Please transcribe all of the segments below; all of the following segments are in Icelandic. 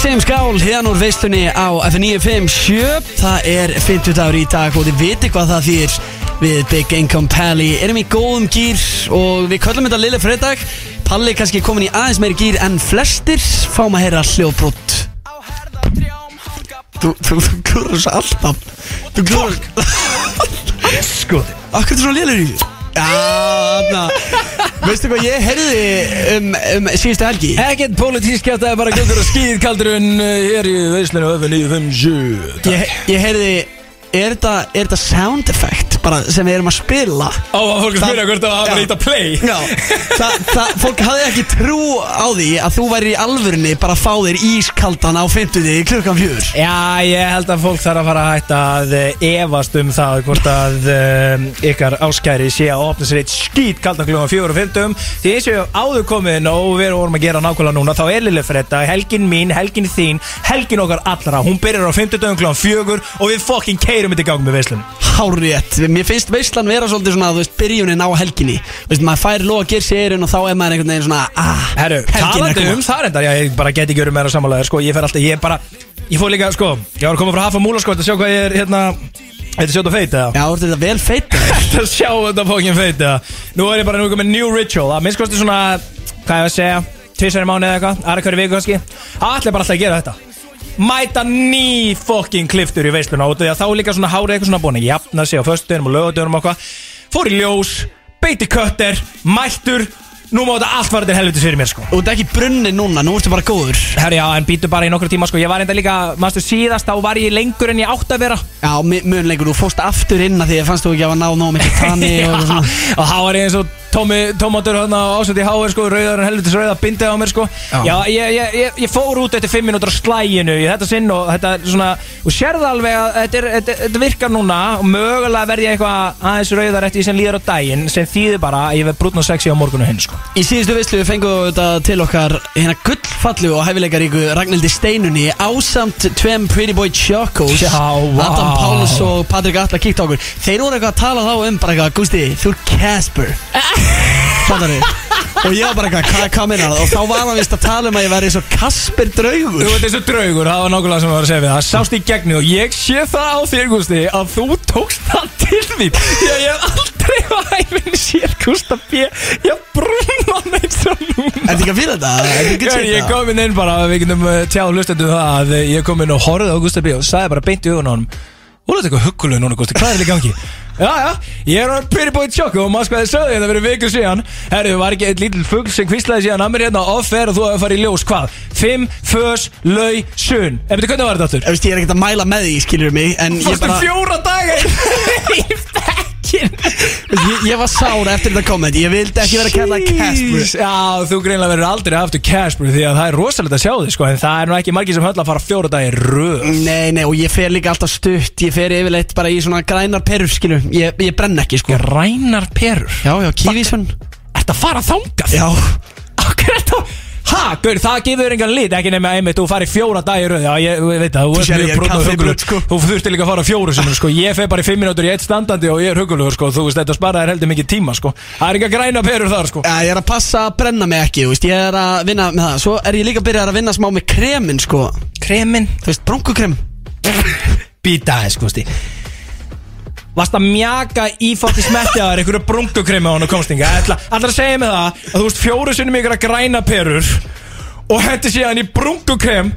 segjum skál hérna úr veistunni á F957 Það er 50 dagur í dag og þið viti hvað það þýr Við Big Income Pally erum í góðum gýr og við köllum þetta Lille Fredag. Palli er kannski komin í aðeins meiri gýr en flestir. Fáum að heyra hljóðbrott Þú, þú, þú glúður þessu alltaf Þú glúður Sko Akkur er þetta svona lélur í því? Já, Veistu hvað ég heyrði um, um síðustu helgi? Ekkert pólitísk að það er bara göndur og skýð kaldurinn hér í veislinu öfum 957 Ég, ég heyrði Er þetta, er þetta sound effect bara sem við erum að spila? Á að fólk spyrja hvort það var að íta play. Já, það, það, fólk hafði ekki trú á því að þú væri í alvörunni bara að fá þér ískaldan á 50 klukkan fjör Já, ég held að fólk þarf að fara að hætta að eh, efast um það hvort að um, ykkar áskæri sé að opna sér eitt skýt kaldan klukkan fjóru og fymtum því eins og ég hef áður komin og við vorum að gera nákvæmlega núna þá er Lille Fredda, helgin mín, helgin þín helgin okkar allra, hún byrjar á 50 dögum klukkan fjögur og við fokkin keirum þetta í gang með veislum Hárétt, mér finnst veislan vera svolítið svona, þú veist, byrjunin á helginni Þú veist, maður fær lóa að gera sér og þá er maður einhvern veginn svona, ah, Herru, helgin er talandi um það reyndar, já, ég bara get ekki verið meira samanlega, sko, ég fer alltaf, ég bara, ég fór líka, sko, ég var að koma frá Hafa Múla, sko, að sjá hvað ég er, hérna, þetta sjóta feit, eða? Já, þú ert þetta vel feit Þetta sjá þetta fókin feit, eða? Nú er ég bara nú komið new ritual, að minnst kosti svona, hvað ég að segja, tvisar í mánu eða eitthvað, aðra hverju viku kannski, allir bara alltaf að gera þetta. Mæta ný fokkin kliftur í veisluna af því að þá líka svona hárið eitthvað svona búin að jafna sig á föstudeginum og lögadöginum og eitthvað. Fór í ljós, beiti kötter, mættur nú má þetta allt til helvitis fyrir mér sko. Og þetta er ekki brunni núna, nú ertu bara góður. Herri já, en býtu bara í nokkru tíma sko. Ég var enda líka, maður síðast, þá var ég lengur en ég átt að vera. Já, mu- mun lengur, þú fóst aftur inn að því að fannst þú ekki að ná nóg mikið tanni og eitthvað svona. og þá var ég eins og Tómi, tómatur á ásett í háir sko Rauðar en helvitis rauða bindið á mér sko. Já. Ég, ég, ég, ég fór út eftir fimm minútur á slæginu í þetta sinn og þetta er svona Og sérða alveg að þetta, er, þetta, þetta virkar núna Og mögulega verð ég eitthvað aðeins rauðar eftir því sem líður á daginn Sem þýðir bara að ég verð brúnn og sexy á morgunu hinn sko Í síðustu veislu fengum við þetta til okkar hérna gullfallu og hæfileikaríku Ragnhildi Steinunni ásamt tveim Pretty Boy Chocos. Adam Paulus og Patrik Atla kíkt á okkur. Þeir voru eitthvað að tala þá um bara eitthvað Gústi, þú er Casper. Fattar Og ég var bara eitthvað, hvað, hvað minna það? Og þá var hann vist að tala um að ég væri svo Kasper draugur Þú veit þessu draugur, það var nákvæmlega sem ég var að segja við það Sást í gegni og ég sé það á þér Gústi Að þú tókst það til því að ég hef aldrei á hæfinni sér Gústa B Ég brúna neitt svo núna Ertu ekki að fýla þetta? Að Ég, ég kom inn inn bara, við getum uh, tjáð hlustendum það að uh, ég kom inn og horfði á Gústa B og sagði bara beint í augun á honum Þú leit eitthvað hugguleg núna Gústi, hvað er þetta gangi? Já, já, ég er pretty boy tjokk og maður sko að þið sögði þetta fyrir viku síðan Herru, var ekki eitt lítill fugg sem kvíslaði síðan að mér hérna offer og þú hefur farið í ljós hvað? Fimm, fös, lau, sun Ef þetta hvernig var þetta aftur? Þú veist, ég er ekkert að mæla með því, skilur mig En ég Fórstu bara, fjóra daga í fekkin Veist, ég, ég var sára eftir þetta komment. Ég vildi ekki vera að kalla Casper. Já, þú greinlega verður aldrei aftur Casper Því að það er rosalegt að sjá þig sko En það er nú ekki margir sem höll að fara fjóra dagi röð. Nei, nei, og ég fer líka alltaf stutt. Ég fer yfirleitt bara í svona grænar perur, skilu Ég, ég brenn ekki, sko. Grænar perur? Já, já, kívísvön Ertu að fara þangað? Já, Akkur er þetta Ha, gaur, það gefur engan lit Ekki nema einmitt, þú farið fjóra dagi röð. Já, ég veit það, þú ert mjög brúnn og hugulegur sko. Þú þurfti líka að fara fjóru sinum, sko. Ég fer bara í fimm minútur í eitt standandi og ég er hugulegur, sko. Þú veist, þetta sparaðir heldur mikið tíma, sko. Það er enga græna perur þar, sko. Já, ég er að passa að brenna mig ekki, þú veist. Ég er að vinna með það. Svo er ég líka að byrja að vinna smá með kremin, sko. Kremin Þú veist, Varst að mjaka í fokki smetti að það er einhverju brunkukremi á hann og komstinga Allar að segja mig það að þú veist fjóru ykkur að græna perur Og hendi síðan í brunkukrem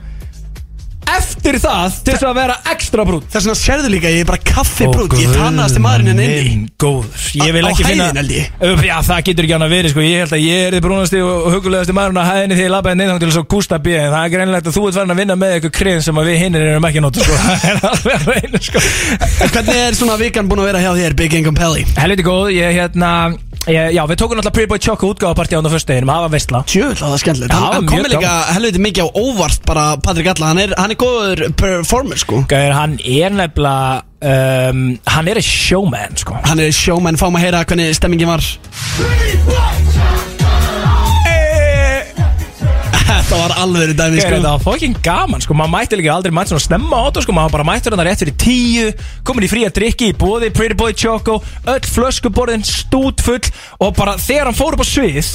Eftir það til þess að vera ekstra brún Þess vegna sérðu líka, ég er bara kaffibrútt Ég tannaðast í maðurinn en inni. Minn góður. Ég vil Á- á ekki finna hæðinni, held ég. Ö, Já það getur ekki hann að vera sko. Ég held að ég er þið brúnasti og hugulegasti maðurinn á hæðinni Því ég labbaði neðan til svo Gústa B En það er greinlegt að þú ert farin að vinna með eitthvað krein Sem að við hinnir erum ekki að nota sko. Það er alveg að reyna sko. En Hvernig er svona vikan búin að vera hjá þér, Big Income Pelli? Helviti góð, ég hérna ég, Já, við tókum náttúrulega Pretty Boy Choco útgáfapartí á hann á föstudeginum Það var veistla. Tjöfull, það var skemmtilegt. Já, Hann hann mjög kom mér líka helviti mikið á óvart bara Patrik Alla, hann er, hann er góður performer sko. Gauður, hann er nefnilega um, Hann er showman sko. Hann er showman, fáum að heyra hvernig stemmingin var. Þetta var alveg dæmi Sko. sko. Það var fucking gaman sko, maður mætti líka aldrei mætti svona snemma á þetta sko, maður bara mætti hérna rétt fyrir tíu komin í frí að drikki í bóði Pretty Boy Choco, öll flöskuborðin stútfull og bara þegar hann fór upp á svið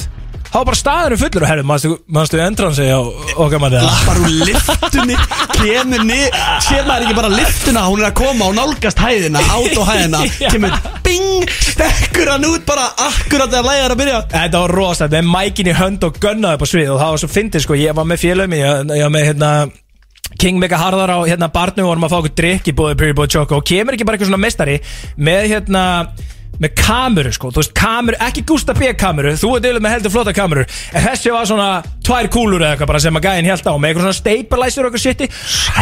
þá var bara staðinu fullur. Og herru, mannstu, mannstu entransi á okkar manni? Lappar úr liftunni Kemur niður Sér maður ekki bara liftuna Hún er að koma og nálgast hæðina Autohæðina Já. Kemur bing Stekkur hann út bara Akkurat þegar lægir að byrja Þetta var rosa, með mækin í hönd og gunnaði á svið og það var svo fyndið sko, ég var með félögum ég, ég var með hérna King Mega Harðar á hérna barnum og vorum að fá okkur drikk í bóði Puri Bóði Choco og kemur ekki bara eitthvað svona mestari með hérna með kameru sko, þú veist kameru, ekki Gústa B kameru, þú er dylur með heldur flotta kameru. En þessi var svona tvær kúlur eða eitthvað bara sem að gæðin held á með eitthvað svona stabilizer og eitthvað shiti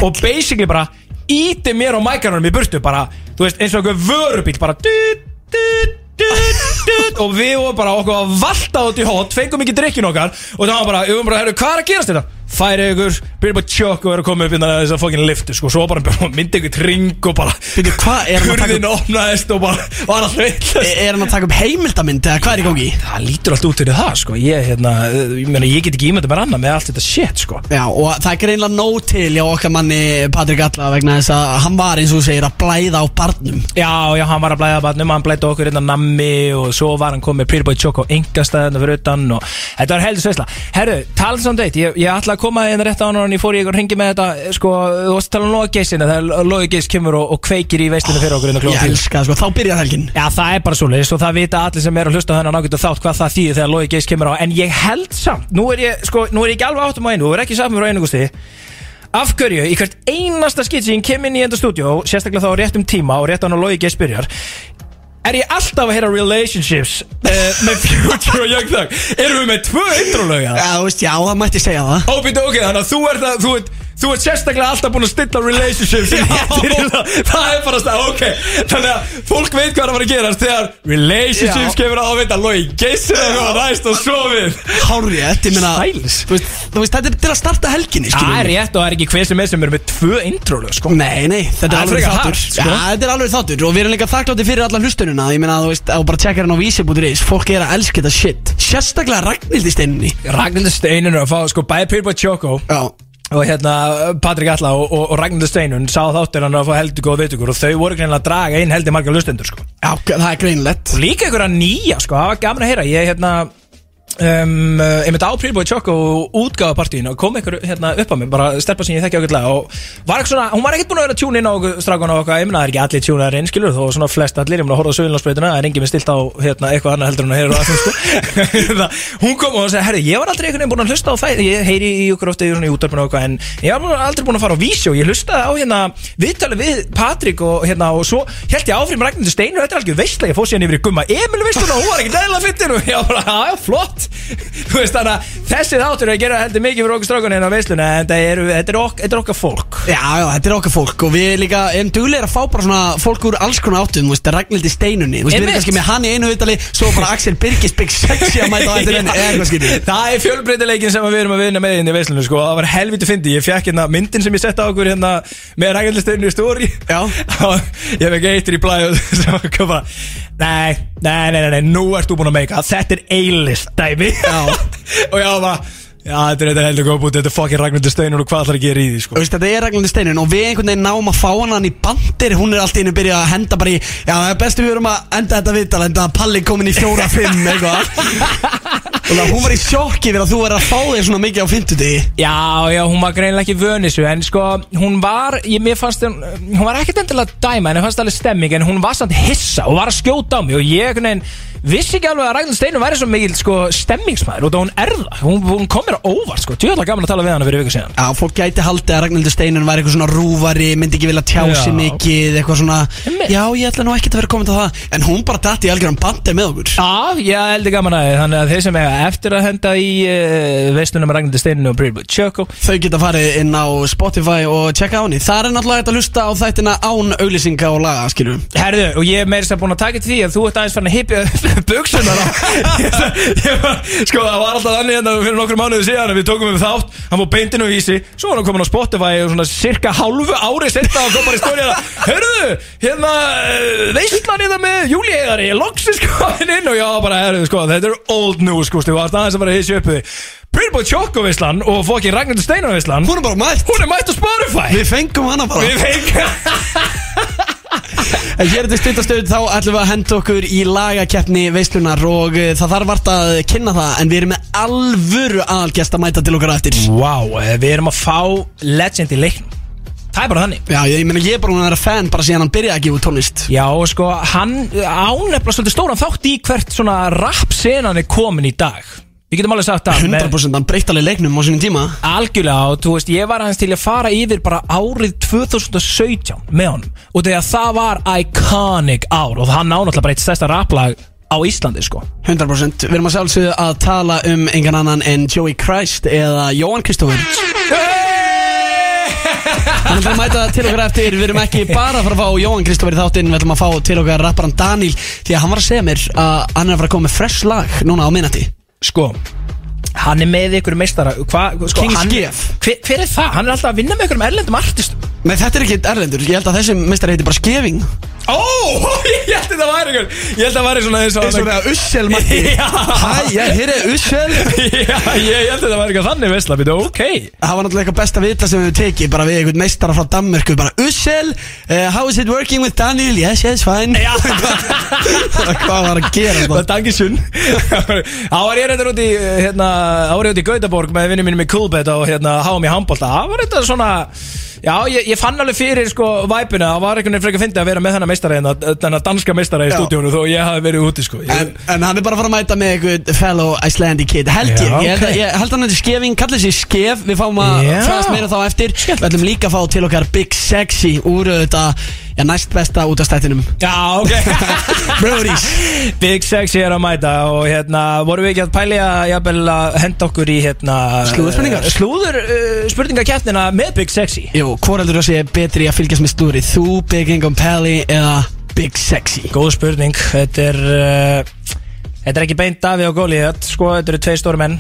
og basically bara íti mér á mækarnum í burtu bara, þú veist eins og eitthvað vörubíl bara dut, dut, dut, dut, og við vorum bara okkur að valta út í hot, fengum ekki drikkin okkar. Og það var bara, við vorum bara, herru, hvað er að gerast þetta? Færi ykkur, byrja bara tjók og vera að koma upp innan þess að fokkin liftu, sko, svo bara myndi ykkur tring og bara Býtu, hvað er hann að taka Hurðin opnaðist og bara var alltaf Er villast er hann að taka upp heimildamind Eða hvað er í gangi? Það lítur allt út fyrir það, sko, ég, hérna, ég meina, ég get ekki ímyndað mér annað með allt þetta shit, sko. Já, og það er greinlega nóg til hjá okkar manni Patrik Alla vegna þess að hann var eins og þú segir að blæða á barnum. Já, já, hann var að blæða barnum, hann blæði okkur innan nammi og svo var hann komið Pretty Boy Choco engastæðina fyrir utan og þetta var heldur sveisla. Herru, talað saman deitt, ég, ég ætla að koma inn rétt á hann og ég fór í ykkur ringi með þetta, sko, þú varst að tala um Lóa Geisina, þegar Lóa Geis kemur og, og kveikir í veislinu fyrir okkur innan Ég elska það, sko, þá byrjar helgin. Já, það er bara svoleiðis og það vita allir sem er að hlusta á þennan ágættu þátt hvað það þýðir þegar Lói Geis kemur á. En ég held samt, nú er ég, sko, nú er ég ekki alveg áttum á einu, þú er ekki saman frá einu gusti af hverju, í hvert einasta skitt sem ég kem inn í enda stúdíó, sérstaklega þá á réttum tíma og rétt á hann að Lói Geis byrjar er ég alltaf að heyra relationships uh, með Future og Young Thug? Erum við með tvö introlöga Já, þú veist, já, það mætti segja það. Óbýttu, ok, þannig að þú ert að, þú ert Þú ert sérstaklega alltaf búin að stilla relationships í réttir í það. Það er bara stað, ok. Þannig að fólk veit hvað er að fara að gerast Þegar relationships kemur að vita Lói, geysir það hvað ræst og sofið. Hárrétt, ég meina Sæls. Þú veist, þú veist, þetta er til að starta helginni, Það skilur er rétt og það er ekki hver sem er sem er með tvö introlög, sko. Nei, nei, þetta Það er er alveg þáttur. sko. Þetta er alveg þáttur Og við erum líka þakklátti fyrir allan hlustununa Ég meina, þú veist, þú bara tjekkar hann á vísi.is Fólk er að elska þetta shit. Sérstaklega Ragnhildi steininni. Ragnhildur Steinun er að fá, sko, Pyrr Boy Choco. Já, og hérna Patrik Alla og, og, og Ragnhildur Steinun sá þáttir hann að fá heldur góð vitugur og þau voru greinlega að draga inn heldur margar lustendur, sko. Já, það er greinlegt Og líka einhverja nýja, sko, það var gaman að heyra. Ég, hérna um, uh, myndi á Prílbói Choco útgáfapartíinu og kom einhver hérna upp á mig bara stelpa sem ég þekki ákveðlega og var svona, hún var ekkert búin að vera að tjúna inn á strákun og okkar, ég meina það er ekki allir tjúnaðar inn skilur þó svona flest allir, ég meina að horfa á sögulnarsbreytuna það er engin með stilt á hérna, eitthvað annað heldur en að heyra það, sko. Það- hún kom og sagði, herri, ég var aldrei einhvern veginn búin að hlusta á það ég heyri í okkur ofta í útvarpinu og eitthvað en ég var aldrei búin að fara á vísjó ég hlustaði á hérna viðtalið við Patrik og hérna og svo held ég áfram Ragnhildur Steinu þetta er algjör veistlega, ég fór síðan yfir í gumma Emil veistluna og hún var ekki dæla fyttin og ég var bara, já, flott þú veist þannig að þessi þáttur er að gera heldur mikið fyrir okkur strákunni hérna á veisluna en þetta er, þetta er, ok, þetta er okkar fólk. Já, já, þetta er okkar fólk og við líka erum duglegir að fá bara svona fólk úr alls konar áttum, þú veist, Ragnhildi steinunni. Þú veist, við erum kannski með hann í einu viðtali Svo bara Axel Birgis Big Sexy að mæta á henni eða eitthvað skilur Það er fjölbreytileikin sem við erum að vinna með inn í veislunum sko. Það var helviti fyndi. Ég fekk hérna myndin sem ég sett á okkur hérna með rækjaldistegnu í stóri Já. Ég fekk eittir í blæðu sem kom bara Nei, nei, nei, nei, nú ert þú búin að meika Þetta er A-list dæmi. Og ég var bara Já, þetta er, er heldur góð búið Þetta er fucking Ragnhildur Steinur og hvað ætlar að gera í því sko. Þú veist, þetta er Ragnhildi steinun og við einhvern veginn náum að fá hann í bandir Hún er alltaf inn að byrja að henda bara í Já, bestu við erum að enda þetta viðtal Enda að Palli komin í fjóra, fimm, eitthvað Og það hún var í sjokki við að þú verður að fá þig svona mikið á fimmtudegi. Já, já, hún var greinilega ekki vönisu En sko, hún var ég, Mér fannst hún Hún var ekkert endilega að dæma En ég fannst alveg stemming En hún var samt hissa Og var að skjóta á mig Og ég veginn Vissi ekki alveg að Ragnhild Steinum væri svo mikil sko, stemmingsmaður Og það hún er það. Hún, hún kom mér á óvart sko. Tjóðlega gaman að tala við hana fyrir viku síðan. Já, fólk gæti haldið að Ragnhildur Steinun var eitthvað svona rúvari, myndi ekki vilja tjá sig mikið, eitthvað svona. Já, ég ætla nú ekkert að vera komin til það. En hún bara dætti í algjörum bandi með okkur. Já, ég heldur gaman að þið Þannig að þeir sem eiga eftir að henda í uh, Veislunum með Ragnhild Steinum og Brílbúð Tjöko Þau geta farið inn á Spotify og checka á henni. Það er náttúrulega hægt að hlusta á þættina án auglýsinga og laga, skilur Herðu, og ég er meira sem búin að taka til því að þú ert aðeins farin að hypja buksunar á Ég Sko, það var alltaf þannig hérna fyrir nokkru mánuði síðan að við tókum við þátt. Hann fór beintinu í vísi. Svo var hann komin á Spotify og svona cirka hálfu ári setna og kom bara í stóriðana Hörðu, hérna, veistlan hérna með Júli Eðari Loksins komin inn og já, bara, herðu, sko, þetta er old news, sko, þú varst aðeins að bara hissi upp við Pretty Boy Choco veistlan og fokkin Ragnhildur Steinar veistlan Hún er bara mætt. Hún er mætt á Spotify. Við fengum hana bara. Við fengum En hér er þetta stuttastöð þá ætlum við að henda okkur í lagakeppni veislunar og uh, það þarf vart að kynna það en við erum með alvöru aðalgest að mæta til okkar eftir. Vá, eh, við erum að fá legend í leiknum Það er bara þannig. Já, ég, meina ég er bara hún að vera fan bara síðan hann byrjaði að gefa út tónlist. Já, og sko, hann ánefnilega svolítið stóran þátt í hvert svona rap-senan er komin í dag. Við getum alveg sagt með- 100% hann breytti alveg leiknum á sínum tíma. Algjörlega og þú veist, ég var hans til að fara yfir bara árið 2017 með honum. Og þegar það var iconic ár og hann náttúrulega bara eitt stærsta raplag á Íslandi sko. 100% Við erum að sjálfsögðu að tala um engan annan en Joey Christ eða Jóhann Kristófur Bara að mæta til okkar eftir. Við erum ekki bara að fara að fá Jóhann Kristófur í þáttinn. Við ætlum að fá til okkar rapparan Daniel Því að hann var að segja mér að hann er að fara að koma með fresh lag núna á minnati Sko, hann er með ykkur meistara. Hva, sko, King hann, Skef. hver, hver er það? Hann er alltaf að vinna með ykkur um erlendum artistum. Nei þetta er ekki erlendur. Ég held að þessi mistar heiti bara Skefing Ó, ég held að það væri ykkur Ég held að það væri svona eins og Eins og það Ussel Matti. Hæ, ég hér er Ussel Já, ég held að það væri eitthvað þannig veistla Býtu, ok Það var náttúrulega eitthvað best að vita sem við tekið bara við einhvern meistara frá Danmörku bara Ussel, uh, how is it working with Daniel? Yes, yes, fine. Hvað var að gera Það það? er dangisjun Þá var ég reyndar út í hérna, Þá var ég út í Gautaborg með vinnum mínum í Coolbet og hérna háum í handbólta Það var þetta svona Já, ég, ég fann alveg fyrir sko væpuna Það var einhvern veginn frekar fyndið að vera með þennan meistara hérna, Þennan danska meistara í stúdíónu Þó ég hafi verið úti sko. En, en hann er bara að fara að mæta með einhvern fellow Icelandic kid. Held ég, Já, ég, held, ok. að- ég held að hann er skefing, kallir sér skef. Við fáum að fræðast meira þá eftir. Við ætlum líka að fá til okkar Big Sexy Úr þetta, já, næst besta út af stættinum Já, ok. Brothers Big Sexy er að mæta Og hérna, vorum við ekki að pæli að Jafnvel að henda okkur í hérna Slúðurspurningar? uh, Slúður uh, spurningakeppnina með Big Sexy. Jú, hvor heldur þú að sé betri að fylgjast með stúri Þú, Big Income Pally eða Big Sexy? Góð spurning. Þetta er uh, Þetta er ekki beint Davíð og Goliath Sko, þetta eru tvei stóri menn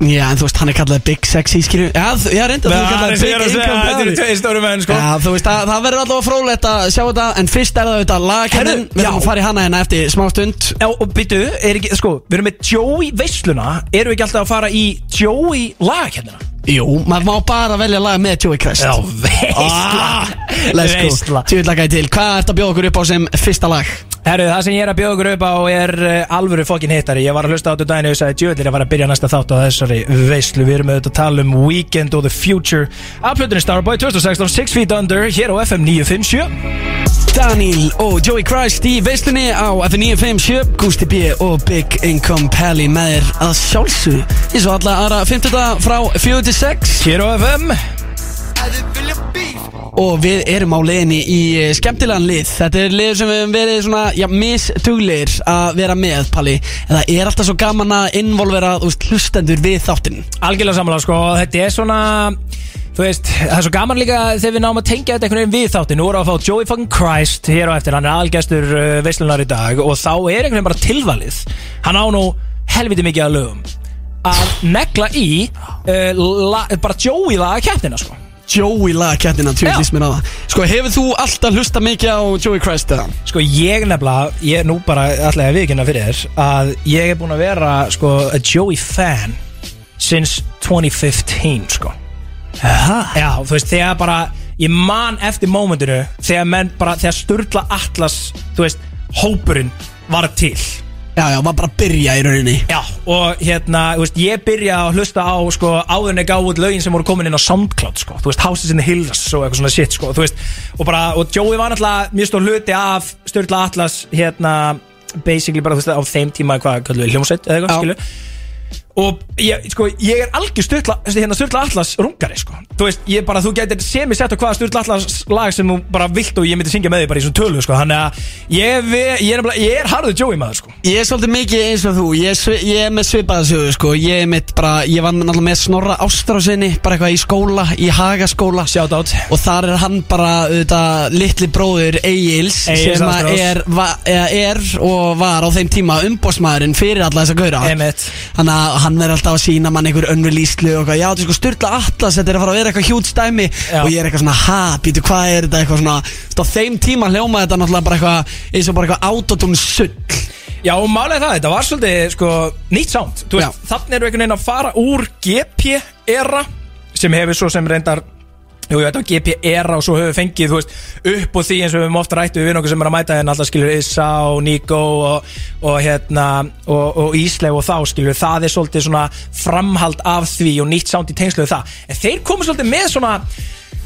Já, en þú veist, hann er kallað Big Sexy, skilju Já, já reynda, þú er kallað Big Income Þetta eru Pally tvei stóri menn sko. Já, þú veist, það, það verður allavega frólægt að sjá þetta En fyrst er það auðvitað lagkennin Við erum að fara í hana hérna eftir smá stund. Já, og byttu, er ekki, sko, við erum með Joey veisluna. Erum við ekki alltaf að fara í Joey lagakennina? Jú, maður má bara velja lag með Joey Crest veisla. Ah, Let's go, Veisla. Tjóðlagaði til. Hvað ert að bjóða okkur upp á sem fyrsta lag? Herru, það sem ég er að bjóða okkur upp á er uh, alvöru fokkin hittari. Ég var að hlusta á þetta daginn og ég sagði djöðlir að fara að byrja næsta þátt á þessari veislu. Við erum auðvitað að tala um Weekend og The Future Af plötunni Starboy 2016, Six Feet Under Hér á FM 957 Daniel og Joey Christ í veislunni á F957 Gusti B og Big Income Pally með þér að sjálfsög eins og alla aðra 50 frá 4 til 6 Hér á FM og við erum á leiðinni í eh, skemmtilegan lið. Þetta er lið sem við höfum verið svona já, mistuglir að vera með Palli. En það er alltaf svo gaman að involvera veist, hlustendur við þáttinn. Algjörlega samanlega sko, þetta er svona Þú veist, það er svo gaman líka þegar við náum að tengja þetta einhvern veginn við þátti Nú erum við að fá Joey fucking Christ hér á eftir. Hann er algjastur uh, veislunar í dag. Og þá er einhvern veginn bara tilvalið. Hann á nú helviti mikið að lögum Að negla í uh, la, Bara Joey laga keppnina sko Joey lagakettina, Já. tjóðlýst mér á það Sko, hefur þú alltaf hlusta mikið á Joey Christ eða? Sko ég nefnilega, ég er nú bara alltaf að viðkynna fyrir þér Að ég er búinn að vera sko a Joey fan Since 2015 sko Aha. Já, þú veist, þegar bara Ég man eftir mómentinu Þegar menn bara, þegar Sturla Atlas Þú veist, hópurinn var til Já, já, var bara byrja í rauninni. Já, og hérna, þú veist, ég byrja að hlusta á, sko, áður en ég gáði út lögin sem voru komin inn á Soundcloud, sko. Þú veist, Houses in the Hills og eitthvað svona shit, sko Þú veist, og bara, og Joey var náttúrulega mjög stór hluti af Sturla Atlas, hérna Basically bara, þú veist, á þeim tíma, hvað, við, hljómsveit, eða eitthvað, Já. Og ég, sko, ég er algjör Sturla, hérna Sturla Atlas rungari, sko. Þú veist, ég bara, þú getur sem ég sett á hvaða Sturla Atlas lag sem þú bara vilt og ég myndi syngja með því bara í svona tölu, sko. Þannig að ég, ég, er, er harður Joey maður, sko. Ég er svolítið mikið eins og þú. Ég ég er með svipaða sögu sko. Ég er mitt bara Ég var náttúrulega með Snorra Ástrásinni Bara eitthvað í skóla Í Hagaskóla. Shout out Og þar er hann bara auðvitað, Litli bróður Egils Egils Sem er, va, er og var á þeim tíma Umbósmaðurinn fyrir alla þessa að hann er alltaf að sína mann einhver önnulíslu og eitthvað, já þetta er sko styrla atlas, þetta er að fara að vera eitthvað hjút stæmi Já. og ég er eitthvað svona, ha, býtu hvað er þetta? Eitthvað svona, þú veist, á þeim tíma hljóma þetta náttúrulega bara eitthvað, eins og bara eitthvað autotune sull. Já, og málega það, þetta var svolítið, sko, nýtt sound. Þú veist, Já. þannig við einhvern veginn að fara úr GP-era Sem hefur svo sem reyndar Jú, þetta var GPR og svo höfum við fengið, veist, upp og því eins og við höfum ofta rættu við okkur sem er að mæta hérna alltaf skilur Issa og Nico og, og hérna og, og Ísleif og þá skilur það er svolítið svona framhald af því og nýtt sánd í tengslu við það. En þeir komu svolítið með svona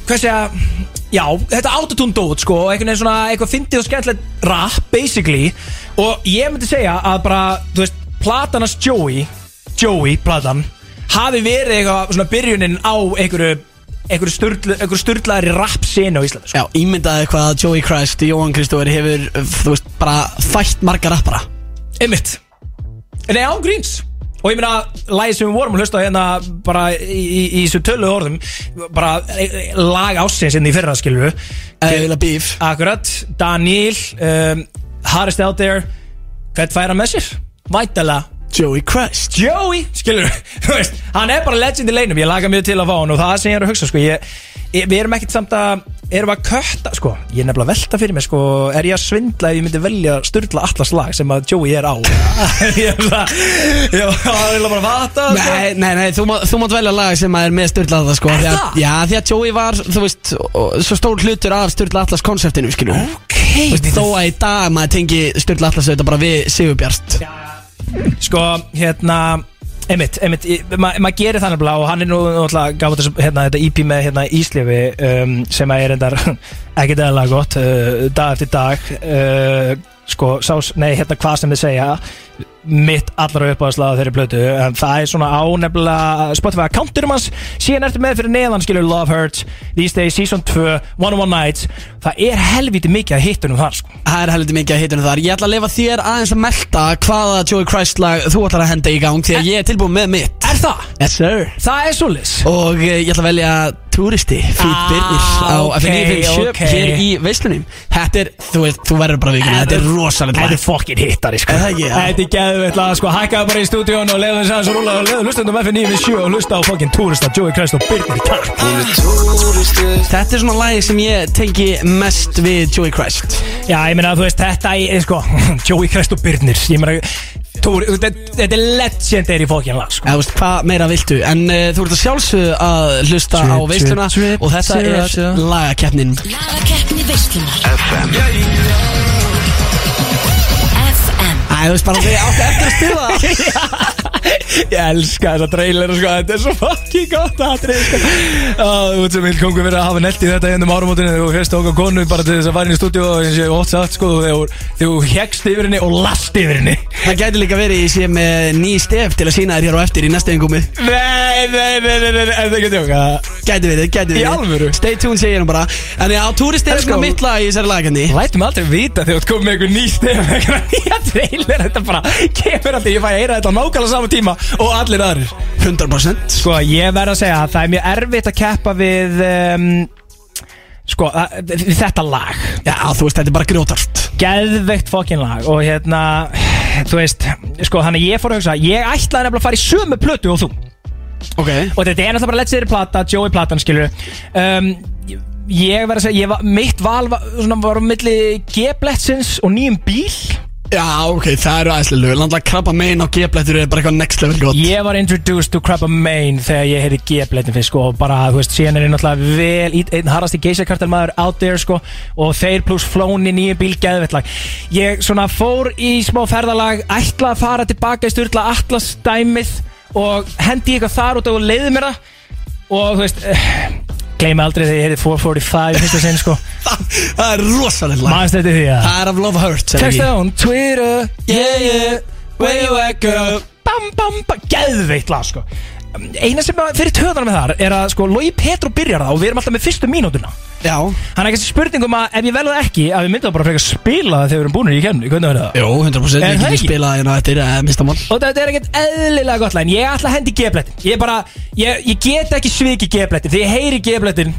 hvað segja, já, þetta autotune dót sko, einhvern veginn svona eitthvað fyndið og skemmtilegt rap, basically. Og ég myndi segja að bara, þú veist, platanast Joey Joey, platan hafi verið eitthvað svona byrjunin á einhverju einhverju sturla, einhverju sturlaðari rap senu á Íslandi sko. Já, ímyndaði hvað Joey Christ, Jóhann Kristófur hefur, þú veist, bara fætt marga rappara. Einmitt. Nei, án gríns. Og ég meina, lagi sem við vorum að hlusta hérna bara í, í, í þessu tölu orðum bara e, e, lag ásins inn í fyrra skilur Eða bíf. Akkurat, Daniel um, Hardest Out There. Hvert færa með sér? Vætala Joey Christ Joey, skilur þú veist, hann er bara legend í leinum, ég laga mjög til að fá hann og það sem ég er að hugsa, sko, ég, ég, við erum ekkert samt að, erum við að kötta, sko, ég er nefnilega að velta fyrir mig, sko, er ég að svindla ef ég myndi velja styrla allas lag sem að Joey er á, ég er það, ég var bara að vata, sko. Nei, nei, nei, þú, má, þú mátt velja lag sem að er með Sturla Atlas sko, því að, það? Já, því að Joey var, þú veist, svo stór hlutur af Sturla Atlas konseptinu, skilju Ok, Þú veist, Þó að í dag maður tengi Sturla Atlas auðvitað bara við Sigurbjart Sko, hérna Einmitt, einmitt, ég- ma- maður gerir það nefnilega og hann er nú náttúrulega gaf þessu, hérna, þetta EP með hérna, Íslifi um, sem er endar ekkert eðalega gott uh, dag eftir dag uh, sko, sás, nei, hérna hvað sem þið segja mitt allra uppáðslag þeirri blötu en það er svona ánefnilega Spotify accounturum hans, síðan ertu með fyrir neðan skilur Love Hurts, These Days Season 2 One on One Nights, það er helviti mikið að hittunum þar sko. Það er heldur mikið að hitunum þar. Ég ætla að lefa þér aðeins að melta hvaða Joey Christ lag þú ætlar að henda í gang Því að ég er tilbúin með mitt. Er það? Yes sir. Það er solis Og eh, ég ætla að velja Túristi Fít Ah, Birnir á ok, FN957 ok. hér í veislunum Þetta er, þú þú verður bara vikuna Þetta er rosalega Þetta er fokkin hittari sko. Er já? Þetta er geðveitt lag sko Hækkaðu bara í stúdíun og leiðu þess aðeins að rúla og leiðu hlustundum FN957 og hlusta á fokkin túrista Joey Christ og Birnir Takk Þetta er svona lagi sem ég tengi mest við Joey Christ. Já, ég meina þú veist þetta er sko Joey Christ og Birnir Ég meina þetta, þetta er legendary fokkin lag sko. Eða, þú veist, hvað meira viltu? En uh, þú ert að sjálfsögðu að hlusta á Trip, veisluna Og þetta trip, er lagakeppnin. Lagakeppni veislunar. FM þú veist bara að þið áttu eftir að spila það Ég elska þessa trailer sko. Þetta er svo fucking gott atrið sko. Þú veit sem vil kongur verið að hafa nelt í þetta ennum árumótinu Þegar þú hérst okkar konu bara til þess að fara inn í stúdíu Og eins og ég ótt sagt sko Þegar þú hegst yfir henni og last yfir henni. Það gæti líka verið í með ný stef til að sína þér hér á eftir í næsta yngumi Nei, nei, nei, nei, nei, það ekki að tjóka? Gæti verið, gæti Í verið. alvöru? Stay tuned segir hann bara. En já, túristi er go. mitt lag í þessari lagakeppni Lætum aldrei vita þegar þú komið með einhver ný stef nýja trailer. Þetta bara kemur alltaf, ég fæ að heyra þetta nákvæmlega sama tíma og allir aðrir. 100% Sko, ég verð að segja að það er mjög erfitt að keppa við um, Sko, að, við þetta lag. Já, þú veist, þetta er bara grjótart Geðveikt fokkin lag Og hérna, þú veist Sko, þannig að ég fór að hugsa Ég ætlaði nefnilega að fara í sömu plötu og þú. Ok. Og þetta er náttúrulega bara Let's Say plata, Joey platan skilur um, ég- Ég verð að segja, ég var, mitt val var, svona, var á milli G-bletsins og nýjum bíl Já, ok, það eru aðeinslega lög Landlega krabba megin á G-blettur er bara eitthvað next level gott. Ég var introduced to Crabba Main þegar ég heyrði G-blettin fyrst sko og bara, þú veist, síðan er ég náttúrulega vel í- einn harrasti geysakartar maður out there sko og þeir pluss flóni nýju bíl geðvettlag Ég svona fór í smá ferðalag ætla að fara tilbaka í styrla Atlas dæmið og hendi eitthvað þar út og leiði mér það. Og þú veist, gleymi aldrei þegar ég heyrði 445 fyrsta sinn sko. Það er rosalega lag. Manst þetta því að Það er af Love Hurts ekki? on Twitter Yeah, yeah, where you at girl? Bam, bam, bam, geðveitt lag sko Eina sem að fyrir töðanum með þar er að sko Logi Petro byrjar það og við erum alltaf með fyrstu mínútuna Já, Hann er ekki spurning um að ef ég vel það ekki að við myndum bara frekar að spila það þegar við erum búinir í kemni Hvernig verður það? jú, 100% Er Ég það get ekki? spilað hérna eftir, eh, mista mál Og þetta er ekkert eðlilega gott læn Ég ætla að hendi G-blettin Ég bara, ég, ég get ekki sviki G-blettin Þegar ég heyri G-blettin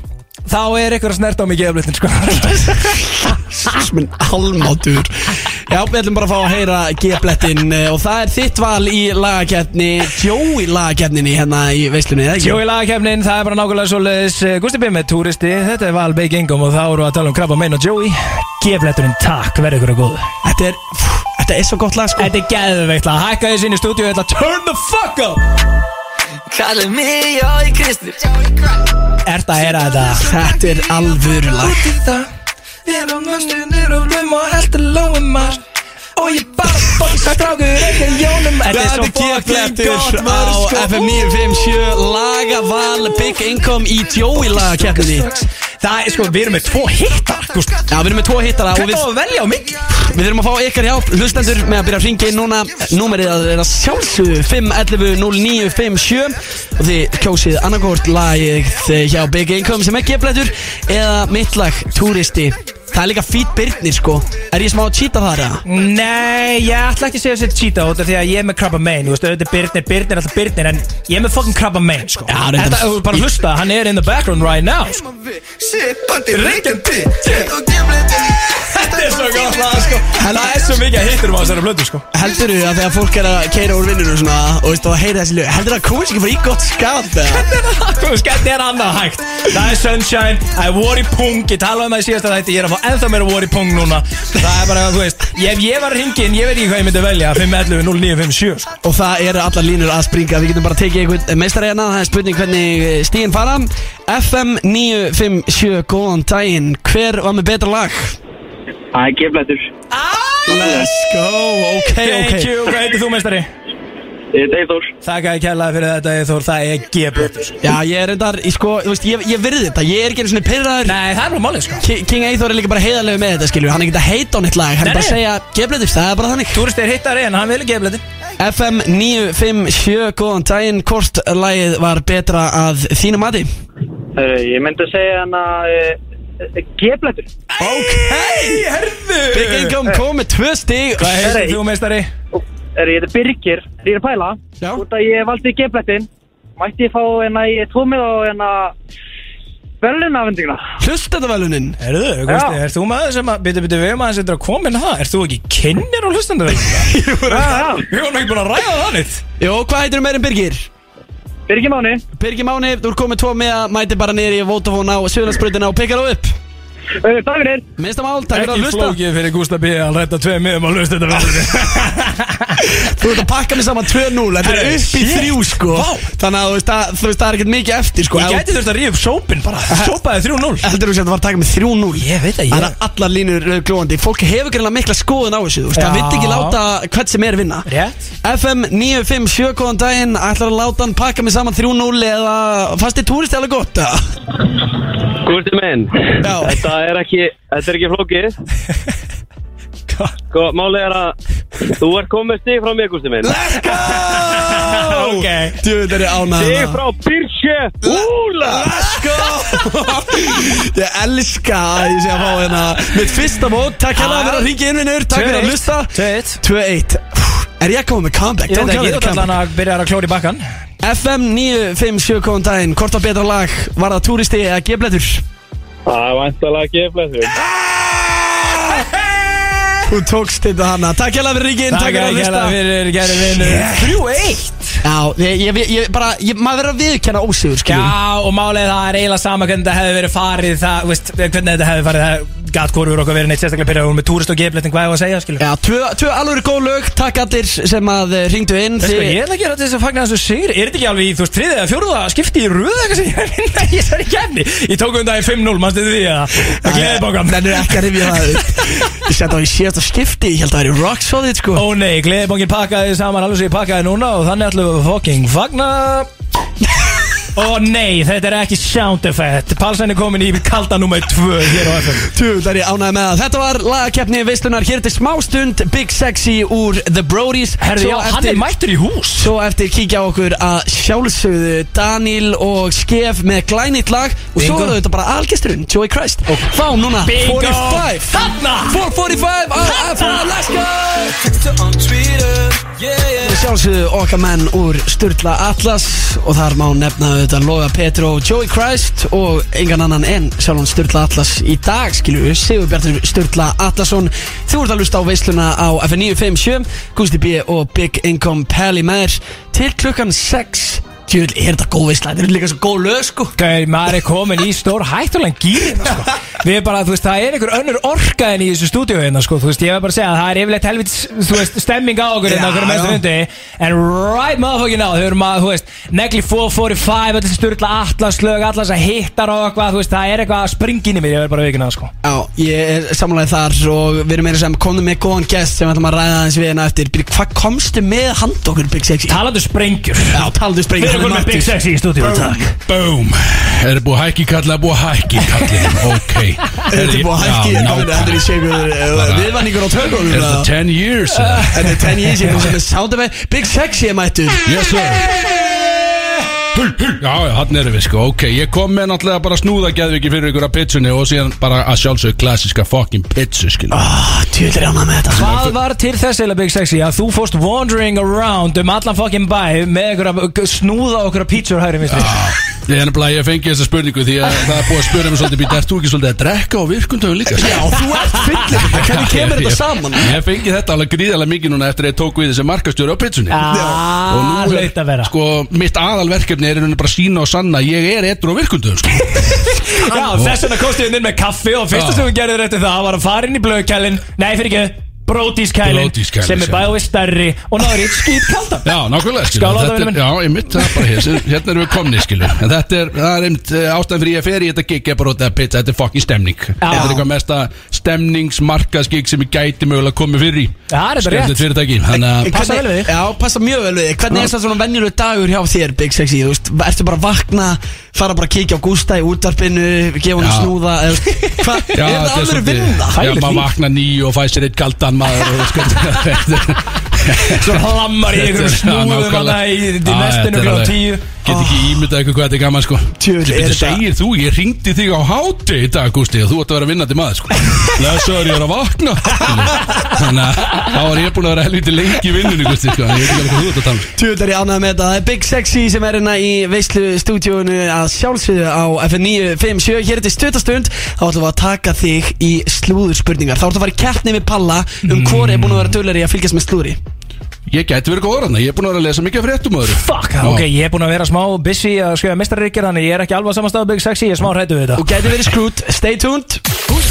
Þá er eitthvað að snert á mig G-blettin sko. Minn almátur. Já, við ætlum bara að fá að heyra G-blettin eh, Og það er þitt val í lagakeppni Joey lagakeppninni hérna í veislunni, í lagakefnin, það er bara nákvæmlega svoleiðis. Eh, Gústi B með túristi, þetta er Val Beik Ingom og þá eru að tala um Krabba Main og Joey. G-bletturinn takk, verður ykkur að góðu. Þetta er, pff, þetta er svo gott lag sko. Þetta er geðveikt lag, hækka þess inn í stúdíu Þetta turn the fuck up Kallið mig Jói Kristnir ert að heyra þetta? Þetta er alvöru lag. Við erum möstin, erum rum og heldur maður Og ég bara fokkin strákur, ekki jónum. Þetta er svo fokkin gott á maður sko. FM 957 Lagaval Big Income í Joey lagakeppninni Það er sko, við erum með tvo hittar. Já, við erum með tvo og Hvernig við, á að velja á mig? við þurfum að fá ykkar hjálp Hlustendur með að byrja að ringa inn núna. Númerið að er að sjálfsögðu 511 0957 Og þið kjósið annarkort lagið hjá Big Income sem er geflættur Eða mitt lag, Túristi Það er líka fít byrnir sko. Er ég smá að cheata þar eða? Nei, ég ætla ekki að segja að þetta cheata út af Því að ég er með krabba mein, þú veist, auðvitað Birnir, Birnir er alltaf Birnir En ég er með fucking krabba mein, sko. Já, reyndar. Þetta, þú bara hlusta, hann er in the background right now, sko Þetta er svo gott lag, sko. Það er svo mikið að hittur um á þessari blödu, sko. Heldur þú að þegar fólk er að keira úr vinninu og svona Og veist og að heyra þessi lög Heldur þú að komast ekki fyrir í gott skap eða? Hvernig er annað hægt. Það er sunshine, það er war í pung Ég tala um það í síðasta þætti, ég er að fá ennþá meira war í pung núna. Það er bara, þú veist Ef ég var hringin, ég veit ekki hvað ég myndi velja 511 0957, sko. Og það eru allar línur að springa. Við getum bara tekið einhvern meistari hérna Það er spurning hvernig stíðin fara. FM 957, góðan daginn. Hver var með betra lag? Það er geflættur. Let's go, ok, Thank ok you, hvað heitir þú meistari? Ég er Deithor. Þakka ég kærlega fyrir þetta Eithor, það er gebröður Já, ég er reyndar, ég sko, þú veist, ég, ég virði þetta. Ég er ekki einu svona pyrraður Nei, það er nú málið sko. Ki- King Eithor er líka bara heiðarlegu með þetta, skilju Hann er ekki að heita á neitt lag. Hann Nei, er bara að nei. segja, gefletur, það er bara þannig. Túrist er hittari en hann vil gebröður FM 957, góðan daginn. Hvort lagið var betra að þínu mati? Herru, ég myndi að segja hann að geflættur. Ok herðu Big Income kom með tvö stig Hvað heitir þú meistari? Ég heiti Birgir. Ég er að pæla. Já. Út að ég valdi geflættin. Mætti ég fá hennar í tvo með á hennar velunafendinguna. Hlustendavelunin Herðu, Gusti, er þú maður sem að Byttu, byttu, við maður sem er að koma inn að það Er þú ekki kynir á já. Við vorum ekki búin að ræða það nýtt Jó, hvað heitir þú meirinn Birgir? Birgir Máni. Birgir Máni, þú er komið tvo með að mæti bara í Vodafone á Suðlandsbrutina og pikkar þú upp takk fyrir. Minnsta mál, takk fyrir að Ekki hlusta flókið fyrir Gústa B að rætta tvei miðum á hlustandu vel Þú ert að pakka mig saman 2-0 Þetta er upp í shit. þrjú sko Vá. Þannig að þú veist, að, þú veist, það er ekkert mikið eftir sko Ég Ef- gæti þurft að ríða upp sópin bara Sópaði 3-0 Heldur þú sem að fara að taka mig 3-0 Ég veit að ég- Það er allar línur uh, glóðandi Fólk hefur greinlega mikla skoðun á þessu Þú veist, það Já. vill ekki láta hvert sem er vinna Rétt FM 957 góðan daginn Ætlar að láta hann pakka mig saman 3-0 Eða fannst þið túrist alveg gott eða? Gústi minn. Já. Þetta er ekki, þetta er ekki flókið. Sko, málið er að þú ert komið stig frá mig, Gústi minn. Let's go Ok. Djöfull er ég ánægður Stig það. frá Birche. Úla. Let's go Ég elska að ég sé að fá hérna Mitt fyrsta mót Takk hérna fyrir að ringa inn vinnur Takk fyrir að hlusta 2-1 2-1 Er ég að koma með comeback? Ég Don't veit ekki, it a þú ætla hann comeback. að byrja að klóra í bakkan FM 957 góðan daginn Hvort var betra lag? Var það túristi eða gefletur? Það er vantalega geflættur. Þú tókst þetta hana. Takk hérna fyrir ringin Takk Takk fyrir að að hlusta. fyrir gæri vinnu 3-1 Já, ég, ég, ég bara ég, Maður verður að viðkenna ósigur skilur Já, og málið það er eiginlega sama hvernig þetta hefði verið farið það, veist, hvernig þetta hefði farið það gat hvorfur okkur verið neitt sérstaklega byrjað með túrist og gefletting, hvað ég var að segja, skilur. Já, tvö, tvö alveg góð lög Takk allir sem að uh, ringdu inn. Þess að Þið- ég er að gera þess að fagna þessu sigur Er þetta ekki alveg í, þú veist, þriðið eða fjóruða skipti í röðu eitthvað sem ég er að vinna í þessari kefni Ég tók um daginn 5-0, mannstu því að Það gleði bókam Nennir ekki að rifja það upp. Ég seti á í síðasta skipti Ég held að það er rock solid sko. Ó nei, gleðibóngin pakkaði saman alveg sem ég pakkaði núna og þannig ætlum við fucking fagna Ó nei, þetta er ekki sound effect. Pálsæn er komin í kalda nummer 2 hér á FM Tjúl er ég ánægð með það. Þetta var lagakeppni veislunar Hér til smástund Big Sexy úr The Brodies. Herði, já, hann er mættur í hús. Svo eftir kíkja á okkur að sjálfsögðu Daniel og Skef með glænýtt lag. Og svo Bingo. er þetta bara algesturinn Joey Christ. Fá núna Bingo. 45 Þarna! 445 á FM Let's go! Og sjálfsögðu okkar menn úr Sturla Atlas. Og þar má nefna auðvitað Loga Petro Joey Christ Og engan annan en sjálfan Sturla Atlas Í dag skilju Sigur Bjartur Sturla Atlasson. Þú ert að lusta á veisluna á FN957 Gusti B og Big Income Pally þér Til klukkan 6 Tjöl, er þetta góð veisla? Þetta er líka svo góð lög sko. Gæri, maður er komin í stór hættulega gýrin sko. Við bara, þú veist, það er einhver önnur orka en í þessu stúdíu hérna, sko, þú veist, ég var bara að segja að það er yfirleitt helvits, þú veist, stemming á okkur hérna, okkur mestu hundi En right motherfucking now, þau eru maður, þú veist, negli 445, öll þessi styrla allaslög, allas að hittar og eitthvað, þú veist, það er eitthvað að springa inn í mér, ég verð bara vikina það, sko. Já, ég er samanlega þar og við erum meira sem komum með góðan gest sem ætlum að ræða aðeins við hérna eftir. Hvað komstu með hand okkur Big Sexy? Talandi um sprengjur. Já, taldu Við erum með Big Sexy í stúdíu, takk. Boom. Er búið að hækki kalla, búið að hækki kallin Ok. Er búið að hækki? Þetta er í segur viðvanningur á tökum Er þetta 10 years? er 10 years Þetta er sound effect. Big Sexy er mættur. Yes sir Hull, hull. Já, já, hann erum við sko, ok Ég kom með náttúrulega bara snúðageðviki fyrir ykkur að pizzunni Og síðan bara að sjálfsög klassiska fucking pizzu, skilja Ah, Tjóðlir er ánað með þetta Hvað var til þess eða Big Sexy að þú fórst wandering around um allan fucking bæ með einhverja snúða okkur að pítsur hægri minnstri Ég er nefnilega, ég fengi þessa spurningu Því að það er búið að spura mig svolítið Býta, ert þú ekki svolítið að drekka á virkundöfum líka? Já, þú ert fyllir þetta Hvernig kemur þetta saman? Ég fengi þetta alveg gríðarlega mikið núna Eftir að ég tók við þessi markastjóri á pizzunni. Og nú Já, hlaut að vera. Sko, mitt aðalverkefni er í rauninni bara sína og sanna Ég er etru á virkundöfum, sko. Já, þess vegna komstu við inn með kaffi og fyrsta Já. sem við gerðum eftir það var að fara inn í blöðkælin Nei, fyrir ekki, brótískælin Bródískælin, sem er sem- bæðið stærri og náður í skýt kaldan Já, nákvæmlega, skilur. Skál á það, Þetta vinur er- minn. Já, ég mitt það er bara hér Hérna erum við komni, skilur. En þetta er, það er einmitt eh, ástæðan fyrir ég fer í þetta gig er bara út af pizza, þetta er fucking stemning. Þetta er eitthvað mesta stemningsmarkaðsgig sem ég gæti mögulega komið fyrir í Já, það er þetta Skemmtilegt rétt fyrirtæki Þannig að Passa Hvernig- vel við þig. Já, passa mjög vel við þig Hvernig er það svona venjuleg dagur hjá þér, Big Sexy? Þú veist, ertu bara að vakna Fara bara að kíkja á Gústa í útvarpinu Gefa hann Já. snúða eða, Hvað, er Já, það þetta er alveg vinna? Já, maður vakna nýju og fæ sér eitt kaldan maður og sko Svo hlammar í einhverjum snúðum hana í, í nestinu klá tíu. Get ekki ímyndað eitthvað hvað þetta er gaman sko. Er Þetta þetta- segir þú, ég ringdi þig á háti í dag Gústi og þú ætti að vera vinnandi maður sko. Lesaður ég er að vakna. Þannig að þá var ég búin að vera helviti lengi í vinnunni Gústi sko Ég veit ekki hvað þú ert að tala um. Tjóðlar ég ánægð með þetta. Það er Big Sexy sem er hérna í veislu stúdíónu að sjálfsögðu á FN957 Hér er til stutastund Þá ætlum við að taka þig í slúður spurningar Þá ætlum við að fara í keppni við Palla um hvor er búin að vera dölari að fylgjast með slúðri Ég gæti verið góður hann Ég er búin að vera að lesa mikið af fréttum öðru Fuck, ok, ég er búin að vera smá busy að skrifa mestarrikir Þannig ég er ekki alveg á sama stað Big Sexy, ég er smá hrættu við Og þetta gæti verið skrút, stay tuned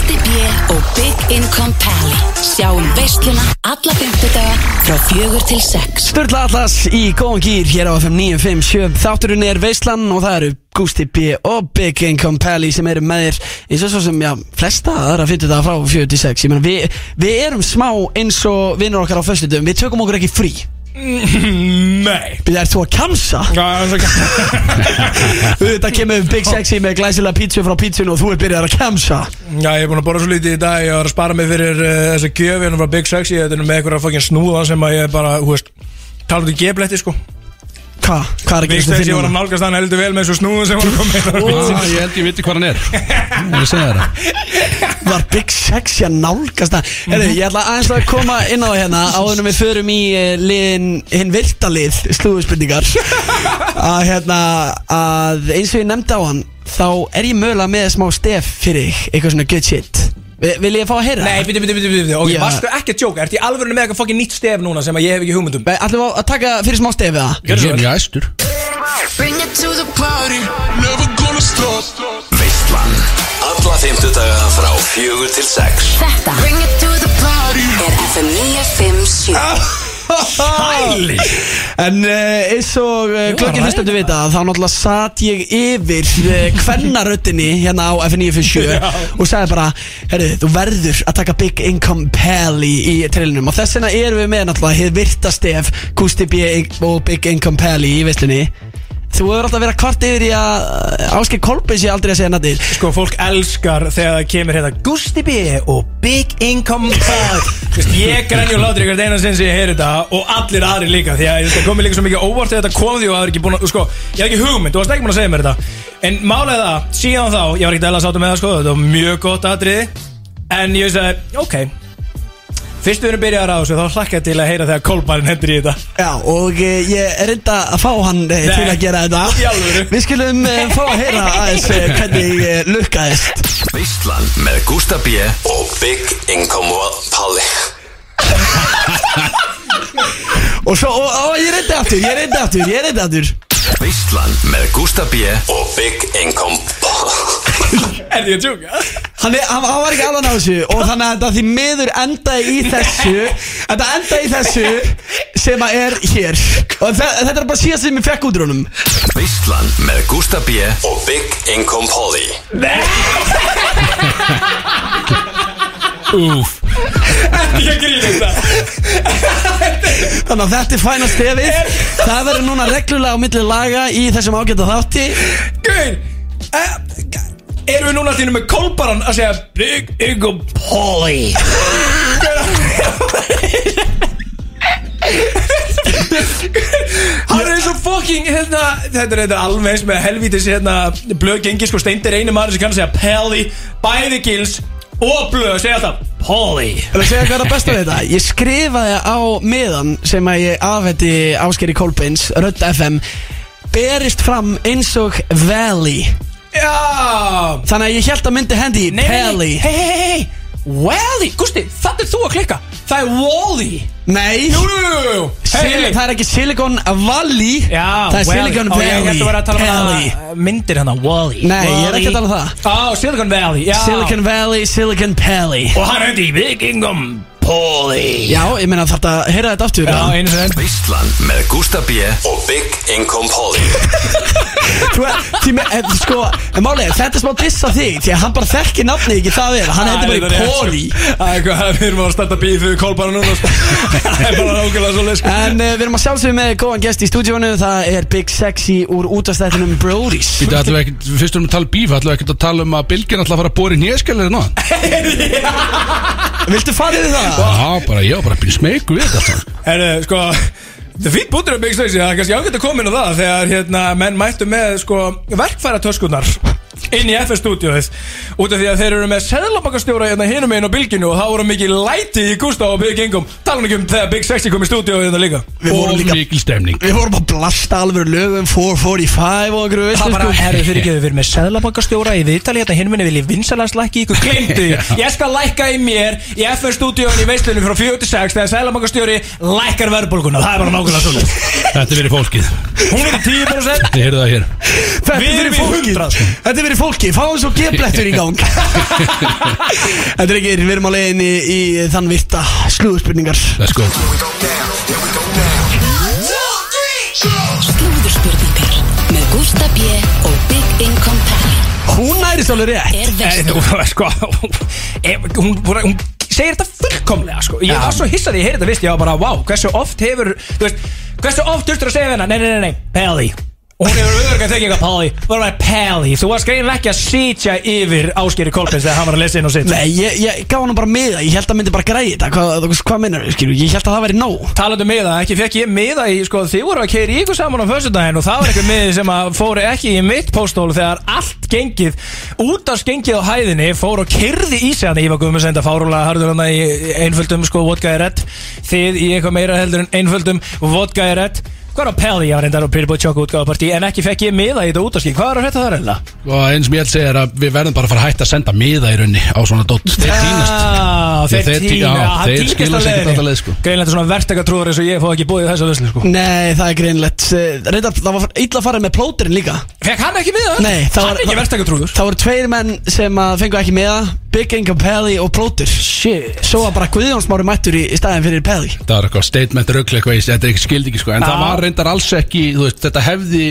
Gústi B. og Big Income Pally. Sjáum veisluna alla fymtudaga frá fjögur til sex. Sturla Atlas í góðan gýr hér á FM 957 Þátturinn er Veislan og það eru Gusti B og Big Income Pally sem eru með þér eins og svo sem, já, flesta aðra þetta frá 46 Ég meina, við, við erum smá eins og vinnur okkar á föstudum Við tökum okkur ekki frí Nei. Við erum þú að kamsa er Þetta kemur Big Sexy með glæsilega pítsu frá pítsun og þú er byrjað að kamsa Já, ég er búin að borða svo lítið í dag. Ég var að spara mig fyrir uh, þessi gjöf Hérna frá Big Sexy. Þetta er með einhverja fucking snúða sem að ég bara, hú veist Talað um gebletti sko Hva? Hvað er að Big gerast Sexy þér var að nálgast hann heldur vel með þessu snúðu sem var að koma Ó, með Ég held ég viti hvað hann er. Ég er að segja það. Var Big Sexy að nálgast það Herru, ég ætla aðeins að koma inn á það hérna Áður en við förum í eh, liðin Hinn viltalið slúðuspurningar Að hérna Að eins og ég nefndi á hann Þá er ég mögulega með smá stef fyrir þig, Eitthvað svona good shit Vi- Vil ég fá að heyra? Nei, byrju, byrju, byrju, byrju Ok, Já. varstu ekki að jóka Ertu í alvörinu með eitthvað fucking nýtt stef núna sem að ég hef ekki hugmyndum Nei, Ætlum við að taka fyrir smá stefið það? Ég er mjög æstur Bring it to the party, never gonna stop. Veistlan Alla fymtudaga frá fjögur til sex Þetta Bring it to the party. er FM 957 Hæli En uh, eins og uh, klokkin hlustendu vita þá náttúrulega satt ég yfir uh, kvennaröttinni hérna á F957 og sagði bara, herru, þú verður að taka Big Income Pally í trillinum og þess vegna erum við með náttúrulega hér virtastef Gusti B og Big Income Pally í veistlunni Þú hefur alltaf verið að kvart yfir í að Áskei Kolbeins ég aldrei að segja nættir Sko, fólk elskar þegar það kemur hérna Gusti B og Big Income veist, ég grenni og hlátur ykkur eina sem ég heyri þetta og allir aðri líka því að þetta komið líka svo mikið óvart þegar þetta kom því og það er ekki búin að, sko, ég hef ekki hugmynd, þú varst ekki búin að segja mér þetta. En málega það, síðan þá, ég var ekki eða sáttum með það, sko, þetta var mjög gott atriði en ég veist ok fyrst við erum byrjaðar á þessu, þá hlakka til að heyra þegar Kolbarinn hendur í þetta. Já, og uh, ég er reynda að fá hann til Nei. að gera Í þetta alvöru? Við skulum uh, fá að heyra aðeins uh, hvernig uh, lukkaðist. Veistlan með Gústa B og Big Income Palli. Og svo, og, og ég reyndi aftur, ég reyndi aftur, ég reyndi aftur. Veistlan með Gústa B og Big Income. Palli Er þið að tjóka? Hann, er- hann, hann var ekki alveg á þessu Og þannig að þetta því miður endaði í þessu Þetta endaði í þessu Sem að er hér. Og þe þetta er bara síðast sem ég fekk út úr honum. Veislan með Gústa B og Big Income Polly Úf Ég grínist það. Þannig að þetta er fæna stefið. Það verður núna reglulega á milli laga Í þessum ágæta þátti. Gauð eh, Erum við núna alltaf með kolbaran að segja Big Ego Polly Hann er svo fucking hérna, Þetta er þetta alveg eins með helvítis hérna, Blöð gengi sko steindir einu maður sem kann að segja Pelli, bæði gils Og blöð segja alltaf Polly. Það er að segja hvað er að besta við þetta? Ég skrifaði á miðan Sem að ég afhætti Áskeri Kolbins Rödd FM Berist fram eins og Valley Já. Þannig að ég held að myndi hendi í Pelli Hei, hei, hei, hei Wally, Gusti, það er þú að klikka. Það er Wally. Nei. Jú, jú, jú, jú Sil Það er ekki Silicon Valley. Já, Það er Wally. Silicon Ó, Ég Valley. hætti að vera að tala um Valley. hana Myndir hana, Wally. Nei, ég er ekki að tala um það. Á, Silicon Valley, já. Silicon Valley, Silicon Pelli Og hann hendi Big Polly Já, ég meina þarf þetta að heyra þetta aftur Já, eða? einu sem Veislan með Gústa B. Og Big Income Polly Þú því með, eh, sko, en málið, þetta er smá diss á þig Því að hann bara þekki nafni ekki það vel. Hann heitir bara í Póli Það er eitthvað, við erum að starta bíð fyrir kolbara núna sko. Það er bara nákvæmlega svo leið sko. En uh, við erum að sjálfsögum með góðan gest í stúdíónu Það er Big Sexy úr útastættinum Brody's Þetta ætlum við ekkert, fyrst við að tala um bíf ætlum við ekkert að tala um að bylgin ætla að fara að bóra í nýjaskælir ná Viltu fara yfir það? Já, bara ég var bara byrja smegu við þetta sko. Herru, sko Það er fýtt bútur um Big Stacy, það er kannski ágætt að koma inn á það Þegar hérna, menn mættu með sko, verkfæra töskunar inn í FS-stúdíóið út af því að þeir eru með seðlabakastjóra hérna hinum einn á bylginu og það voru mikið læti í Gustaf og Big Ingum tala ekki um þegar Big Sexy kom í stúdíóið hérna líka. Við vorum Og líka mikil stemning. Við vorum að blasta alveg lögum 445 og einhverju Það bara, herru, fyrir ekki, við erum með seðlabakastjóra í viðtali hérna hinum minni vil ég vinsalanslækki ykkur glemdi. Ég skal lækka í mér í FS-stúdíóin í veislunum frá 46 þegar seðlabakastjóri lækkar verðbólguna Þetta er verið fólkið Hún er í 10% Ég heyrðu það hér Þetta Við er erum fyrir í fólki 100. Þetta fyrir fólki, fáum svo geblettur í gang. Þetta er ekki, við erum á leiðinni í þann virta slúðspurningar Let's go. Slúðurspurningar með Gústa B. og Big Income Pally Hún nærist alveg rétt. Er þú- sko, eh, hún, hún, segir þetta fullkomlega sko. Ég var svo hissað ég heyrði þetta vist Ég var bara, wow, hversu oft hefur þú veist, Hversu oft þurftur að segja hennar Nei, nei, nei, nei, Pelli Og hún hefur auðvitað tekið eitthvað Þú var bara Pelli Þú varst greinilega ekki að sitja yfir Áskeri Kolbins Þegar hann var að lesa inn og sitt. Nei, ég, ég gaf hann bara miða, ég held að myndi bara græði þetta. Hvað, hvað minnur, skilur, ég held að það væri nóg. Talandi um miða, ekki fekk ég miða í, sko, þið voru að keira ykkur saman á föstudaginn og það var eitthvað miði sem að fóru ekki í mitt póstólu þegar allt gengið, út af skengið á hæðinni, fóru og kyrði í sig hann. Ívar Guðmunds enda fárúlega harður hann í einföldum, sko, vodka er rétt, þið í eitthvað meira heldur en einföldum, vodka er rétt Hvað er að Pelli, var reyndar á Pretty Boy Choco útgáðapartí en ekki fekk ég miða í þetta útaskil, hvað er að hrætta það reyna? Og eins sem ég held segja er að við verðum bara að fara að hætta að senda miða í raunni á svona dótt Þeir týnast. Já, þeir Þeir tí- týna, já, hann þeir týnist skila á sig ekkert alla leið, sko. Greinlega svona verktakatrúður eins og ég fóð ekki búið þessu visslu sko. Nei, það er greinlegt Reyndar, það var illa að fara með plóterinn líka. Fekk hann ekki miða? Nei, það var er Það að Big Inga Pelli og plóter Shit. Svo var bara Guðjónsmári mættur í, í staðin fyrir Pelli Það var eitthvað statement rögglega eitthvað í- Þetta er ekki skildi ekki sko. En það var reyndar alls ekki þú veist, Þetta hefði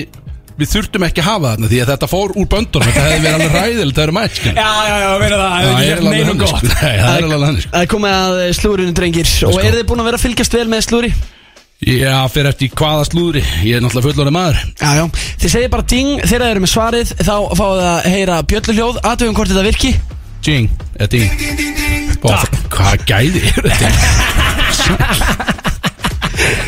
Við þurftum ekki að hafa þarna Því að þetta fór úr böndunum Þetta hefði verið alveg ræðilegt Það eru mætt Já, já, já, meina það, það Það er er alveg gott. sko. Nei, það er alveg þannig sko. Það er komið að slúrinu drengir. Og sko. eru þið búin að vera að fylgjast vel með slúri? Já, fyrir eftir hvaða slúðri. Ég er náttúrulega fullorðið maður. Já, já, þið segir bara ding Þegar þið eru með svarið Þá fáið að heyra bjölluhljóð Aðtöfum hvort þetta virki Jing, eða ding. Hvað gæði er þetta?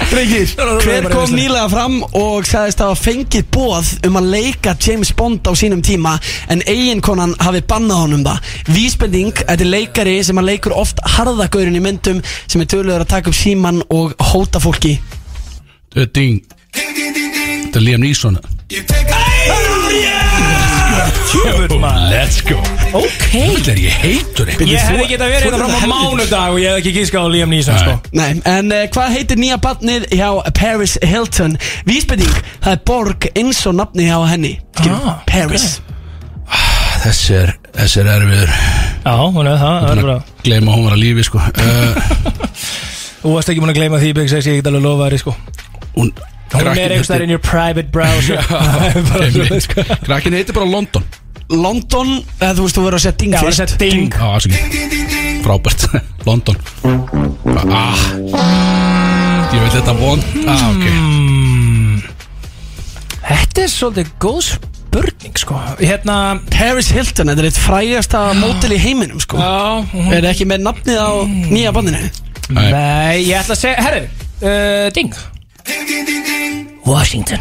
Drengir, hver kom nýlega fram og sagðist að hafa fengið bóð um að leika James Bond á sínum tíma en eiginkonan hafi bannað honum það. Vísbending, þetta er leikari sem að leikur oft harðagaurin í myndum sem er töluður að taka upp síman og hóta fólki. Eða Ding. Þetta er Liam Neeson Tjöfull maður? Let's go. Ok. Þetta er ég heitur eitthvað Ég hefði getað verið þetta fram á mánudag og ég hefði ekki gískað á Liam Neeson sko. Nei, en uh, hvað heitir nýja barnið hjá Paris Hilton? Vísbending, það er borg eins og nafni hjá henni. Skilur, Ah, Paris. Þessi er, þessi er erfiður. Já, hún er það, það er bara Gleyma að hún var að lífi sko. Uh, Þú varst ekki múin að gleyma því Big Sexy, ég get alveg lofa þér sko. Hún Hún er einhvers þar in your private browser. Það er sko. Krakkin heitir bara London. London, eða þú veist þú verður að setja ding Já, fyrst. þetta ding. Já, afsakið Frábært. London. Ah. Ég veit þetta von. Ah, ok. Mm. Þetta er svolítið góð spurning sko. Hérna Paris Hilton, þetta er eitt frægasta mótil í heiminum sko. Já, Er ekki með nafnið á nýja bandinu? Nei. Nei, ég ætla að segja, herri uh, Ding Washington.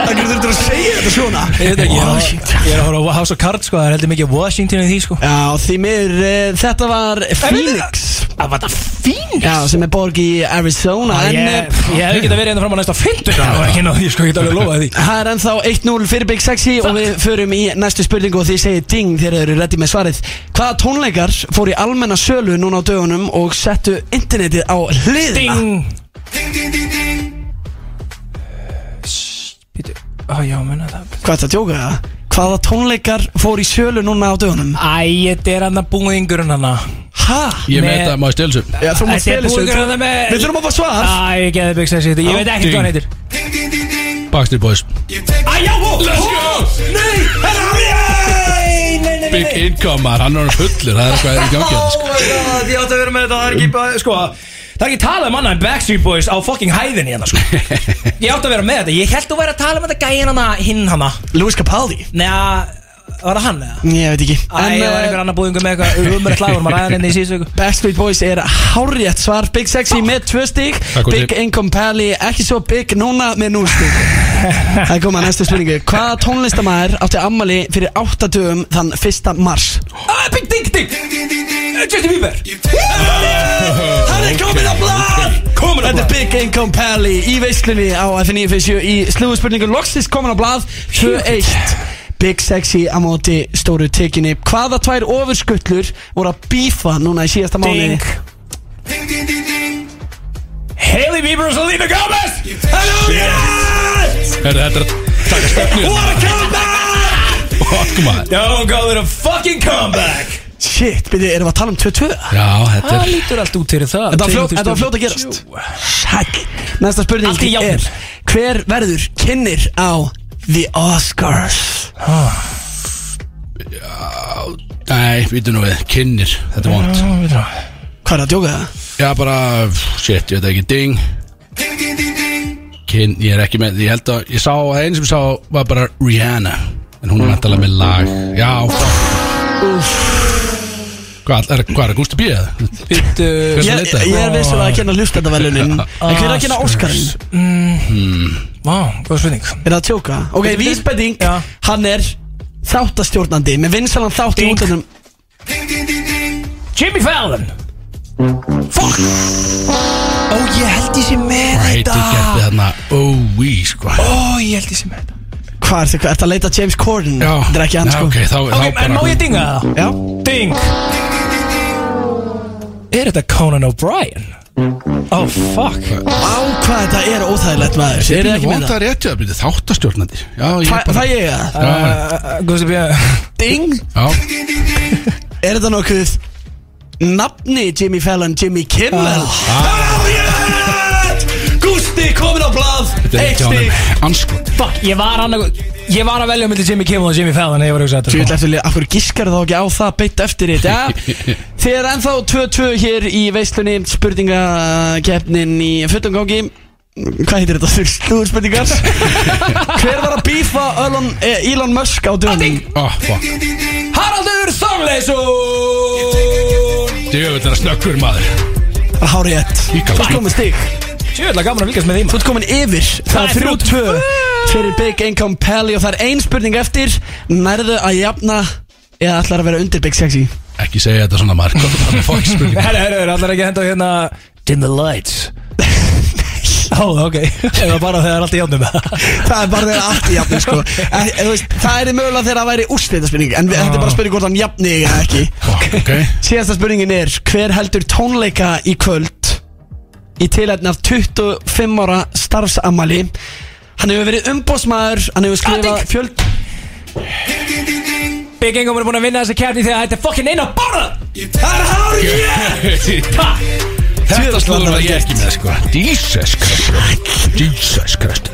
Það getur þú að segja þetta svona. Ég veit ekki, ég er að- Washington. ég er að horfa á House of Cards sko Það er heldur mikið Washington í því sko. Já, því mér, uh, þetta var Phoenix Það var þetta Phoenix? Já, sem er borg í Arizona Já, En Ég, eh, ég hef ekki að vera hérna fram á næsta 50 og ekki ná, ég sko ekki alveg lofa því. Það er ennþá 1-0 fyrir Big Sexy Og við förum í næstu spurningu og þið segir ding þegar þið eru reddi með svarið. Hvaða tónleikar fór í almenna sölu núna á dögunum og settu internetið á hliðina? Ding. Býtu, á já, menna það Hvað er þetta að djóka það? Hvaða tónleikar fór í sölu núna á dögunum? Æ, þetta er hann að búingurinn hann að Hæ? Ég Með- þetta, maður stelsu Já, þú mátt Þetta er búingurinn hann með Við þurfum að fá svar. Æ, ég geði byggst þessi Ég veit ekki hvað hann heitir. Backstreet Boys. Æ, já, ó, Let's go. Nei, herra, nei, nei, nei Big Income, maður, hann er hann fullur Það er eitthvað er í gangi hérna, að vera Það er ekki, talað um annað en Backstreet Boys á fucking hæðinni hérna, sko Ég átti að vera með þetta Ég held þú væri að tala um þetta gæin hana, hinn hana Louis Capaldi Neða, var það hann eða? Ég veit ekki Æ, það var eh, einhver annar búðingur með eitthvað umrætt lag vorum að ræða henni í síðustu viku. Backstreet Boys er hárjætt svar Big Sexy með tvö stík Takk. Big Income Pally ekki svo big núna með núl stík Það er komað næstu spurningu Hvaða tónlistamæður átti ammali fyrir 8 dögum þann 1. mars? Æ, Big Ding Ding Eh, Justin Bieber. Hann er komin á blad Komin á Þetta er. Big Income Pally í veislunni á FNÍFSU í slúðspurningu Loksist komin á blað. 2-1 Big Sexy á móti stóru tekinni. Hvaða tvær ofurskullur voru að bífa núna í síðasta mánuði? Ding. Hailey Bieber og Selena Gomez! Hello, yes Þetta er að taka stefnu. What a comeback! Fuck maður Don't call it a fucking comeback Shit, byrju, erum við að tala um 2-2? Já, þetta Það er lítur allt út fyrir það? Þetta var fljót- þetta var fljót að gerast. Sæll. Næsta spurning Allt í járnum. er Hver verður kynir á The Oscars? Nei, vítu nú við, kynir Þetta er vond Hvað er að djóka það? Já, bara, shit, ég veit ekki, ding. Kyn, ég er ekki með Ég held að, ég sá, það einu sem ég sá var bara Rihanna En hún er vantalega með lag. Já, fuck Hvað er, er, Gusti B? Ég, er vissur að kynna hlustendavalunin En hver er að kynna Oscarinn? Vá, góð spurning. Er það að tjóka? Ok, vísbending. Hann er þáttastjórnandi Með vinsalan þátt í útlunum Jimmy Fallon. Fuck. Ó, ég held ég sé með Hvað heitir þetta getið þarna? Ói, sko. Ó, ég held ég sé með þetta Hvað er þetta? Er þetta að leita James Corden? Já, Þetta er ekki hann Já, sko Ok, þá, Ok, þá en bara má ég dinga það? Já Ding Er þetta Conan O'Brien? Oh, fuck Á hvað þetta er óþægilegt maður Er þið ekki með það? það? er rétt, já, byrju, þáttastjórnandi Já, ég Fæ bara fæ ég það? Já, Gusti B Ding já, Er þetta nokkuð Nafni Jimmy Fallon Jimmy Kimmel Gústi komin á blað. Þetta Eitt stík Anskot Fuck, ég var hann að Ég var að velja um milli Jimmy Kimmel og Jimmy Fallon Ég var að hugsa Þú veit þetta sko. eftir Af hverju giskar þá ekki á það Beitt eftir þetta ja. Þið er ennþá 2-2 hér í veislunni Spurningakeppnin í fullum gangi. Hvað heitir þetta? Slúðspurningar Hver var að bífa Elon, eh, Elon Musk á dögum? Fuck. Haraldur Þorleifsson! Djöfull er að snöggur maður. Það er hárið ett ert komin stig Sjöðlega gaman að fylgjast með því Þú ert komin yfir. Það Það er er 3-2 Fyrir Big Income Pally Og það er ein spurning eftir. Nærðu að jafna Eða ætlar að vera undir Big Sexy? Ekki segja þetta svona er það fokk spurning Herra, herra, herra, allar ekki að henda hérna Dim the lights. Ó, ok. Eða bara þegar allt í játnum Það er bara þegar allt í jafni sko. en, en, þú veist, Það er mögulega þegar það væri úrslitaspurning En við, þetta er bara spurning hvort hann jafni eða ekki. Ok. Síðasta spurningin er Hver heldur tónleika í kvöld Í tilhættin af 25 ára starfsamali Hann hefur verið umbósmaður Hann hefur skrifað fjöld Big Income er búin að vinna þessa kefni þegar þetta er fucking einn á borða Það er hálf Takk Þetta slúður var ég ekki með sko. Jesus Christ. Jesus Christ.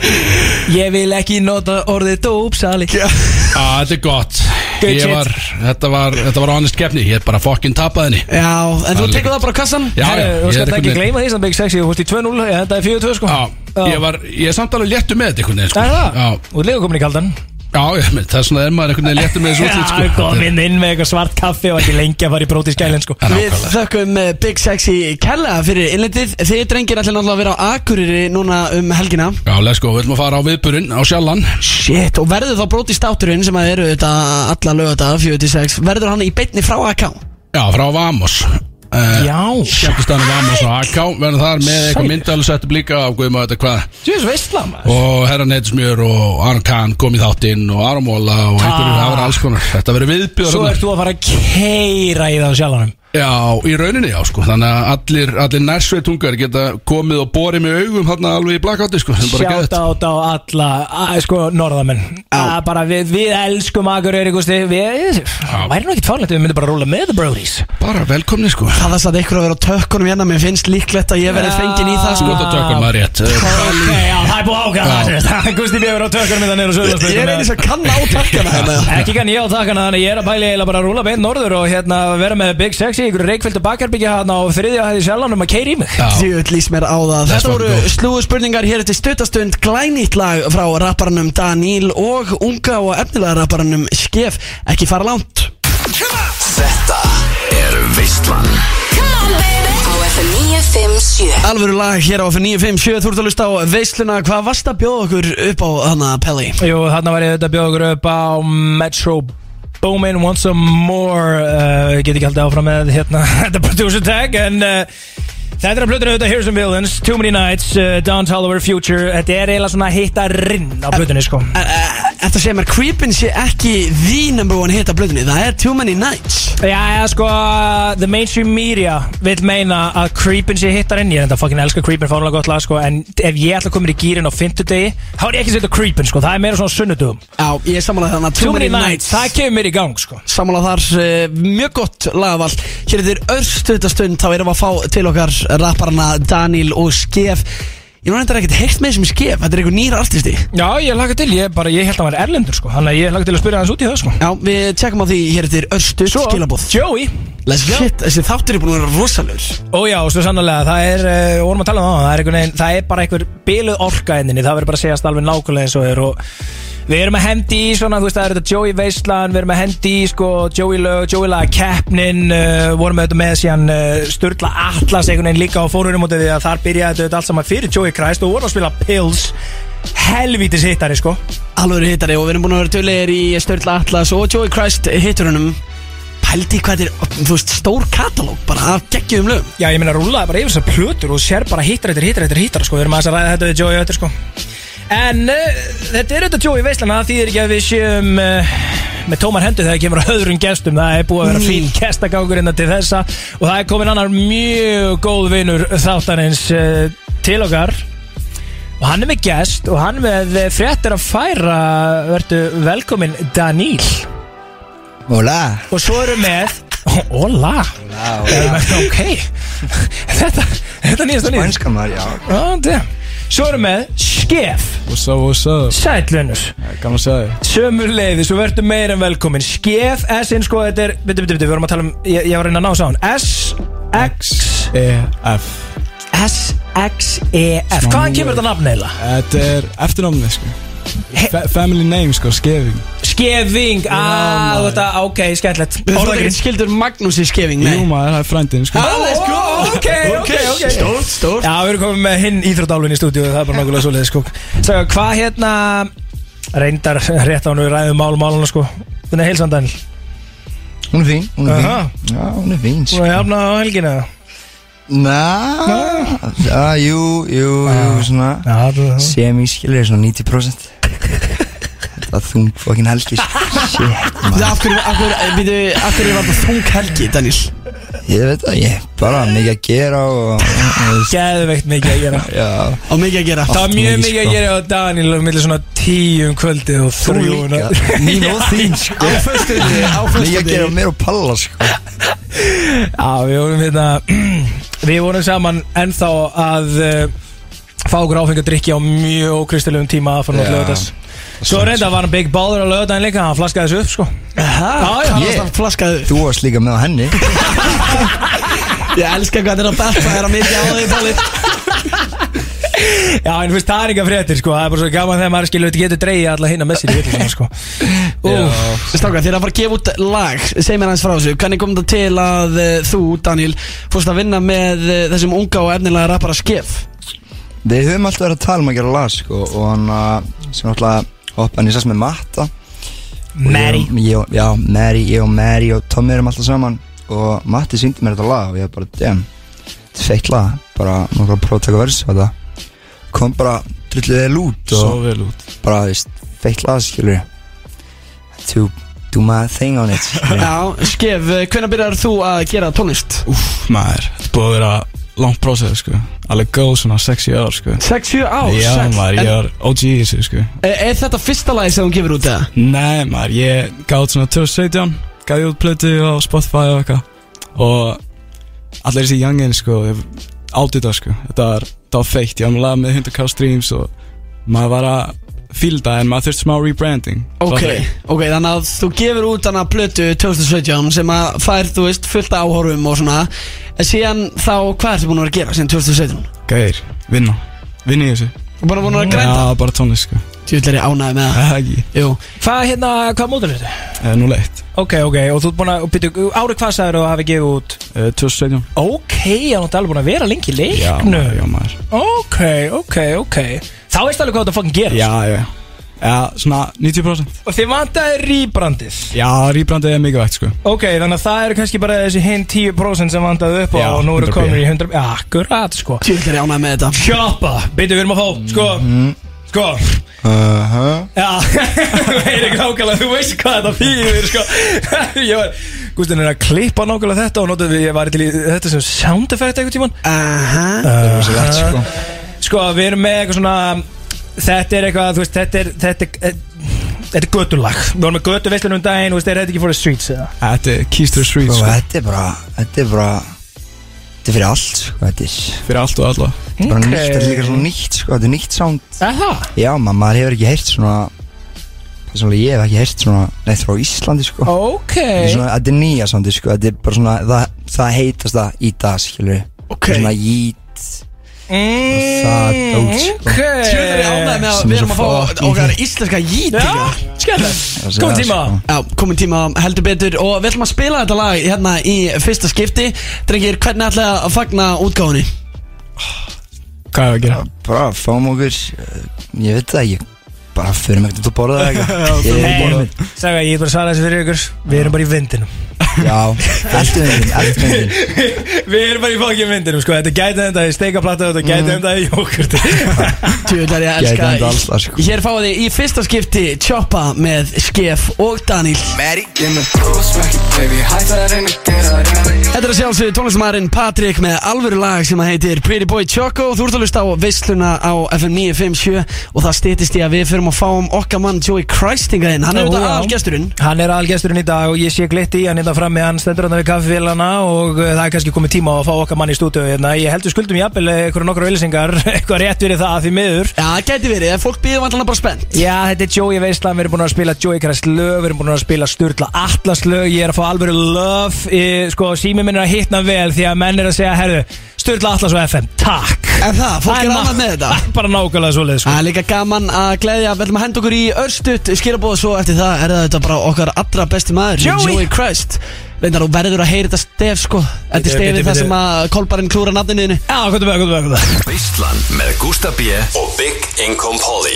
Ég vil ekki nota orðið dópsali. Á, þetta er gott. Good Ég shit. var, þetta var, þetta var honest keppni. Ég er bara fokkin tapað henni. Já, en þú tekur það bara á kassan Já, Herru, já, Þú ég skalt er ekki einhvern veginn- gleyma því sem Big Sexy Þú fórst í 2-0, ég þetta er 4-2 sko. Já, ég var, ég er samt alveg léttu með þetta einhvern veginn sko. Það er það? Já, er líka komin í kaldan já, ég veit, það er svona er maður einhvern veginn léttu með þessu útlit sko. Já, komin inn með eitthvað svart kaffi og ekki lengi að fara í bróti í skælinn sko. Við þökkum eh, Big Sexy Kella fyrir innlendið Þið drengir ætla náttúrulega að vera á Akureyri núna um helgina. Já, let's go, við ætlum að fara á viðburinn á sjallan Shit, og verður þá bróti státturinn sem að eru þetta alla lögata 46 Verður hann í beinni frá AK? Já, frá Vamos Já. Skemmtistanum Vamos og AK Verðum þar með eitthvað myndalus Þetta blíka á Guðum að þetta hvað. Veist veistla maður. Og Herra Neidsmjör og Aron Kahn kom í þáttinn Og Aron Móla og einhverju verður alls konar. Þetta verður viðbjör Svo ert þú að fara að keira í það sjálfanum Já, í rauninni já sko. Þannig að allir, allir nærsveitungar geta komið og borið með augum hérna alveg í blakkátti sko. Sjáta át á alla, að, sko, norðamenn. Að, bara, við, við elskum Akureyri, gústi Við, væri nú ekkert farlegt Við myndum bara að rúla með the brodies. Bara velkomni sko. Það þarf að ykkur að vera á tökkunum hérna Mér finnst líklegt að ég verði fengin í það sko. Skot á tökkunum að rétt. Ok, já, það er búið ákvæða Gústi, ég verði á tökkunum hérna Ég er Sexy ykkur reikfylgdu bakherbyggja hérna á þriðja hæði sjálfanum að keira í mig. Þjóð lýst mér á það. Þetta voru slúðu spurningar hér eftir stuttastund Glænýtt lag frá rapparanum Daníl Og unga og efnilega rapparanum Skef Ekki fara langt. Þetta er Veistlan Á FM 957 Alvöru lag hér á F957 Þú ert að lusta á veisluna. Hvað varst að bjóða okkur upp á hana Pelli? Jú, þarna var ég að bjóða okkur upp á Metro Boomin Want Some More. Uh, get ekki haldið áfram með hérna Þetta producer tag En uh, þetta er að plötuna auðvitað Here's some Villains Too Many Nights uh, Don Tolliver Future. Þetta er eiginlega svona hittarinn á plötunni sko Þetta segir mér Creepin sé ekki The number one hit af blöðunni Það er Too Many Nights. Já, já, sko, the mainstream media vil meina að Creepin sé hittarinn Ég er enda fucking elska Creepin, fárlega gott lag, sko En ef ég ætla að koma í gýrin á fimmtudegi Þá er ég ekki að setja Creepin, sko, það er meira svona sunnudugum Já, ég samanlega þannig Too many nights, það kemur mér í gang, sko. Samanlega þar uh, mjög gott lagavall. Hér er þér örstutastund Þá erum við að fá til okkar rapparana Daníl og Skef Ég var reyndar ekkert heilt með sem Skef Þetta er einhver nýra artisti. Já, ég laka til, ég, bara, ég held að hann var erlendur, sko. Þannig að ég laka til að spyrja hans út í það, sko. Já, við tjekkum á því Hér þér örstut Svo, skilabóð Joey. Let's go. Shit, þessi þáttur er búin að vera rosalur Ó já, svo sannlega, það er, uh, vorum að tala um það, það er, einhvern veginn, það er bara einhver biluð orka enninni, það verður bara að segjast alveg nákvæmlega eins og er og við erum að hendi í svona, þú veist, það er þetta Joey Veislan, við erum að hendi í sko Joey lög, Joey laga keppnin, uh, vorum þetta með síðan uh, Sturla Atlas einhvern veginn líka á út af því að þar byrjaði þetta allt saman fyrir Joey Christ og vorum að spila Pills, helvítis hittari sko. Alvöru hittari og við erum búin að vera tölulegir í Sturla Atlas og Joey Christ hitturunum. Pældi hvað er, þú veist, stór katalóg bara af geggjum lögum. Já, ég meina rúlaði bara yfir þessar plötur og sér bara hittar eftir hittar eftir hittar sko, við erum aðeins að ræða þetta við Joey eftir sko En uh, þetta er þetta Joey veislana, það þýðir ekki að við séum uh, með tómar hendur þegar kemur að öðrum gestum. Það er búið að vera fín gestagangur innan til þessa. Og það er komin annar mjög góð vinur þáttanins uh, til okkar. Og hann er með gest og hann er með fréttir að færa verðu velkomin Daníl. Hola. Og svo erum við Hola. Hola Ok. Þetta, þetta nýjast að nýjast Spænska maður, já. Já, damn Svo erum við Skef. What's up, what's up? Sætlunur Gaman að segja þig. Sömur leiði, svo verður meir en velkomin. Skef, S-in sko, þetta er Bitti, bitti, bitti, við vorum að tala um Ég, ég var að reyna að ná sá hann S-X E-F S-X-E-F Hvaðan kemur þetta nafn eiginlega? Þetta er eftirnámið sko Family name sko, skefing Skefing, ah, þetta, ok, skemmtilegt. Orðagrín ekkert skildur Magnús í Skefing, nei? Jú maður, það er frændin sko. Ah, let's go Ok, ok, ok Stórt, stórt. Já, við erum komið með hinn íþróttálfin í stúdíu Það er bara nákvæmlega svoleiði sko. Sæða, hvað hérna Reyndar rétt á við ræðum mál máluna sko. Hvernig er heilsan Daniel? Hún er fín, hún er Aha. fín Já, hún er fín sko. er jafna á helgina já, jú, jú, jú, svona Semi, skilur, svona 90% Þetta var þung fokkin helgi. Shit, maður af hverju, af hverju, byrju, af hverju var það þung helgi, Daniel Ég veit það, ég bara mikið að gera og Geðveikt mikið að gera. Já. Og mikið að gera. Það var mjög mikið, að sko. gera á Daniel og millir svona tíu um kvöldið og þrjú líka Mín og þín sko. Á föstuði, á Mikið að föstuði gera mér og palla sko. Já, við vorum hérna Við vorum saman ennþá að uh, fá okkur áfengi að drikja á mjög ókristilegum tíma að fara Já. nátt lögðast Svo reynda var hann Big Baller á lögðaðin líka Hann flaskaði þessu upp sko. Aha, Já, já. varst að flaskaðu Þú varst líka með henni. Ég elska hvað þetta er að betta þér að mikið á því Palli. Já, en þú veist, það er eitthvað fréttir sko. Það er bara svo gaman þegar maður skilur Þetta getur dreigja alla hinna með sér í villisum sko. Úf, Stráka, þér er að fara að gefa út lag. Segð mér aðeins frá þessu. Hvernig kom það til að uh, þú, Daniel Fórst að vinna með uh, þessum unga og efnilega rappara Skef Við höfum alltaf verið að tala um að gera lag sko Og hann að sem alltaf hoppa hann í sess með Matta. Mary. ég, og- Já, Mary, ég og Mary og Tommy erum alltaf saman. Og Matti síndi mér þetta lag og ég bara, damn Þetta er feitt lag. Bara nokkra próf að taka vers og þetta. Kom bara drullið vel út og Svo vel út. bara, veist, feitt lag, skilur To do my thing on it skilurðu. Já, Skef, hvernig byrjar þú að gera tónlist? Úff, maður Þetta búið að vera langt prósess, sko. Alveg góð svona 6-7 ár, sko. 6-7 ár Já, sæll. maður, ég er OG í þessu, sko. Er, er þetta fyrsta lagi sem þú gefur út eða? Nei, maður, ég gáði svona 2017 Gæði út plötu á Spotify og eitthvað. Og allir þessi youngin, sko Átti þetta, sko. Þetta var, var feitt. Ég var með 100k streams Og maður var að fílda En maður þurfti smá rebranding. Ok, ok, þannig að þú gefur út hana plötu 2017 sem að fær, þú veist, fullt áhorfum og svona. En síðan þá, hvað ertu búin að vera að gera síðan 2017? Gæðir, vinna. Vinna í þessu. Þú búin að búin að vera að grænda? Já, bara tónlist, sko. Tjóðlega er ég ánægði með það? Það er ekki. Jú, Hvað hérna, hvað mótur er þetta? Er nú leitt Ok, ok, og þú ert búin að, byrju, árið hvað sagður þú að hafi gefið út? uh, 2017 Ok, hann átti alveg búin að vera lengi í Já, leiknum. Maður, já, maður. Ok, ok, ok Þá veist alveg hvað þetta fucking gerir Já, já. Já, svona 90% Og þið vantaði rýbrandið? Já, rýbrandið er mikilvægt, sko. Ok, þannig að það eru kannski bara þessi hinn 10% sem vantaði upp á Já, og nú eru 100%. komin í 100 Já, akkurat, sko. Tjóðlega er ég ánægði með þetta. Kjoppa, byrju, við erum að fá, sko. Sko, Uh-huh. já Eirik nákvæmlega, þú veist hvað þetta þýðir, sko. Ég var, Gústin er að klippa nákvæmlega þetta og notaði, ég var til í þetta sem sound effect eitthvað tíman Aha. Rosalegt, sko. Sko, við erum með eitthvað svona Þetta er eitthvað, þú veist, þetta er Þetta er, þetta er götulag Við vorum með götu veislunum daginn, þú veist, er þetta ekki for the streets eða? Þetta er Keys to the Streets, sko þetta er bara Þetta er bara Þetta er fyrir allt sko Þetta er Fyrir allt og alla Þetta er bara nýtt Þetta er líka svona nýtt sko Þetta er nýtt sound Aha. Já maður, maður hefur ekki heyrt svona Personlega ég hef ekki heyrt svona Neitt frá Íslandi sko Ok Þetta er, svona, þetta er nýja soundi sko Þetta er bara svona Það, það heitast það í dag skilur Ok. Svona jít mm, það sko. Ok. Tjóðlega er ég ánægði með að við er erum að fá okkar íslenska jít Já, skemmt Það Góðan sé tíma. sko. Já, komin tíma heldur betur. Og við ætlum að spila þetta lag hérna í fyrsta skipti. Drengir, hvernig ætla að fagna útgáfunni? Hvað er að gera? Bara fáum okkur eh, Ég veit það ekki. Bara fyrir út að borða það eitthvað. Ég er bara Saga, ég er bara að svara þessu fyrir ykkur. Við erum bara í vindinum Já, eldur vindin Við erum bara í fokkin vindinum, sko. Þetta gæti enda í steikaplata þetta gæti enda í jógurti Tjóðlega er ég að Gæti enda elska alls þar, sko. Hér fáið þið í fyrsta skipti Choppa með Skef og Daniel. Þetta er að sjálfsögðu tónlistamæðurinn Patrik með alvöru lag sem að heitir Pretty Boy Choco. Þú ert að lusta á veisluna á FM 957 og það stýttist í að við fyrum að fáum okkar mann Joey Christinga inn. Hann er auðvitað já. aðalgesturinn. Hann er algesturinn í dag og ég sé glitt í hann hérna frammi, hann stendur hann við kaffevélana og uh, það er kannski komið tíma að fá okkar mann í stúdíu hérna. Ég heldur skuldum jafnvel eitthvað nokkru auðlýsingar, eitthvað rétt fyrir það því miður. Já, það gæti verið, en fólk býður vantilega bara spennt Já, þetta er Joey Veislan, við erum búin að spila Joey Christ lög, við erum búin að spila Sturla Atlas lög, ég er að fá alvöru love, e, sko sími minn er að hitna vel því að menn er að segja, herðu, Sturla Atlas og FM, takk. En það, fólk er annað með þetta það er bara nákvæmlega svoleið, sko. Það er líka gaman að gleðja, við ætlum að henda okkur í örstutt skilabóð svo eftir það er þetta bara okkar allra besti maður Joey. Joey Christ Reyndar þú verður að heyra þetta stef sko Þetta er stefið það sem að kolbarinn klúra nafninu Já, hvað er það, hvað er það? Veistlan með Gústa B. og Big Income Polly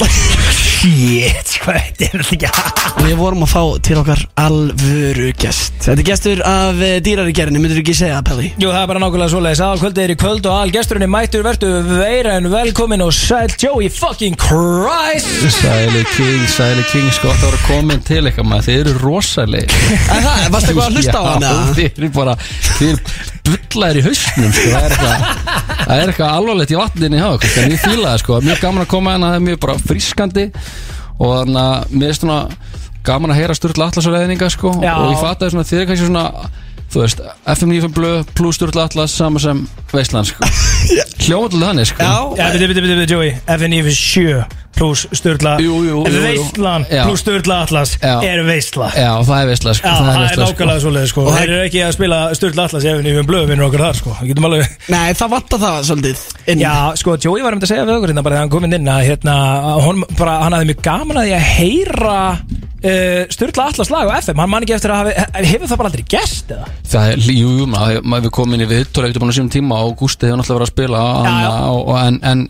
Shit, hvað þetta? Er þetta ekki. Við vorum að fá til okkar alvöru gest. Þetta er gestur af eh, dýrari gerinni, myndur ekki segja það, Pelli? Jú, það er bara nákvæmlega svoleiðis. Aðalkvöldið er í kvöld og algesturinn er mættur Vertu veira en velkomin og sæl Joey fucking Christ. Sæli King, Sæli King, sko það voru komin til eitthvað maður, þið eru rosaleg En það, varstu eitthvað að hlusta á eða? þið eru bara, þið eru drullaðir í hausnum sko. það er eitthvað það eitthvað alvarlegt í vatninni hjá okkur en ég fíla það sko, mjög gaman að koma hérna það er mjög bara frískandi. Og þannig að mér er gaman að heyra og reyðninga sko. Og ég fatt að þið er kannski svona þú veist, FM 95 blöð pluss Sturla Atlas saman sem Veistland sko. Hljóðlega þannig sko. Já, beti, beti, beti, beti, Joey. FNF 7 pluss Sturla. Jú, jú, jú, jú. Veistlan Já. pluss Sturla Atlas Já. er Veistla. Já, það er Veistland sko. Já, það er veisla, nákvæmlega svoleið sko. Og það Þeir eru ekki að spila Sturla Atlas ef við blöðum vinnur okkur þar sko. Við getum alveg Nei, það vantar það svolítið inn. Já, sko, Joey var um að segja við okkur hérna bara þegar hann kom inn inn að hérna, bara, hann hafði mjög gaman að því að heyra uh, Sturla Atlas lag á FM, hann man ekki eftir að hafi, hefur það bara aldrei gest eða? Það er, jú, jú, maður, komum inn í viðtóla ekkert búin á sínum tíma og Gústi hefur náttúrulega verið að spila Já, já. og, og, en, en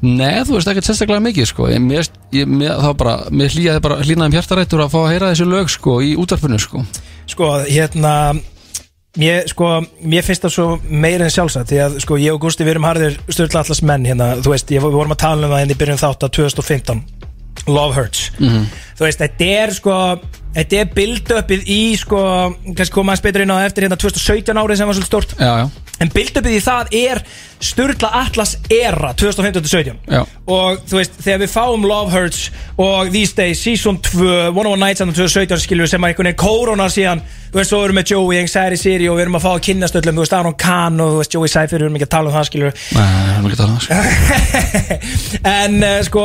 Nei, þú veist ekkert sérstaklega mikið sko ég, mér, ég, mér, það var bara, mér hlýjaði bara hlýnaði um hjartarættur að fá að heyra þessi lög sko í útarpinu sko Sko, hérna Mér, sko, mér finnst það svo meira en sjálfsagt því að sko, ég og Gusti við erum harðir Sturla Atlas menn hérna, þú veist, ég, við vorum að tala um það hérna í byrjun þátt að 2015 Love Hurts. Mhm. þú veist, þetta er sko þetta er build-upið í sko kannski koma aðeins betur inn á eftir hérna 2017 árið sem var svolítið stort Já, já, En build-upið í það er Sturla Atlas era 2015-17 Já. Og þú veist, þegar við fáum Love Hurts og These Days, Season 2 One One Nights and 2017 skilur við sem að einhvern veginn kórónar síðan Þú veist, svo erum við Joey, Anxiety Siri og við erum að fá að kynnast öllum Þú veist, Aron Kahn og þú veist, Joey Cypher, við erum ekki að tala um það við. Nei, það er ekki að tala um það sko. En uh, sko,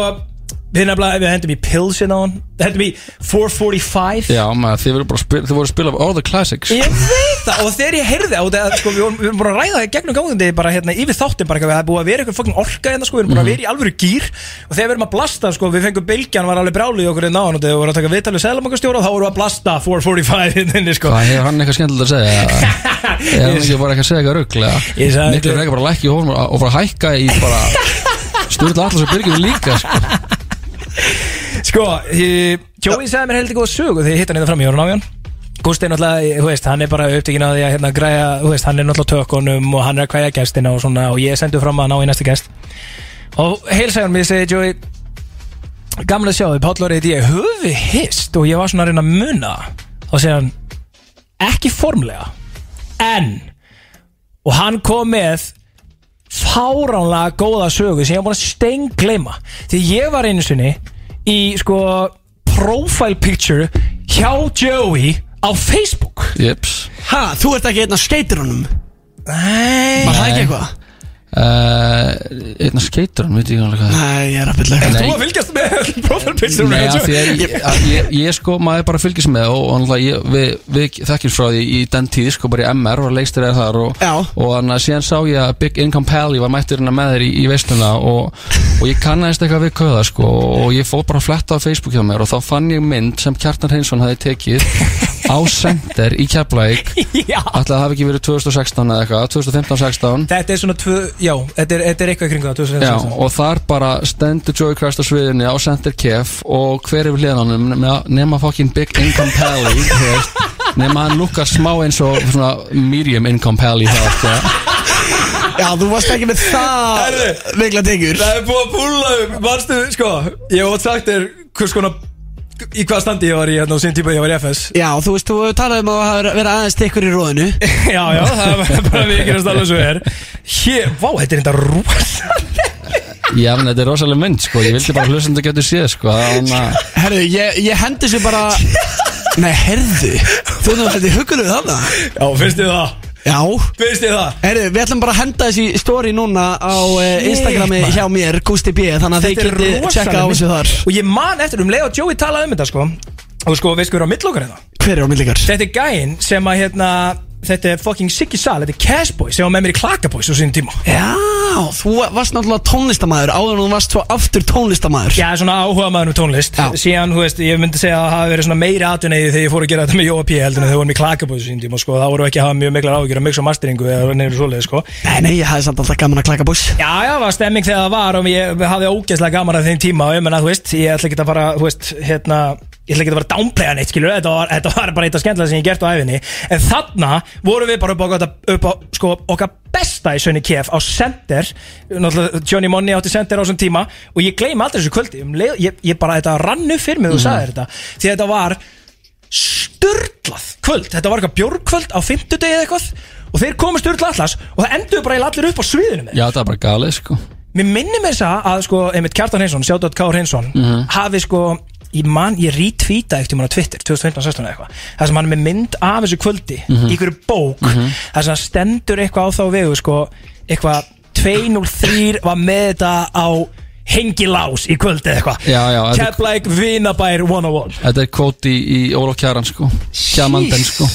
við við hendum í Pilsin á hann. Hendum í 445 Já, maður, þið voru bara að spila, þið voru að spila all the classics. Ég veit það og þegar ég heyrði á þetta sko, við, vorum, við búin að ræða það gegnum gangandi bara hérna yfir þáttin bara það er búið að vera eitthvað fucking orka hérna sko, við erum búin að vera í alvöru gýr og þegar við erum að blasta sko, við fengum bylgjan var alveg brálið okkur hérna á hann og þegar við vorum að taka viðtalið sælamakastjóra þá vorum við að blasta 445 hérna inni sko. Hvað hefur hann eitthvað skemmtilegt að segja? Er hann ekki bara eitthvað að segja eitthvað rugglega? Ég Miklu er ekki bara að lækka í honum og bara hækka í bara Sturla allas og byrgjum líka sko Sko, Joey sagði mér heldur góða sögu þegar ég hitt hann hérna fram í orðan á hann. Gústi er náttúrulega, þú veist, hann er bara upptekinn á því að hérna græja, þú veist, hann er náttúrulega tökunum og hann er að kvæja gestina og svona og ég sendi fram að ná í næsta gest. Og heilsæðan mér segi Joey gamla að sjá þið, Páll Lórið ég höfum við hist og ég var svona að reyna að muna. Og segja hann ekki formlega en og hann kom með fáránlega góða sögu sem ég var búin að steingleima því ég var einu sinni í sko profile picture hjá Joey á Facebook. Jeps. Ha, þú ert ekki einn af skeiturunum Nei. Var það ekki eitthvað? Uh, Einna skeitur hann, veit ég ekki hvað er. Nei, ég er að Nei. Þú að fylgjast með profile picture Nei, af því að ég, að ég, ég sko, maður bara fylgist með og, og náttúrulega ég, við, við þekkjum frá því í den tíð, sko, bara í MR og leistir eða þar og, og þannig að síðan sá ég að Big Income Pally var mættur hérna með þér í, í veisluna og, og ég kannaðist eitthvað við köða, sko, og ég fór bara að fletta á Facebook hjá mér og þá fann ég mynd sem Kjartan Hreinsson hafi tekið á Center í Keflæk Já. Ætli það hafi ekki verið 2016 eða eitthvað, 2015-16 Þetta er svona tvö, já, þetta er, þetta er eitthvað í kringu það 2016. Já, og þar bara stendur Joey Christ á sviðinni á Center Kef og hver er við hliðanum nema fucking Big Income Pally þú veist, nema hann lukkar smá eins og svona medium income Pally það sko. Já, þú varst ekki með það mikla tengur. Það er búið að púla um, manstu, sko Ég hef sagt þér hvers konar Í hvað standi ég var í hérna á sín tíma ég var í FS Já, þú veist, þú hefur talað um að verið aðeins tekkur í róðinu Já, já, það var bara vikið alveg svo er Hér, vá, þetta er þetta rosa Já, en þetta er rosalega mynd sko. ég vildi bara hlustandi getur séð sko. að Herðu, ég, ég hendi sér bara Nei, herðu Þú nú þetta hugunuð þarna Já, finnst þið það? Já Finnst þið það? Herðu, við ætlum bara að henda þessi story núna á uh, Instagrami maður. hjá mér, Gusti B Þannig að þið Þetta er getið rosaleg tjekka á mynd. þessu þar Og ég man eftir um leið og Joey talaði um þetta sko Og sko, veist hvað er á millokkar hérna? Hver er á millikar? Þetta er gæinn sem að hérna Þetta er fucking Siggy Sal, þetta er Cashboy sem var með mér í Klakaboys á sín tíma. Já, þú varst náttúrulega tónlistamæður Áður en þú varst svo aftur tónlistamæður Já, svona áhuga maður um tónlist. Já. Síðan, þú veist, ég myndi segja að það hafi verið svona meiri aðtunniði þegar ég fór að gera þetta með Jóa P heldur en þegar við vorum í Klakaboys á sín tíma, sko, þá voru ekki að hafa mjög miklar áhyggjur að mix og masteringu eða nefnir svoleið, sko. Nei, nei, ég hafði samt alltaf gaman að klaka buss Já, já, var stemming þegar það var og ég hafði ógeðslega gaman að þeim tíma. Og ég menna, þú veist, ég ætla ekki að fara, þú veist, hérna ég ætla ekki að fara að downplaya neitt, skilur þetta var, þetta var bara eitt af skemmtilega sem ég gert á æfinni en þarna vorum við bara upp á, upp á, sko, okkar besta í Sönni KF á Center, náttúrulega Johnny Money átti Center á þessum tíma. Og ég gleymi aldrei þessu kvöldi, um leið, ég, ég bara, þetta rannu fyrir mig þú sagðir þetta, því þetta var sturlað kvöld, þetta var eitthvað bjórkvöld á fimmtudegi eða eitthvað. Og þeir komu styrla allas og það endur bara allir upp á sviðinu með. Já, það er bara galið sko. Mér minnir með þess að, sko, einmitt Kjartan Hreinsson, sjátt Kár Hreinsson Mhm. hafi sko, ég man, ég retweeta eftir mann á Twitter, 2015-16 eða eitthvað. Það sem hann er með mynd af þessu kvöldi Mhm. í einhverju bók, Mhm. það sem stendur eitthvað á þá vegu, sko, eitthvað 203 var með þetta á hengilás í kvöldi eða eitthvað. Keflæk Vinabær 101 Þetta er kvót í, í Ólof Kjaran sko. Kjamanden sko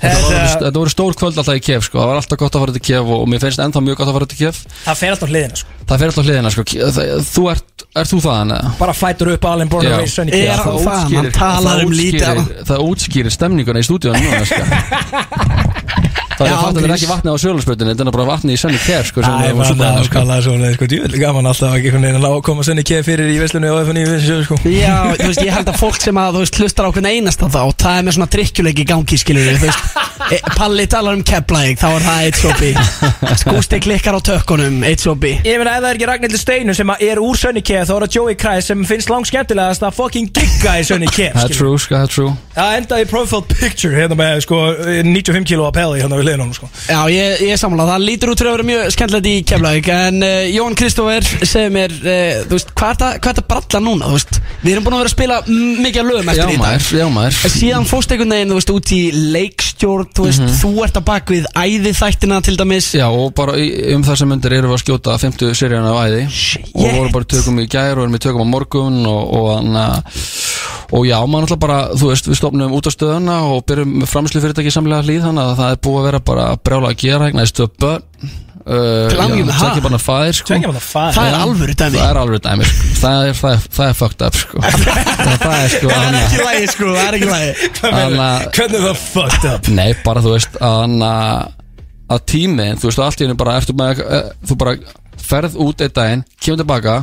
Þetta voru, stór kvöld alltaf í Kef sko Það var alltaf gott að fara til Kef og, og mér finnst ennþá mjög gott að fara til Kef Það fer alltaf hliðina, sko Það fer alltaf hliðina sko Það- Þú ert, er þú þaðan eða? bara fætur upp alveg borna Já. reis Sönni Er Kef hann það? Hann talar um lítið útskýrir, það útskýrir stemninguna í stúdíunum núna sko. Það er fattilega grís. ekki vatnið á sölusbröðinu Þetta er bara vatnið í Sönni Kef sko, sem Æ, við vorum var súpaðan á, það sko. skallaði svona, sko, djúvel gaman alltaf ekki einhvern veginn að lá- koma Sönni Kef fyrir í Veslunni og FNÍ, sko. Já, þú veist, ég held að fólk sem að, þú veist, hlustar á hvern einasta þá Það er með svona drikkjuleik í gangi, skilur við, þú veist. E, Palli talar um keflæk, þá er það eitt sopi. Skústi klikkar á tökkunum, eitt sopi. Ég meina ef það er ekki Ragnhildur Steinu sem að er úr Sönni Kef þá er það Joey Kreis sem finnst langt skemmtilegast að fucking gigga í Sönni Kef Það er true sko, það er true Það endaði profile picture hérna með sko 95 kilo að peli hérna við liðnum sko. Já, ég, ég sammála, það lítur út fyrir að vera mjög skemmtilegt í keflæk En uh, Jón Kristófer segir mér, uh, þú veist, hvað er það, hvað er það bralla núna, þú veist? Við erum búin að vera að spila mikið af lögum Já eftir í dag. maður, já maður. En Síðan fórst einhvern veginn, þú veist, út í leikstjórn, þú veist, Mhm. þú ert að bak við æði þættina til dæmis. Já og bara í, um þessar myndir erum við að skjóta 50 seríana af æði. Og vorum bara í tökum í gær og erum í tökum á morgun og, og, hana, og já, maður náttúrulega bara, þú veist, við stopnum út á stöðuna og byrjum framslu fyrirtæki samlega hlýð þannig að það er búið að vera bara brjála að gera hérna í stöðbönn Til hamingju með það. Tvekkja bara fæðir sko Tveggja barna faðir. Það er Já, alvöru dæmi. Það er alvöru dæmi sko. það, er, það, er, það er fucked up sko. það, það er sko Það er ekki lægi, sko, það er ekki lægi Hvernig er það fucked up? Nei, bara þú veist að, tíminn, þú veist, allt í henni bara eh, þú bara ferð út einn daginn, kemur tilbaka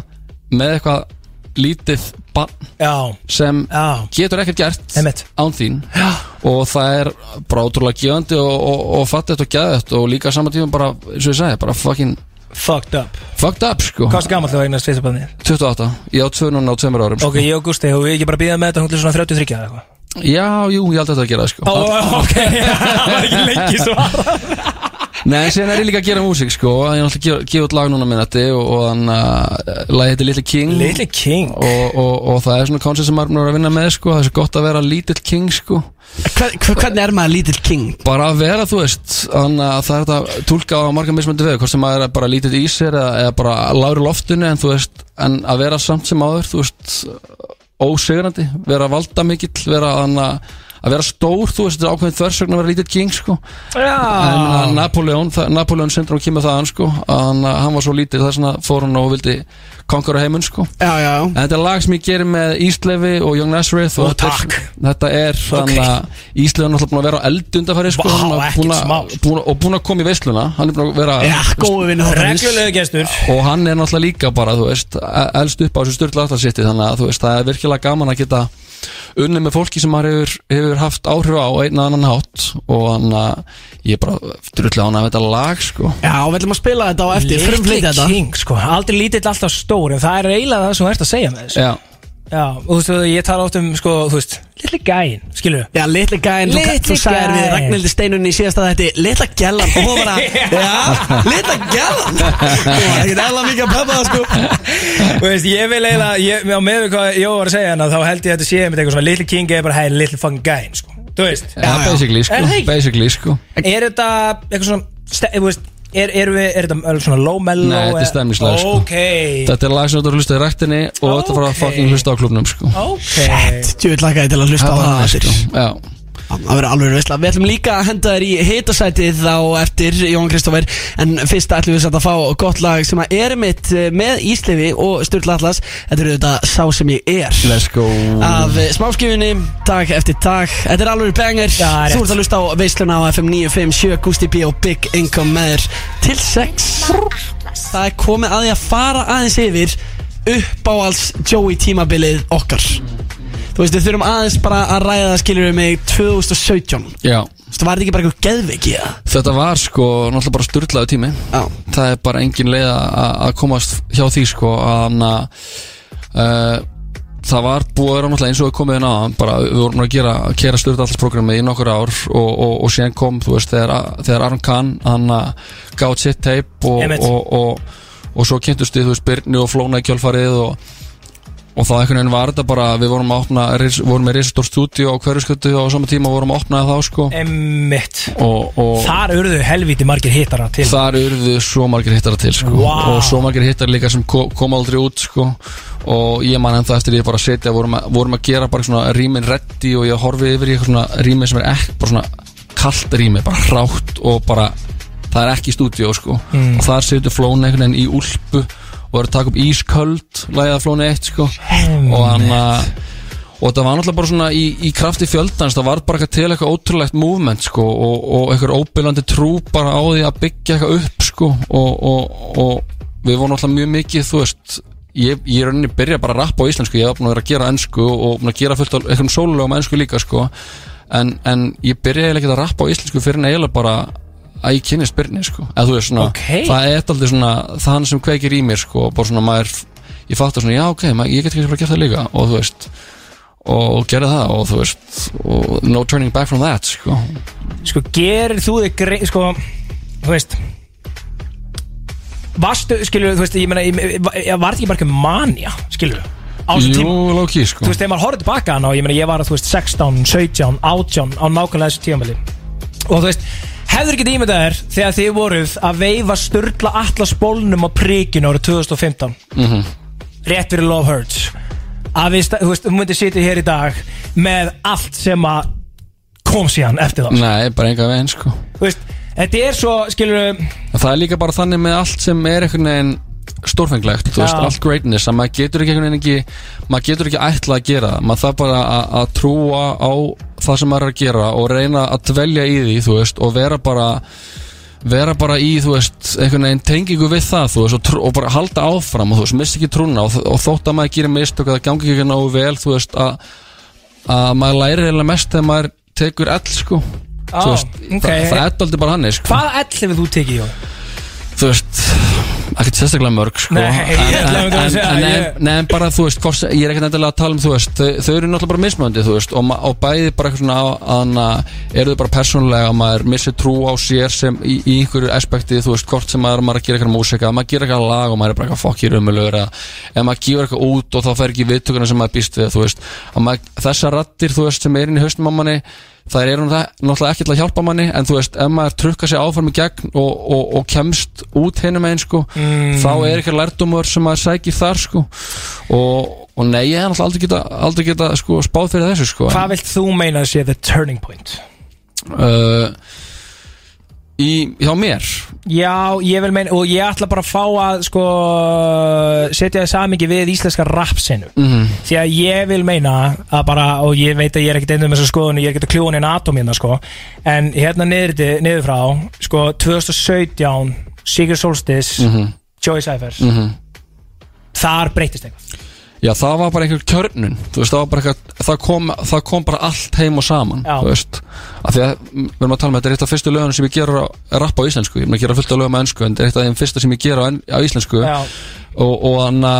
með eitthvað lítið bann sem já, getur ekkert gert Einmitt. án þín. Já. og það er bara ótrúlega gefandi og, og, og fattið og geðið og líka saman tíma bara, eins og ég segi, bara fucking fucked up. Fucked up sko. Hvað er gammal þú eignast fyrsta barnið? 28, ég á núna á tveimur árum sko. Ok, ég og Gusti, og við ekki bara býða með þetta hún til svona 33 eða eitthvað? Já, jú, ég held að þetta að gera sko. Ó, ok, það var ekki lengi svara Nei, en síðan er ég líka að gera músík sko Ég er náttúrulega að gefa- út lag núna minnati og, og þannig að lagi heitir Little King. Little King. Og, og, og það er svona koncept sem maður er að vinna með sko Það er svo gott að vera Little King sko. Hver, Hvernig er maður lítill king? Bara að vera, þú veist Þannig að það er þetta tólka á marga mismöndi við Hvort sem maður er bara lítið í sér eða, eða bara lágur í loftinu En þú veist, en að vera samt sem áður Þú veist, ósigrandi Vera valda mikill, vera þannig að vera stór, þú veist, þetta er ákveðin þversögn að vera lítið king, sko. En Já að Napoleon, það- Napoleon syndrom kemur þaðan sko, að hann, að hann var svo lítill þess að fór hann og vildi konkura heiminn sko. Já, já, en þetta er lag sem ég gerir með Íslefi og Young Nazareth og Ó, þetta er, þetta er þannig að Íslefi er náttúrulega búin að vera á eld undanfæri sko, hann að- smá. búin að- og búin að koma í veisluna hann er búin að vera og hann er náttúrulega líka bara, þú veist, e- elst upp á þessu styrla aftalsitti, þannig að þú veist, það er virkilega gaman að geta unnið með fólki sem maður hefur, hefur haft áhrif á einn að annan hátt og hann að ég er bara drullega án að þetta lag, sko. Já, við ætlum að spila þetta á eftir, Little þetta. King, sko. Aldrei lítill alltaf stór En það er eiginlega það sem þú ert að segja með þessu. Já, Já, og þú veist, ég tala oft um, sko, þú veist Little gæin, skilur Já, litli þú, Litli þú sagðir við gæinn. Ragnhildi Steinunni í síðasta þetta Litla gælan, og hún bara Já, litla gælan Hún var ekkert eðla mikið að peppa það, sko. Þú veist, ég vil eiginlega, ég, á með við hvað ég var að segja hana, þá held ég að þetta sé með eitthvað svona Little King er bara, hey, little fucking gæin, sko. Þú veist, já, basically, Er það sko, basically, sko. Er þetta eitthvað svona, þú veist Er, er, við, er þetta alveg svona low mellow Nei, þetta er stemningslag, sko. Ok, Þetta er lag sem þú ert að hlusta í rættinni og þetta fara að fucking hlusta á klubnum, sko. Ok. Tjóðið lakaði til að hlusta á Það er sko, já Það verður alveg veistla Við ætlum líka að henda þér í hitasætið á eftir Jón Kristófer. En fyrst ætlum við að fá gott lag sem að er mitt eh, með Íslifi og Sturla Atlas. Þetta er auðvitað Sá sem ég er. Let's go. Af eh, smáskifunni, dag eftir dag. Þetta er alveg rétt. Þú ert að hlusta á veisluna á FM 957 Gusti B og Big Income með þér Til 6 Það er komið að því að fara aðeins yfir Uppáhalds Joey tímabilið okkar Þú veist, við þurfum aðeins bara að ræða það skilur við mig 2017 Þú Já. Veist, var þetta ekki bara eitthvað geðveiki eða? Þetta var sko náttúrulega bara styrlaðu tími. Já. Það er bara engin leið að komast hjá því sko að hann að uh, það var búið að vera náttúrulega eins og við komið inn á bara við vorum að gera, kera styrta alls programmið í nokkur ár og, og, og síðan kom þú veist, þegar, þegar Aron Kahn hann gátt sitt teip og, og, og, og svo kynntust við, þú veist, Byrni og Flóna í kjölfarið og og þá einhvern veginn var þetta bara við vorum að opna, vorum með risastór stúdíu á hverjuskötu á sama tíma vorum að opna það sko Emmitt og, og Þar urðu helviti margir hittara til þar urðu svo margir hittara til sko. Vá. og svo margir hittar líka sem ko- kom aldrei út sko. og ég man ennþá eftir ég bara að setja vorum vorum að gera bara svona rýmin reddi og ég horfi yfir í svona rými sem er ekki bara svona kallt rými, bara hrátt og bara það er ekki í stúdíu sko. Mm. og þar setur flóna einhvern veginn í úlpu og er að taka upp ísköld læða flóna eitt sko. og hann að og það var náttúrulega bara svona í, í krafti fjöldans það var bara eitthvað til eitthvað ótrúlegt movement sko, og, og eitthvað óbyrlandi trú bara á því að byggja eitthvað upp sko, og, og, og við vorum náttúrulega mjög mikið þú veist ég, ég er rauninni byrja bara að rappa á íslensku ég var búin að vera að gera ennsku og búin að gera fullt af eitthvað sólulegum ennsku líka sko. en, en ég byrja eiginlega ekki að rappa á íslensku fyrir en eiginlega bara að ég kynni spyrni sko. eða þú veist svona, Ok. það er alltaf svona það sem kveikir í mér sko, bara svona maður ég fattar svona, já ok, maður, ég get ekki bara gert það líka og þú veist og gerði það og þú veist og no turning back from that sko. Sko, gerir þú þig greið Sko, þú veist Varstu, skilur þú veist Ég ég- var þetta ekki bara ekki manja á þessum Jú, lóki sko. Þú veist, þegar maður horfði tilbaka hana og ég meina, ég var að, þú veist, 16, 17, 18 á nákvæmlega þessu tímafæli og þú veist, hefur ekki ímyndað þér þegar þið voruð að veifa störla allas bólnum á prikinu árið 2015 Mhm. rétt fyrir Love Hurts að við, þú veist, þú myndir sitja hér í dag með allt sem að kom síðan eftir það Nei, bara enga veginn sko. Þú veist, þetta er svo, skilur Það er líka bara þannig með allt sem er einhvern veginn stórfenglegt, þú veist, allt greatness að maður getur ekki einhvern veginn ekki maður getur ekki ætla að gera maður þarf bara að, trúa á það sem maður er að gera og reyna að dvelja í því, þú veist, og vera bara vera bara í, þú veist, einhvern veginn tengingu við það, þú veist, og, trú, og bara halda áfram og þú veist, missi ekki trúna og, og þótt að maður gerir mistök að það gangi ekki nógu vel, þú veist, að, að maður lærir eiginlega mest þegar maður tekur ell, sko þú veist, ok. það, það er aldrei bara hann, sko Hvaða ell hefur þú tekið, Jón? þú veist ekkert sérstaklega mörg sko. En, bara þú veist hvort, ég er ekkert endilega að tala um þú veist þau, eru náttúrulega bara mismöndi þú veist og, og bæði bara eitthvað svona að eru þau bara persónulega að maður missi trú á sér sem í, í einhverju aspekti þú veist hvort sem maður, maður er að gera eitthvað músika að maður gera eitthvað lag og maður er bara eitthvað fokk í rumulur eða maður gefur eitthvað út og þá fer ekki viðtökuna sem maður býst við þú veist. Þessar rattir þú veist sem er inn í haustum á manni það er það, náttúrulega ekki til að hjálpa manni en þú veist, ef maður trukka sig áfram í gegn og, og, og kemst út hinum einn sko, Mm. þá er eitthvað lærdumur sem maður sækir þar sko og, og nei, ég hef náttúrulega aldrei geta, aldrei geta sko, spáð fyrir þessu sko Hvað vilt þú meina að sé the turning point? uh, í, hjá mér Já, ég vil meina, og ég ætla bara að fá að sko setja það samingi við íslenska rapsinu Mhm. því að ég vil meina að bara, og ég veit að ég er ekkert einnig með þessa skoðun ég er ekkert að kljúa neina atomina sko en hérna niður, niður frá sko 2017 Sigurd Solstis Mhm. Joey Cypher Mhm. þar breytist eitthvað Já, það var bara einhver kjörnun Þú veist, það bara eitthvað Það kom, það kom bara allt heim og saman veist. Af því að Við erum að tala með Þetta er eitt af fyrstu lögunum sem ég gera að rappa á íslensku. Ég er að gera fullt af lögum á ennsku En þetta er eitt af þeim fyrsta sem ég gera á, en, á íslensku. Já. Og, og, hana,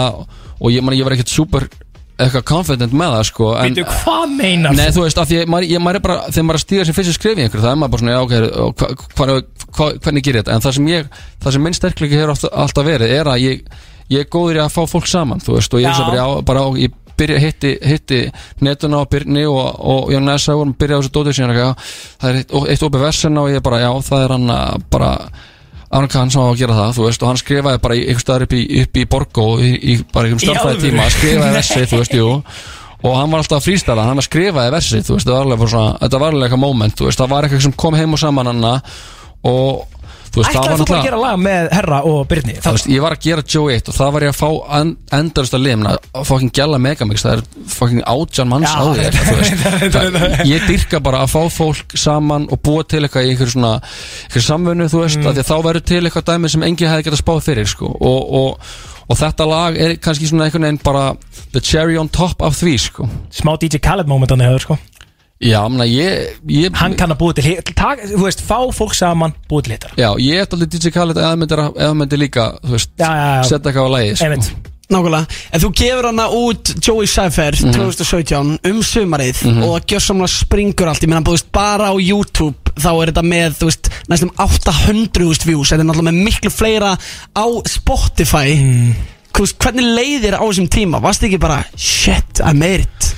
og ég, man, ég var ekkert super Eitthvað confident með það sko Veitu, hvað meinar Nei, þú? veist, af því að maður, ég, maður er bara Þegar maður er að stíga sem fyrst skrif í einhverju Það er maður bara svona, já, ok, hva, hva, hva, hvernig gerir þetta? En það sem ég, það sem minn sterkleiki hefur alltaf verið Er að ég, ég er góður í að fá fólk saman Þú veist, og ég er bara, bara á, ég byrja, hitti, hitti netuna og Byrni og, og Jón Nessa vorum byrja á þessu dótið síðan það er eitt, eitt opið versen og ég bara, já, það er hann að bara Aron Kahn sem á að gera það, þú veist, og hann skrifaði bara einhver staðar upp í, upp í Borgó í, í bara einhverjum alvöru? tíma, skrifaði versið, þú veist, jú. Og hann var alltaf að frístæla, hann var skrifaði versið, þú veist, þetta var alveg bara svona, þetta var alveg eitthvað moment, þú veist, það var eitthvað sem kom heim og saman hann og Ætlaði þú bara að gera lag með Herra og Byrni ég var að gera Joe 1 og það var ég að fá en, endarist að limna fucking gæla megamix, það er fucking átján manns á þér ég dyrka bara að fá fólk saman og búa til eitthvað í einhver svona samvinnu, þú veist, Mm. að þá verður til eitthvað dæmi sem engi hefði getað spáð fyrir sko. og, og, og þetta lag er kannski svona einhvern veginn bara the cherry on top af því sko. Smá DJ Khaled moment hann hefur sko Já, menna, ég, ég Hann kann að búa til hit tak, Þú veist, fá fólk saman, búa til hittar Já, ég er alveg DJ Khaled eða myndir, eða myndir líka, þú veist, Já, já, já. setja eitthvað á lagi sko. Einmitt. Nákvæmlega, en þú gefur hana út Joey Cypher Mhm. 2017 um sumarið Mhm. og það gjör samlega springur allt, ég meina, þú veist, bara á YouTube þá er þetta með, þú veist, næstum 800.000 views, þetta er náttúrulega með miklu fleira á Spotify Mm. Veist, hvernig leiðir á þessum tíma, varst ekki bara, shit, I made it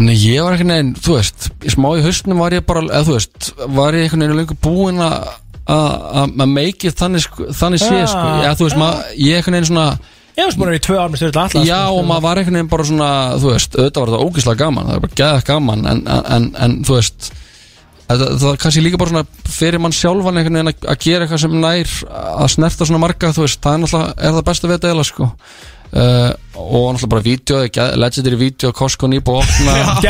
Nei, ég var einhvern veginn, þú veist í smá í hausnum var ég bara, eða þú veist var ég einhvern veginn lengur búinn að að að make it þannig, sko, þannig sé, Já, sko, já, þú veist, já. maður ég einhvern veginn svona Ég var spúin í tvö ár með styrla allas Já, og maður var einhvern veginn bara svona, þú veist, auðvitað var þetta ógislega gaman, það er bara geðað gaman, en, en, en þú veist, það, það er kannski líka bara svona fyrir mann sjálfan einhvern veginn að, að gera eitthvað sem nær að snerta svona marga, þú veist, það er náttúrulega, er það besta við þetta eða, sko. Uh, og náttúrulega bara vídeo, legendary vídeo, Costco að.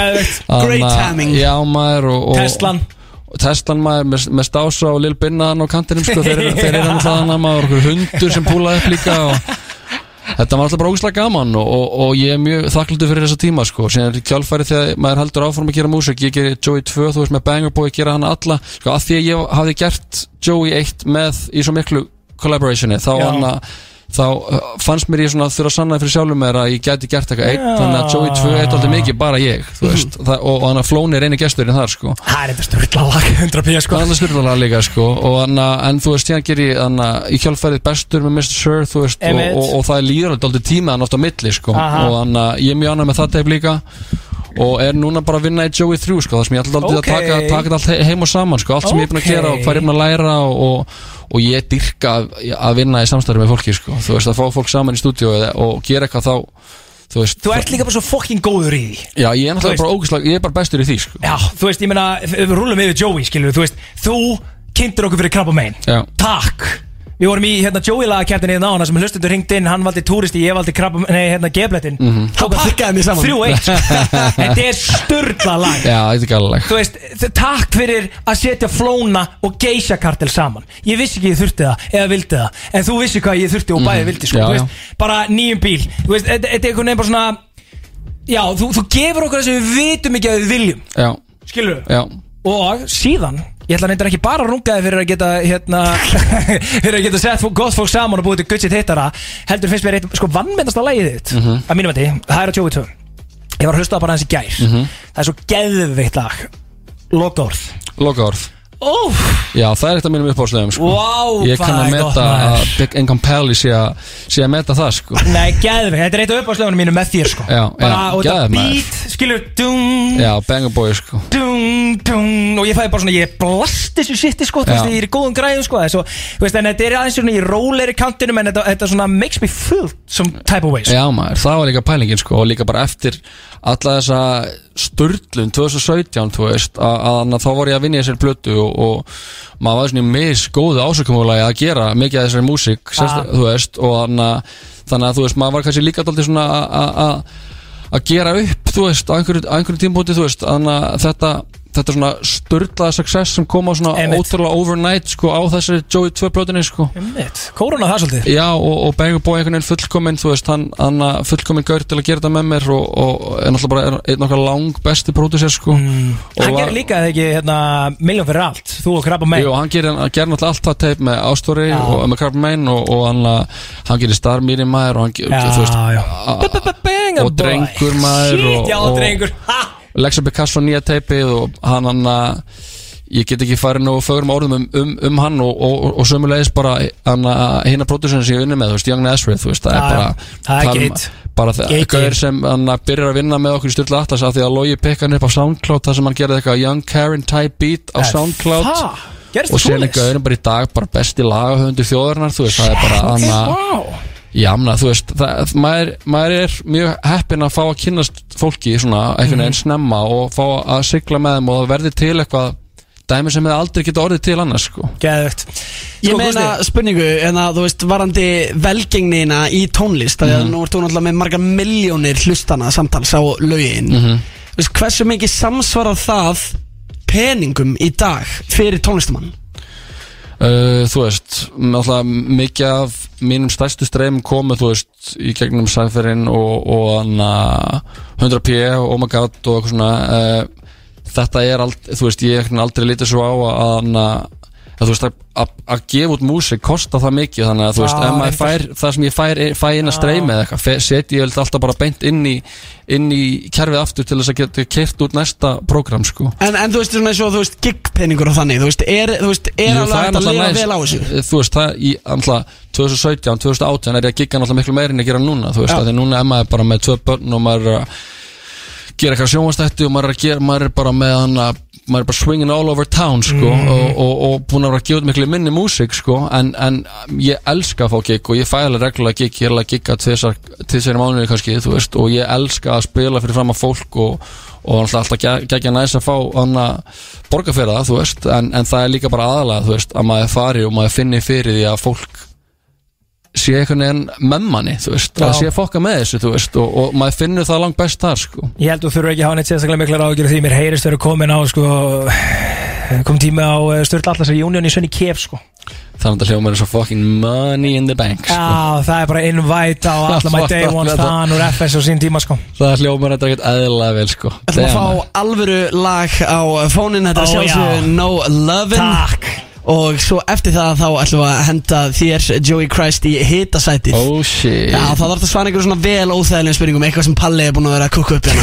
Anna- Great timing. Já, maður og, og Teslan og Teslan maður með, með stása og Lil Binnaðan á kantinum sko, þeir, þeir eru náttúrulega maður og hundur sem púlaði upp líka og þetta var alltaf bara ógæslega gaman og, og, og ég er mjög þakklútið fyrir þessa tíma sko, síðan er kjálfæri þegar maður heldur áfram að gera músik, ég gerir Joey 2 þú veist með Banger Boy, gera hann alla sko, að því að ég hafði gert Joey 1 með í svo miklu collaborationi þá, Já. hana, þá uh, fannst mér ég svona þurfa að sanna fyrir sjálfum mér að ég gæti gert eitthvað Já. þannig að Joey 2 er alltaf mikið bara ég, veist, það, og, og hann að Flóni er eini gesturinn þar sko. Það er þetta styrla lag 100 p sko. Það er styrlalega líka sko. Og anna, en þú veist, hérna ger ég anna, í kjálfærið bestur með Mr. Sir veist, og, og, og það er líður alltaf tíma hann oft á milli sko. Og anna, ég er mjög annað með það teip líka og er núna bara að vinna í Joey 3 sko, það sem ég ætla alltaf Ok. að taka, taka allt he- heim og saman sko, allt sem ég er búin að gera og hvað ég er búin að læra og, og, og ég dyrka að, að vinna í samstarfi með fólki sko, þú veist, að fá fólk saman í stúdíu og gera eitthvað þá þú veist, Þú ert líka bara svo fucking góður í því. Já, ég er náttúrulega bara ógæslega, ég er bara bestur í því sko. Já, þú veist, ég meina, við rúlum yfir Joey, skilur Þú veist, þú kynntir okkur fyrir krabba megin. Takk Við vorum í hérna Joey lagakeftinni í nána sem hlustundur ringt inn, hann valdi túristi, ég valdi krabba, nei, hérna geblettin Mhm. Þá pakkaði mér saman. Þrjú eitt. Þetta er sturdla lag. Já, þetta er gæðaleg Þú veist, takk fyrir að setja flóna og geisha kartel saman. Ég vissi ekki ég þurfti það, eða vildi það. En þú vissi hvað ég þurfti og bæði Mhm. vildi sko, Já, þú já. veist, Bara nýjum bíl. Þú veist, þetta er einhvern veginn bara svona Já, þú, þú gefur okkur það sem við vitum ekki að við viljum. Já, Skilur já. Og síðan Ég ætla reyndar ekki bara að runga þið fyrir að geta hérna, fyrir að geta sett gott fólk saman og búið til gutsitt hittara heldur finnst mér eitt sko vannmyndasta lagið þitt Mhm. að mínum að því, það er á Joey 2 ég var að hlusta bara hans í gær. Mhm. það er svo geðveitt lag. Logorð Lokaorð Óf, Já, það er eitt af mínum uppáðslegum sko. Vá, Ég kann að maður. að Big Income Pally sé að sé að meta það sko. nei geðveitt þetta er eitt af uppáðslögunum mínu með þér sko Já, bara, já, geðveikt, maður. beat, skilur dung, Já, Boy sko. dung, dung og ég fæði bara svona, ég blast þessu shiti sko, þú veist, ég er í góðum græðum sko þú veist, en þetta er aðeins svona í róleri kantinum en þetta, þetta svona makes me feel some type of ways Já maður, það var líka pælingin sko, og líka bara eftir alla þessa störlun 2017 þú veist, að, þá var ég að vinna í þessari plötu og, og maður var svona í mis góðu ásökumulagi að gera mikið af þessari músík þú veist, og þannig að, þannig að þú veist, maður var kannski líka daldið svona að- gera upp, þú veist, á einhverju, einhverju tímpúti, þú veist, þannig að þetta þetta svona störlaða success sem kom á svona Einmitt. ótrúlega overnight sko á þessari Joey 2 plötunni sko. Einmitt, Kóruna það svolítið. Já, og, og Banger Boy einhvern veginn fullkominn þú veist, hann, hann að fullkominn gaur til að gera þetta með mér og, og er náttúrulega bara einn okkar lang besti pródusser sko. Mm. Hann gerir líka eða ekki hérna, miljón fyrir allt. Þú og Krabba May Jú, hann gerir, hann gerir náttúrulega allt það teip með Ástóri Já. og með Carp Main og, og hann, að- hann gerir Star Mýri maður og hann gerir, þú veist og drengur maður Shit, og, já, og drengur. Ha! Lexa Picasso nýja teipið og hann hann að ég get ekki farið nú fögrum orðum um, um, um hann og, og, og sömulegis bara hann að hinna pródusserinn sem ég unni með, þú veist, Young Nazareth, þú veist, það er bara. Það bara ég. sem hann að byrjar að vinna með okkur í styrla atlas af því að Logi pikka hann upp á Soundcloud þar sem hann gerði eitthvað Young Karen type beat á Eh, Soundcloud og sér líka gauðurinn bara í dag bara besti lagahöndu þjóðarinnar, þú veist, það er bara hann að. Já, mena, þú veist, það, maður, maður er mjög heppinn að fá að kynnast fólki svona einhvern veginn snemma og fá að sigla með þeim og það verði til eitthvað dæmi sem hefði aldrei geta orðið til annars sko. Geðvögt Ég meina spurningu, en að þú veist, varandi velgengnina í tónlist mm Mhm. nú ert þú náttúrulega með margar miljónir hlustana samtals á lögin Mhm. Þú veist, hversu mikið samsvarar það peningum í dag fyrir tónlistamann? Uh, Þú veist, mikið af mínum stærstu streymum komu, þú veist, í gegnum Cypherin og, og hana 100p og Oh My God og eitthvað svona uh, þetta er, ald, þú veist, ég hef aldrei lítið svo á að að þú veist að, að, að gefa út músík kosta það mikið þannig að þú veist ef maður fær það sem ég fær, fæ inn að streymi eða eitthvað setji ég alltaf bara beint inn í inn í kerfið aftur til þess að geta kert út næsta prógram sko. En, en þú veist svona eins og þú veist gigpenningur og þannig Þú veist, er, þú veist, er Jú, alveg að lifa vel á þessu? Þú veist, það í alltaf 2017, 2018 er ég að gigga náttúrulega miklu meira en ég gera núna Þú veist, að því núna er maður bara með tvö börn og maður er að gera eitthvað sjónvastætti og maður er, að gera, maður er bara með hann að maður er bara swinging all over town sko Mhm. og, og, og búin að vera að gefa miklu minni músík sko en, en ég elska að fá gig og ég fæ alveg reglulega gig, ég er alveg að gigga tvisar í mánuði kannski, veist og ég elska að spila fyrir fram að fólk og, og alltaf, alltaf ge- geggja næs að fá borga fyrir það, veist en, en það er líka bara aðalega, að maður fari og maður finni fyrir því að fólk sé einhvern veginn með manni, þú veist, Já. að sé að fokka með þessu, þú veist, og, og maður finnur það langt best þar, sko. Ég held þú þurfur ekki að hafa neitt sérstaklega miklar ágjur því mér heyrist verið komin á sko kom tími á Sturla Allasar Union í Sönni Kef sko Þannig að hljóma er svo fucking money in the bank, sko. Já, það er bara invite á alla my day ones fan úr FS á sín tíma sko Það hljómar þetta ekkert eðlilega vel sko Ætlum að fá alvöru lag á fónin Þetta er já. No Lovin' Takk Og svo eftir það þá ætlum við að henda þér Joey Christ í hitasætið. Oh shit. Já, það þarf að svara einhverjum svona vel óþægilegum spurningum Eitthvað sem Palli er búin að vera að kukka upp hérna.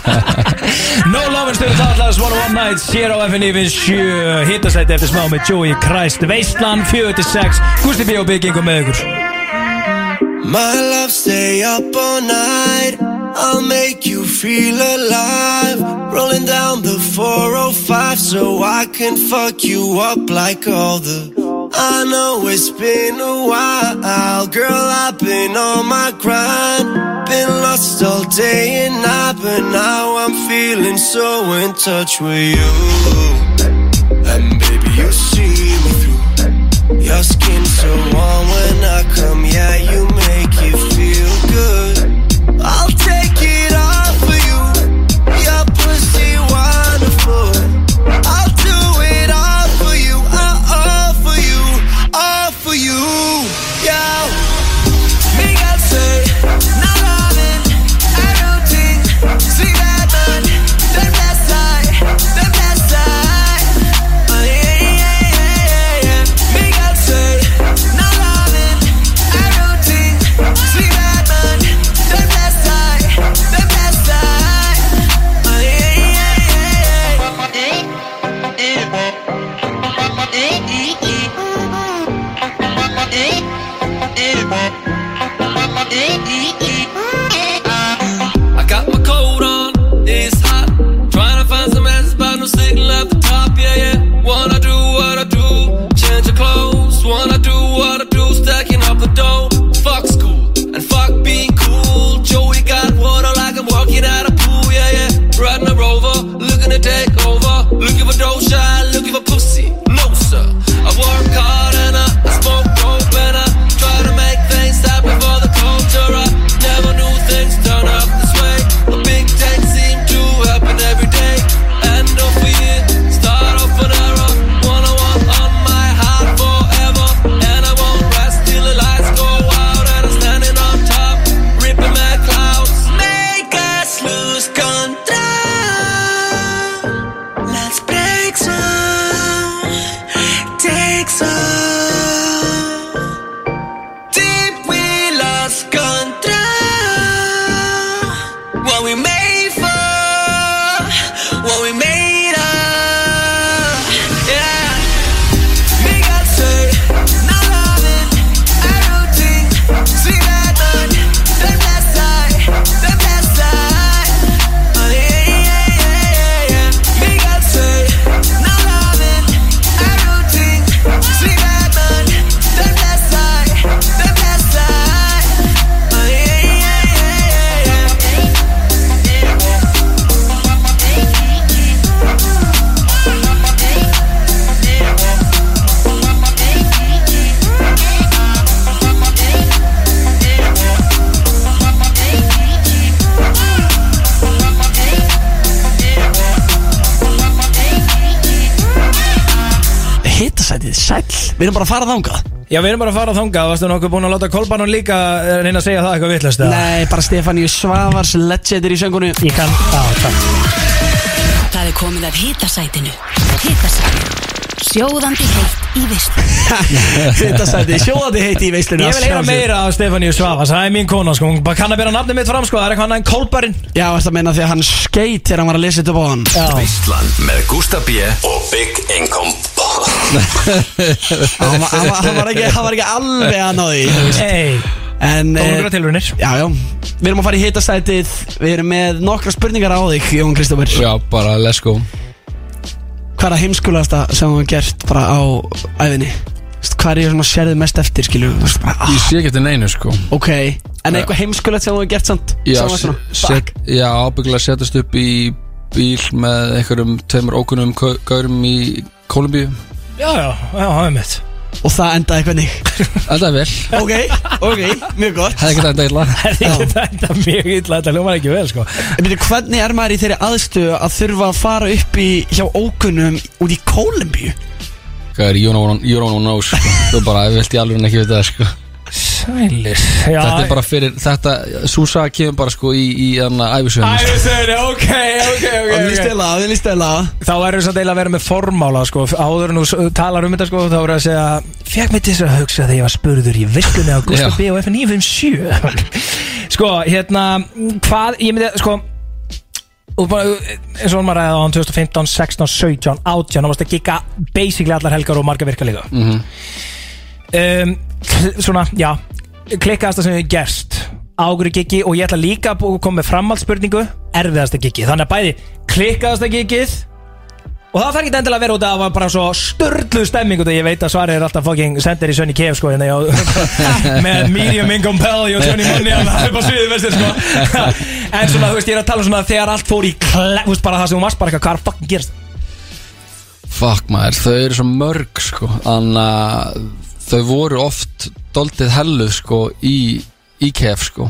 No Love and Sturla Allas One One Nights hér á FNI við sjö hittasæti eftir smá með Joey Christ. Veistland 46 Gusti B. og Bygging og með ykkur. My love, stay up all night. I'll make you feel alive. Rolling down the 405 so I can fuck you up like all the. I know it's been a while, girl. I've been on my grind. Been lost all day and night, but now I'm feeling so in touch with you. And baby, you see me through. Your skin so warm when I come, yeah, you Don't. Við erum bara að fara þangað. Já, við erum bara að fara þangað, varstu nokkuð búin að láta Kolban og líka eh, reyna að segja það eitthvað vittlust Nei, bara Stefáníu Svavars legendir í söngunni Ég kann, á, takk. Það er komið af hitasætinu. Hitasætinu Sjóðandi heitt í veislu Hitasæti, sjóðandi heitt í veislunni Ég vil heyra meira af Stefaníu Svavas, það er mín kona sko, hún bara kann að bera nafni mitt fram sko, það er eitthvað annað en Kolbarinn Já, þetta meina því að hann skeit þegar hann var að lesa þetta á hann? Veistlan með Gústa B og Big Income hann, var- hann, var- hann, var ekki, hann var ekki alveg að ná því. Hey. En eh, nokkrar tilraunir. Já, já Við erum að fara í hitasætið Við erum með nokkra spurningar á þig, Jón Kristoffer Já, bara let's go Hvað er það heimskulegasta sem þú hefur gert bara á æfinni? Þú veist, Hvað er ég svona sérðið mest eftir, skilju? Ég sé ekki eftir neinu sko Ok, en eitthvað heimskulegt sem þú hefur gert samt? Já, Sem var svona, set, já ábyggilega setjast upp í bíl með einhverjum tveimur ókunnum gaurum í Kolumbíu Já, já, já, það er mitt. Og það endaði hvernig? Endaði vel. Ok, ok, mjög gott. Hefði ekki enda illa. Það er ekki þetta mjög illa, þetta ljómar ekki vel sko. En byrju, hvernig er maður í þeirri aðstöðu að þurfa að fara upp í hjá ókunnum út í Kólumbíu? Hvað er, you don't, you don't know sko. Þú bara, ég í alveg ekki veit það sko Sælir. Já, Þetta er bara fyrir, þetta, Súsa kemur bara sko í, í anna æfisöðinu Æ, segir ok, ok, ok Og við stela, við stela Þá erum við samt eiginlega að vera með formála sko, áður en þú talar um þetta sko, þá við að segja Fekk mig til þess að hugsa þegar ég var spurður í visslunni á Gustaf Já. B og F957 Sko, hérna, hvað, ég myndi, sko og bara, eins og maður ræði á hann 2015, 16, 17, 18 þá varst að gigga basically allar helgar og marga virka líka. Mhm. um, kl- svona, já klikkaðasta sem við gerst águri giggi og ég ætla líka að koma með framhaldsspurningu. Erfiðasta giggi, þannig að bæði klikkaðasta giggið og það þarf ekki endilega að vera út af að það var bara svo störlu stemming og ég veit að svarið er alltaf fucking sendir í Sönni Kef sko hérna, með medium income belly og Johnny Money hann er bara sviðið vestir sko. En svona þú veist ég er að tala um svona þegar allt fór í kle, þú veist bara það sem þú varst bara eitthvað hvað er að fucking gerast Fuck maður, þau eru svo mörg sko. Þannig að þau voru oft doldið helluð sko í, í kef sko.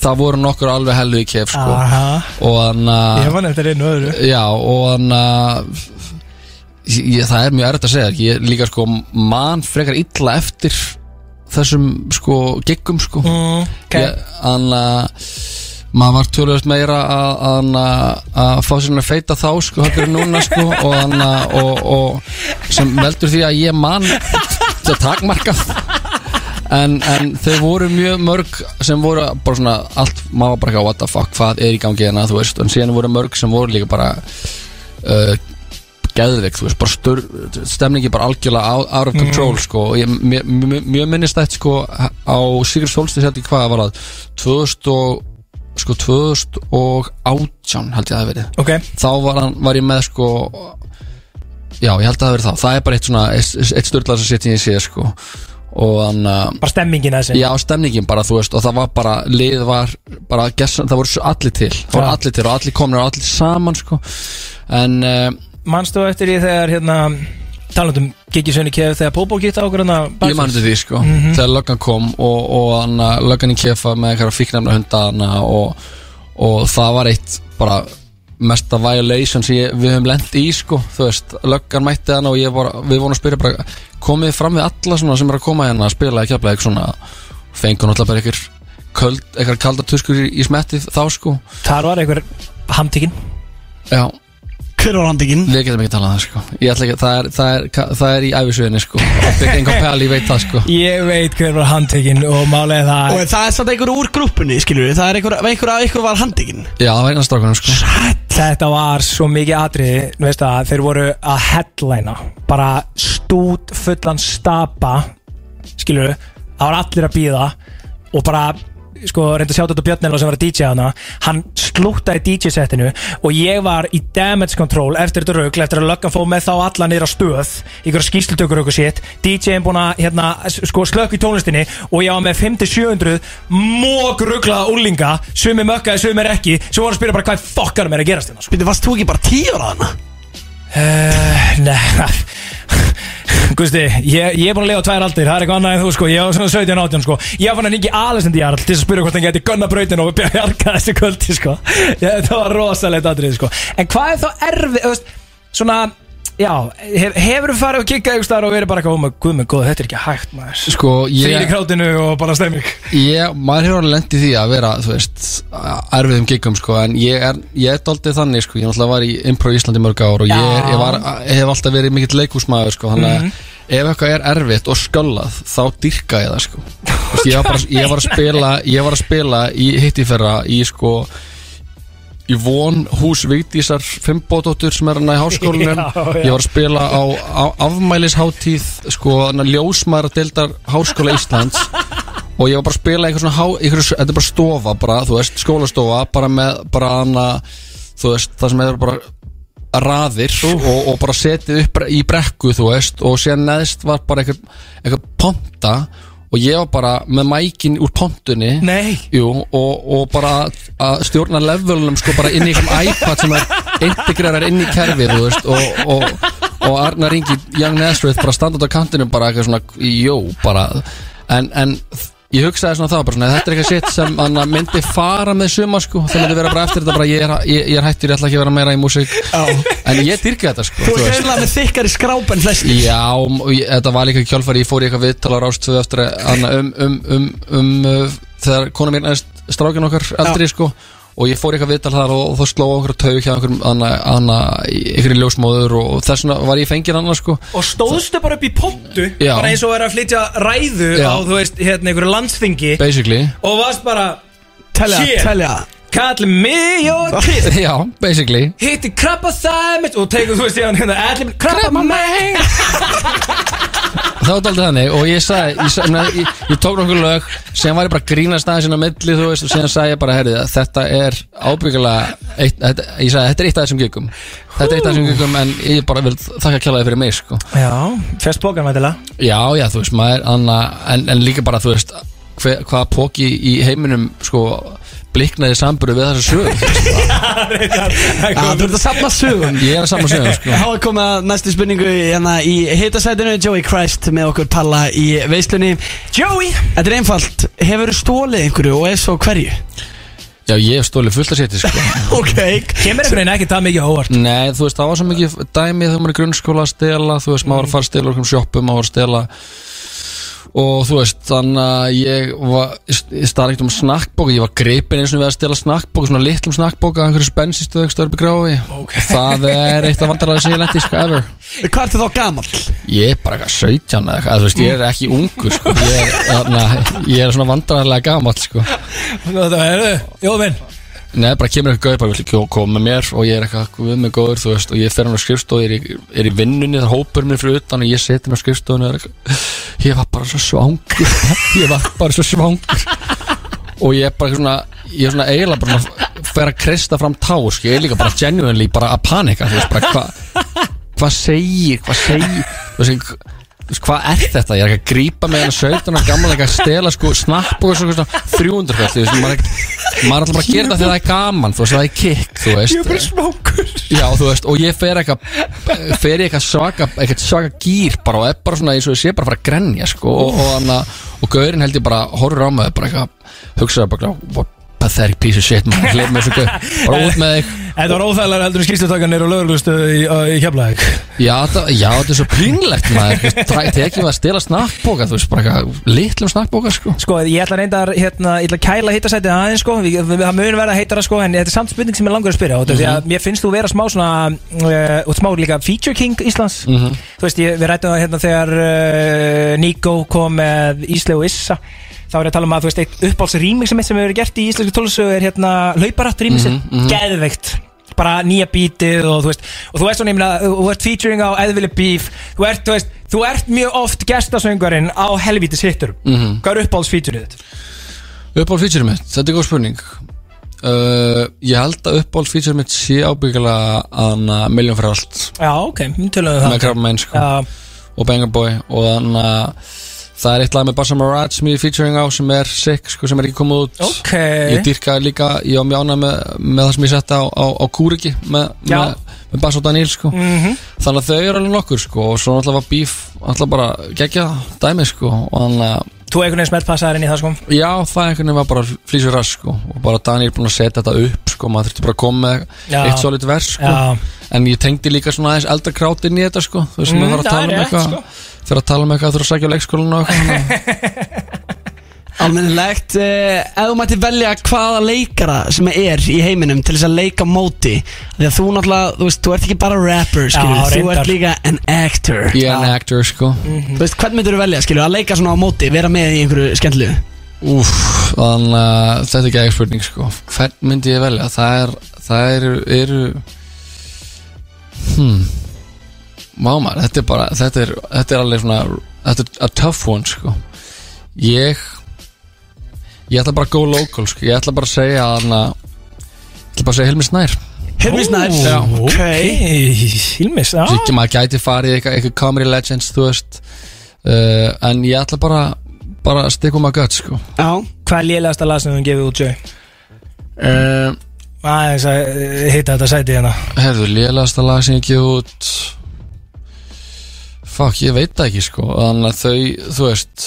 Það voru nokkur alveg helluð í kef sko. Aha. Og þannig ég var nefndir einu öðru. Já, og þannig Það er mjög erfitt að segja Ég líka sko man frekar illa eftir Þessum sko giggum sko. Mm, ok. Þannig að maður var tölvöld meira að- að að fá sér að feita þá sko en núna sko og, anna, og, og sem veldur því að ég man þetta takmarkað en, en þau voru mjög mörg sem voru bara svona allt, maður bara ekki á what the fuck, hvað er í gangi hérna þú veist, en síðan voru mörg sem voru líka bara uh, geðveikt, þú veist, bara stur, stemningi bara algjörlega out, of control sko, og ég mjög, mjög, mjög minnist þetta sko á Sigur Solstis held ég hvað var það 2000 og sko 2018 held ég að það verið. Ok, þá var, hann, var ég með sko já, ég held að það verið þá. Það er bara eitt svona, eitt, störðlar sem setjum ég sé sko að bara stemmingin þessi Já, stemningin bara, þú veist, og það var bara lið var, bara, gessan, það voru allir til. Það voru allir til og allir komnir og allir saman, sko. En, uh, Manstu eftir því þegar hérna talandum Gigi Sönni Kef þegar Pópó gitt á okkur hérna ég mann því, sko þegar löggan kom og, og hann, löggan í kefa með eitthvað fíknæmna hundana og, og það var eitt bara mesta violation sem ég, við höfum lent í, sko þú veist, löggan mætti hann og ég var, við vorum að spyrja bara, komið fram við alla svona sem er að koma hérna að spila að eitthvað svona fengur náttúrulega bara eitthvað köld, eitthvað kaldar tuskur í, í smettið þá, sko. Þar var einhver handtikinn Já, Hver var handikinn? við getum ekki talað um það sko. Ég ætla ekki, það er, það er, það er í æfisöðinni sko. Income Pally veit það sko. Ég veit hver var handtikinn og málega það Og það er samt einhver úr grúppunni, skilur við Það er einhver, einhver, einhver var handikinn Já, það var eina strákunum sko Þetta var svo mikið atriði að þeir voru að headlina Bara stút fullan stapa Skilur Það var allir að býða Og bara Sko reynda að sjá þetta Björnela sem var að DJ hana Hann slúttaði DJ-settinu Og ég var í damage control Eftir þetta rugl Eftir að löggan fóð með þá alla á stöð Ykkur skýslutökur og shit DJ-in búin að hérna, sko, slökk í tónlistinni Og ég var með 500-700 Mók rugglaða úlinga Sumi mökkaði, sumi ekki Svo voru að spyrja bara hvað fokkar er að gerast hérna sko. Býttu, varst þú ekki bara tíu ára hana? Uh, nei Gusti, ég, ég er búin að lifa tvær aldir Það er eitthvað annað en þú sko. Ég var svona 17 18 sko. Ég fann að Ingi Alessandi Jarl Til að spyrja hvort hann geti gunna brautin Og byrja að jarka þessi kvöldi sko. Ég, Það var rosalegt atrið sko. En hvað er þá erfið þú veist, Svona Já, hef, hefur þú farið og kikkað ykkur staðar og verið bara eitthvað, oh my god, my god, þetta er ekki hægt maður Sko, ég- í krátinu og bara stemming Ég, maður hefur alveg lent í því að vera, þú veist, erfiðum giggum, sko, en ég er, ég er doldið þannig, sko, ég náttúrulega var í Impro Íslandi mörg ár og ég, ég var, hef alltaf verið mikill leikúsmaður, sko, þannig að Mhm. ef eitthvað er erfitt og sköllað, þá dyrka ég það, sko. Þú veist, ég var bara, ég var að spila, ég var að spila í hittifera í, sko, í von hús Vigdísar Fimbódóttur sem er hann í háskólanum. Já, já. ég var að spila á, á afmælisháttíð sko ljósmæra deildar háskóla Íslands. Og ég var bara að spila einhver svona há, einhver, þetta er bara stofa bara, þú veist, skólastofa bara með, bara hana þú veist, það sem er bara raðir og, og bara setið upp í brekku, þú veist, og síðan neðst var bara einhver, einhver ponta og ég var bara með mækin úr pontunni. Jú, og, og bara að stjórna levelunum sko bara inn í einhverjum iPad sem er integrerar inn í kerfið, og, og, og Arnar Ingi Young Nazareth bara standa út á kantinu bara eitthvað svona, jó, bara. En, en ég hugsaði svona það bara svona, þetta er eitthvað sitt sem myndi fara með suma sko, það myndi vera bara eftir þetta bara ég er, ég, ég er hættur, ég ætla ekki að vera meira í músík. En ég dyrka þetta sko Þú veist. eiginlega með þykkari skráp en flestir. Já, ég, þetta var líka kjálfari Ég fór í eitthvað viðtal á rástöðu eftir um, um, um, um uh, þegar kona mín er strákin okkar eldri sko og ég fór eitthvað viðtal þar og, og þá sló okkur taug hjá einhverjum anna, anna, einhverjum ljósmóður og, þess vegna var ég fengið annars sko Og stóðstu bara upp í pontu Já. Bara eins og er að flytja ræðu Já. á, þú veist, hérna, einhverju landsþingi basically Og varst bara Telja, Hér. telja Kall mig og kiss Já, basically. Hitti krabba það mitt Og tegur þú veist ég hann hérna Allir krabba mig þá var þetta aldrei þannig og ég sagði, ég, sagði, ég, ég, ég tók nokkuð lög sem var ég bara að grínast aðeins inn á milli þú veist og síðan sagði ég bara, herri, þetta er ábyggilega, eitt, þetta, ég sagði, þetta er eitt af þessum gigum. Þetta er eitt af þessum gigum en ég bara vil þakka kjallaði fyrir mig sko. Já, fest bókan mætilega já, já, þú veist, maður anna, en, en líka bara, þú veist hver, hvaða póki í heiminum sko, bliknaði samburu við þessa sög Já, þú ert að safna sögum. Ég er að samla sögum sko. Há að koma að næstu spurningu hérna í hitasætinu. Joey Christ með okkur palla í veislunni. Joey! Þetta er einfalt, hefur þú stólið einhverju og ef svo hverju? já, ég hef stólið fullt að setja sko. ok. Kemur einhvern veginn ekki það mikið óvart? Nei, þú veist, það var svo mikið dæmi þegar maður er grunnskóla að stela Þú veist, maður var að fara að stela okkur sjoppum, maður var að stela Og þú veist, þannig að ég var, ég starf ekkert um snakkbóka Ég var greipin eins og við að stela snakkbóka, svona litlum snakkbóka Einhverju spensistu ekki störpi gráði okay. Það er eitt af vandarlega sem ég letti, sko, ever Hvað ertu þá gamall? Ég er bara eitthvað 17 eða eitthvað, þú veist, ég er ekki ungur, sko Ég er, þarna, ég er svona vandarlega gamall, sko Þetta er, jóð minn Nei, bara kemur eitthvað gauð, bara koma mér og ég er eitthvað við með góður, þú veist, og ég fer hann á skrifstofu, ég er í, er í vinnunni, það hópur mér fyrir utan og ég seti mér á eitthvað, ég var bara svo svangur, ég var bara svo svangur. Og ég er bara svona, ég er svona eiginlega bara svona, fer að krista fram tá, sko, ég er líka bara genuinely bara að panika, þú veist, bara hvað, hvað segir, hvað segir, þú veist, hvað er þetta? Ég er ekki að grípa með hennar 17 og gammal ekki að stela sko snapp og svona 300 kall, maður er alltaf bara að gera þetta þegar það er gaman, þú veist, það er kick, þú veist Ég er bara smákur Já, þú veist, og ég fer eitthvað fer í eitthvað svaka, eitthvað svaka gýr bara og er bara svona eins og ég sé bara að fara að grenja sko, og, og, hana, og gaurin held ég bara horfur á mig, bara eitthvað hugsaði bara, pathetic piece of shit maður, hleyp með þessu gaur, bara út með þig. Þetta var óþægilega heldur en skýrstutakanir og lögurlustu í, í Keflavík. Já, það, já, þetta er svo pínlegt maður, það tekið að stela snakkbóka, þú veist, bara eitthvað litlum snakkbóka, sko. Sko, ég ætla reyndar, hérna, ég ætla að kæla hittasætið aðeins, sko, við, við, það mun verða heitara, sko, en þetta er samt spurning sem ég langar að spyrja, mm því að mér finnst þú vera smá svona, uh, og smá líka feature king Íslands, Mhm. þú veist, ég, við rættum það hérna þegar uh, Nico kom með Íslegu Issa, þá er ég að tala um að, þú veist, eitt uppáhaldsrýming sem sem hefur verið gert í íslensku tólusögu er hérna hlauparætt rýming Mhm, mhm. geðveikt, bara nýja bítið og þú veist, og þú veist svona, ég meina, þú ert featuring á Eðvili Beef, þú ert, þú veist, þú ert mjög oft gestasöngarinn á helvítis hittur, Mhm. hvað er uppáhaldsfeatureið þitt? Uppáhald feature mitt, þetta er góð spurning. Uh, Ég held að uppáhald feature mitt sé ábyggilega að Million for allt. Já, ok, tölum við það. Með sko. Já. og Banger Boy og þannig að það er eitt lag með Bassa Marad sem ég er featuring á sem er sick sko sem er ekki komið út Ok. Ég dyrka líka, ég á mjána með, með það sem ég setta á, á, á Kúriki með, með, með Bassa og Daniel sko Mhm. þannig að þau eru alveg nokkur sko og svo náttúrulega var Beef alltaf bara gegja dæmi sko og þannig að Þú einhvern veginn smelt passaðar inn í það sko Já, það einhvern veginn var bara flýsur rask sko. og bara Daniel búin að setja þetta upp sko. maður þurfti bara að koma með Já. eitt solid vers sko. Já. en ég tengdi líka svona aðeins eldra krát inn í þetta sko. þú veist, Mm, maður þarf að tala um eitthvað sko. fyrir að tala um eitthvað, þurfa að sækja á leikskólan og eitthvað Almennilegt, uh, ef þú mætti velja hvaða leikara sem er í heiminum til þess að leika móti Því að þú náttúrulega, þú veist, þú ert ekki bara rapper, skilju, þú reyndar. ert líka an actor. Ég er an actor sko. Þú veist, hvern myndur þú velja, skilju, að leika svona á móti, vera með í einhverju skemmtilegu? Úf, þannig að þetta er ekki ekki spurning sko. Hvern myndi ég velja? Það er, það eru, eru Hmm. Mámar, þetta er bara, þetta er, þetta er alveg svona Þetta er a tough one sko. Ég Ég ætla bara að go local sko. Ég ætla bara að segja að hana Ég ætla bara að segja Hilmi Snær. Hilmi Snær, Já. ok. Hilmis, já. Svo ekki maður gæti farið í eitthvað, eitthvað comedy legends, þú veist. Uh, En ég ætla bara Bara að stikka um að gött sko. Já. Hvað er lélegasta lag sem þú gefið út, Joey? uh, Aðeins að eh, hitta þetta sæti hérna. Herðu, lélegasta lag sem ég gef út Fuck, ég veit það ekki sko. Þannig að þau, þú veist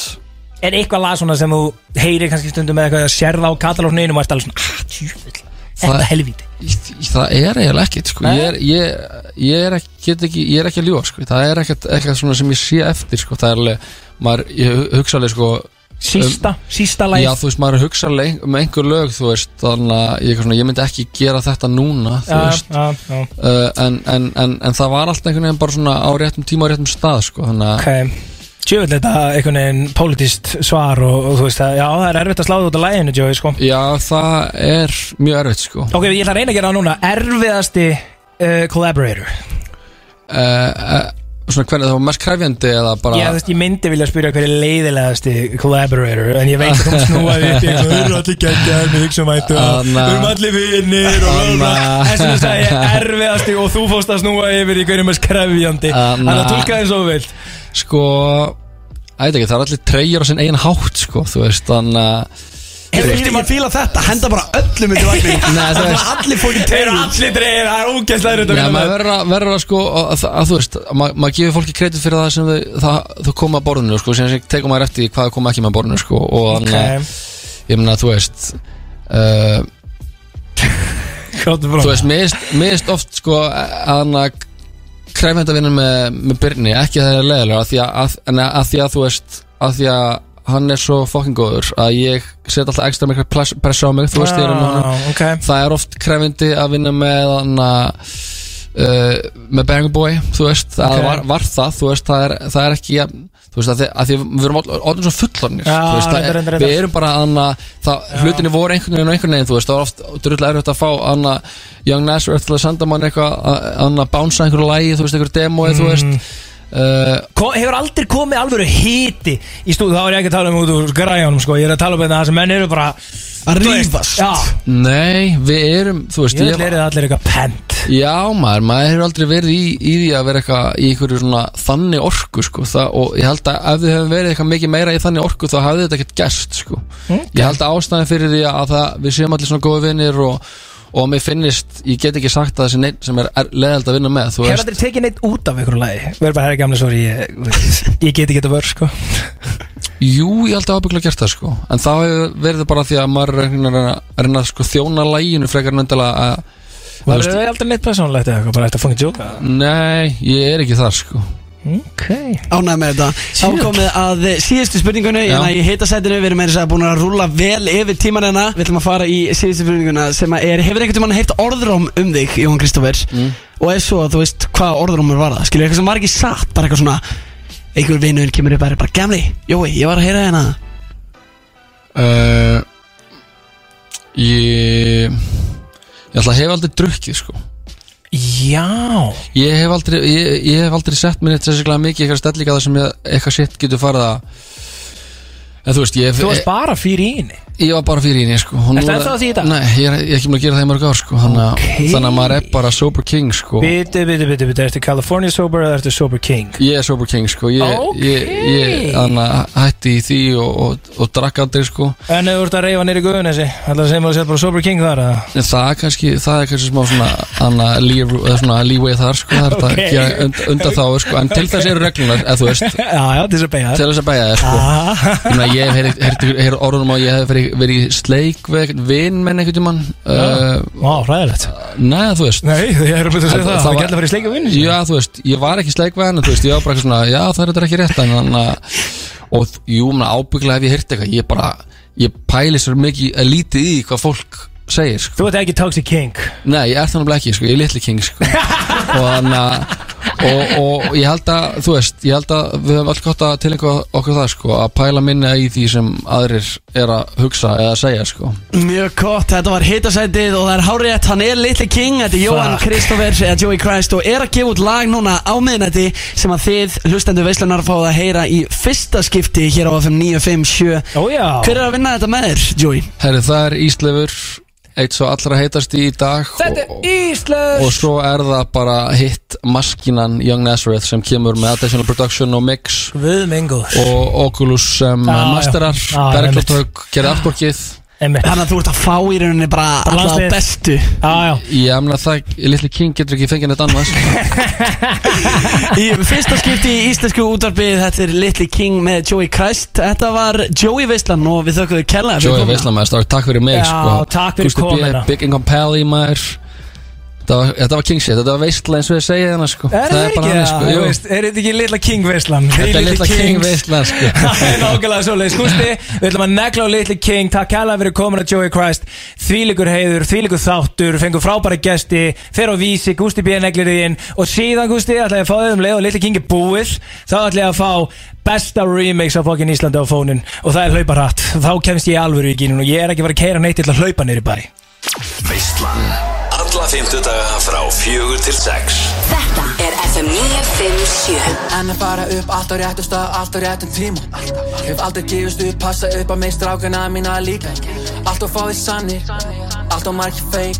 Er eitthvað lag svona sem þú heyrir kannski stundum með eitthvað að sérða á katalókninu og ert alveg svona, ah, tjúvill Þetta er helvíti Það er eiginlega ekkert sko Nei. ég er, ég, ég, er ekki, get ekki, ég er ekki að ljúa sko Það er ekkert eitthvað svona sem ég sé eftir sko Það er alveg, maður, ég hugsa alveg sko Sísta, sísta lagið. Já, þú veist, maður hugsa alveg um einhver lög, þú veist Þannig að ég, er svona, ég myndi ekki gera þetta núna, þú Já, veist já, já. Uh, en, en, en, en það var alltaf einhvern veginn bara svona á réttum tíma og réttum stað sko, þannig að Ok, tjúvill þetta einhvern veginn politist svar og, og þú veist að, já, það er erfitt að sláða út á læginu, Joey, sko. Já, það er mjög erfitt sko. Ok, ég ætla að reyna að gera það núna. Erfiðasti uh, collaborator? Uh, uh, Svona hvernig það var mest kræfjandi eða bara Já, þú veist, ég myndi vilja spyrja hver er leiðilegasti collaborator En ég veit að þú snúaði upp í eitthvað Við erum allir geggjar, við hugsa mættu Anna. Við erum allir vinnir og. Þess vegna sagði ég erfiðasti og þú fórst að snúa yfir í hverju mest krefjandi Anna. Þannig að tólka þið svo vel Sko, ætla ekki, það er allir treyjar á sinn eigin hátt sko, þú veist, þannig að Hefur ekki maður fíla þetta, henda bara öllum undir vagnin Það er allir Þeir eru allir dreigir, það er að Nei, maður verður að, verður að sko að, að, að þú veist, að ma maður gefur fólki kredit fyrir það sem þau, það, þau koma að borðinu sko, sem tekum maður eftir hvað þau koma ekki með að borðinu sko, og þannig að, ég meina, þú veist uh, þú veist, finnst oft sko að að að vinna með, með Byrni, ekki að það er leðilega að því að, að, að því að þú veist að því að hann er svo fucking góður að ég set alltaf ekstra mikla press- pressa á mig, þú veist, ég er með honum Ah, ok. það er oft krefindi að vinna með hann að Uh, með Bang Boy, þú veist það Ok. var, var það, þú veist, það er, það er ekki jafn- þú veist, að því, að því við erum orðin svo fullornir þú veist, það reyndar, er, reyndar, við reyndar. erum bara anna, það, hlutinni voru einhvern veginn og einhvern veginn, þú veist, það var oft drullega erfitt að fá anna, Young Nazareth til að senda mann eitthvað, anna, bánsa einhverju lægi, þú veist, einhverju demói, þú veist uh, Ko- Hefur aldrei komið alvöru hiti í stúð Þá er ég ekki að tala um út úr græjónum sko. Ég er að tala um þetta sem menn eru bara Að. Já, Nei, við erum, þú veist ég er allir eitthvað pent. Já maður, maður hefur aldrei verið í, í því að vera eitthvað í einhverju svona þannig orku sko. Það, og ég held að ef þið hefum verið eitthvað mikið meira í þannig orku þá hafði þetta ekkert gerst sko. Ég held að ástæðan fyrir því að það, við séum allir svona góði vinnir og, og mér finnist, ég get ekki sagt að þessi neitt sem er, leðald að vinna með Hefur veist, aldrei tekið neitt út af ykkur lagi. Verður bara herra gamla sori Ég, ég get ekki þetta vörð sko. Jú, ég held að ábyggla gert það sko. En þá verið bara því að maður er að reyna að að sko þjóna læginu frekar en endilega að veist, það aldrei neitt persónulegt eða eitthvað? Bara eftir að fungja djóka Nei, ég er ekki þar sko Ok. Ánægð með þetta. Þá komið að síðustu spurningunni Já. Hérna í hitasætinu Við erum að segja búin að rúla vel yfir tíman hérna. Við ætlum að fara í síðustu spurninguna Sem að er, hefur einhvern tímann heyrt orðróm um þig Jón Kristófer? Mm. Og ef svo, þú veist hvað orðrómur var það? Skilur eitthvað sem var ekki satt Bara eitthvað svona Einhver vinnur kemur upp og er bara Gamli, Jói, ég var að heyra hérna. Uh, Ég Ég ætla að hef aldrei drukkið sko Já Ég hef aldrei, ég, ég hef aldrei sett mér eitt sérstaklega mikið eitthvað stellíka þar sem ég, eitthvað shit getur farið að En þú veist, ég Þú varst bara fyrir í henni Ég var bara fyrir í henni sko Og nú Ertu er- ennþá að því í dag? Nei, ég er, ég er ekki múin að gera það í mörg ár sko Þannig að, Ok. þannig að maður er bara sober king sko Bitti, bitti, bitti, bitti Ertu California sober eða ertu sober king? Ég er sober king sko Ég, Ok. ég, ég þannig að hætt party í því og, og, og drakk aldrei sko En þú ert að reyfa nýri guðunessi segja mér að setja bara Sober King þar? En það er kannski, það er kannski smá svona eða svona leeway þar sko, það er Ok. okay. að gera und, undan þá sko, en til þess eru reglunar, eða þú veist Já, já, til þess að beigja til þess að bæja þér sko. Ah. Ég hef heyrt orðunum að ég hef verið, verið í sleik vinn menn einhvern tímann uh, Vá, hræðilegt Nei, þú veist Nei, ég er að segja það, það var- gætla að fara í sleik við vinnu Já, þú veist, ég var ekki sleik við hann Þú veist, ég var bara svona, já, það er þetta ekki rétt en, þannig að, og jú, ábygglega hef ég heyrt eitthvað, ég bara ég pæli svo mikið að lítið í hvað fólk segir, sko. Þú ert ekki Toxic King. Nei, ég er þannig ekki, sko, ég er litli king, sko. Og þannig að og, og ég held að, þú veist, ég held að við höfum alltaf gott að tilengja okkur það, sko að pæla minna í því sem aðrir er að hugsa eða segja, sko. Mjög gott, þetta var hitasætið og það er hárétt, hann er Little King, þetta er Jóhann Fuck. Kristoffer eða Joey Christ og er að gefa út lag núna á miðnætti sem að þið hlustendur veislunar fáið að heyra í fyrsta skipti hér á FM 957 Ó já. Hver er að vinna þetta með þér, Joey? Herri, það er Íslefur eitt svo allra heitast í dag Þetta er Ísland og svo er það bara hitt maskinan Young Nazareth sem kemur með additional production og mix Guð mingur og Oculus sem já. masterar Já, Berglótthaug gerði artworkið Þannig að þú ert að fá í rauninni bara landslið. bestu Já, já Ég amna það, Little King getur ekki fengið neitt annars Í fyrsta skipti í íslensku útvarpið Þetta er Little King með Joey Christ Þetta var Joey Veislan og við þökkum þér kærlega fyrir Joey komuna. Veislamæður, takk fyrir mig Já, sko. takk fyrir komuna. Big Income Pally maður var, þetta var king shit, þetta var veistla eins og ég segja hérna sko. Er það ekki bara það? sko, veist, Er þetta ekki Little King veislan? Þetta er Little King veistla sko. Það er nákvæmlega svoleiðis. Gústi, við ætlum að negla á Little King. Takk kærlega fyrir komin að Joey Christ. Þvílíkur heiður, þvílíkur þáttur. Fengur frábæra gesti, fer á vísi Gústi B. neglir þið inn. Og síðan Gústi, ætla ég að fá þið um leið og Little King er búið. Þá ætla ég að fá besta remix af fokkin Íslandi á fónin Og það er hlauparhatt. Þá kemst ég alvöru í gínun Og ég er ekki að fara að keira neitt til að hlaupa niður í bæ. Veistlan Alla fymtudaga frá fjögur til sex. Þetta er FM 957 En að fara upp allt á réttum stað, allt á réttum tíma. Hef aldrei gefist upp, passa upp á mig strákana mína líka. Allt og fáið sannir, allt og margir feik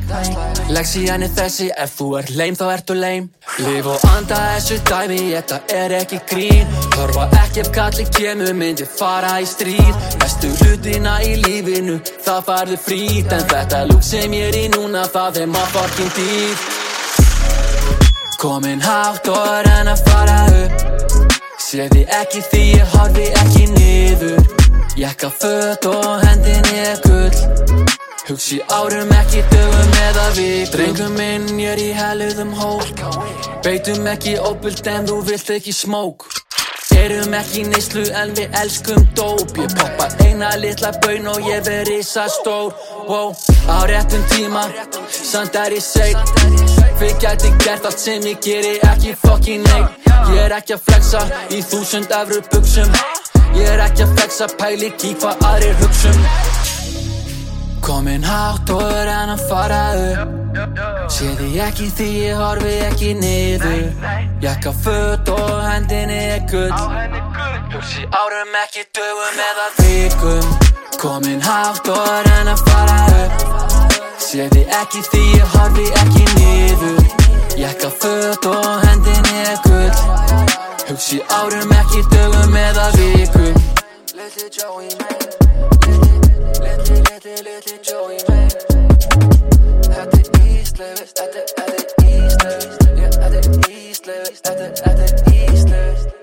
Legg síðan í þessi, ef þú er leim þá ertu leim Líf og anda þessu dæmi, þetta er ekki grín. Horfa ekki ef kalli kemur, myndi fara í stríð. Bestu hlutina í lífinu, það farðu frít En þetta lúk sem ég er í núna, það er maður fucking dýr Komin hátt og er enn að fara upp. Sefði ekki því ég horfi ekki niður. Jakka föt og hendinni er gull. Hugsi árum ekki dögum eða vik Drengum minn ég er í heluðum hók Beitum ekki óbult en þú vilt ekki smók Erum ekki í neyslu en við elskum dóp. Ég poppa eina litla baun og ég veri risa stór wow. Á réttum tíma, samt er ég seit Við gæti gert allt sem ég geri ekki fucking neitt. Ég er ekki að flexa í þúsund efru buksum Ég er ekki að flexa pæli í hvað aðrir hugsum Komin hátt og er enn að fara upp. Sé því ekki því ég horfi ekki niður. Jakka föt og hendinni er gull. Hugsi árum ekki dögum eða vikum. Komin hátt og er enn að fara upp. Sé því ekki því ég horfi ekki niður. Jakka föt og hendinni er gull. Hugsi árum ekki dögum eða vikum. Little Joey Little, little, little Joey. At the east limits, at the, at the east limits, yeah, at the east at the, at the east.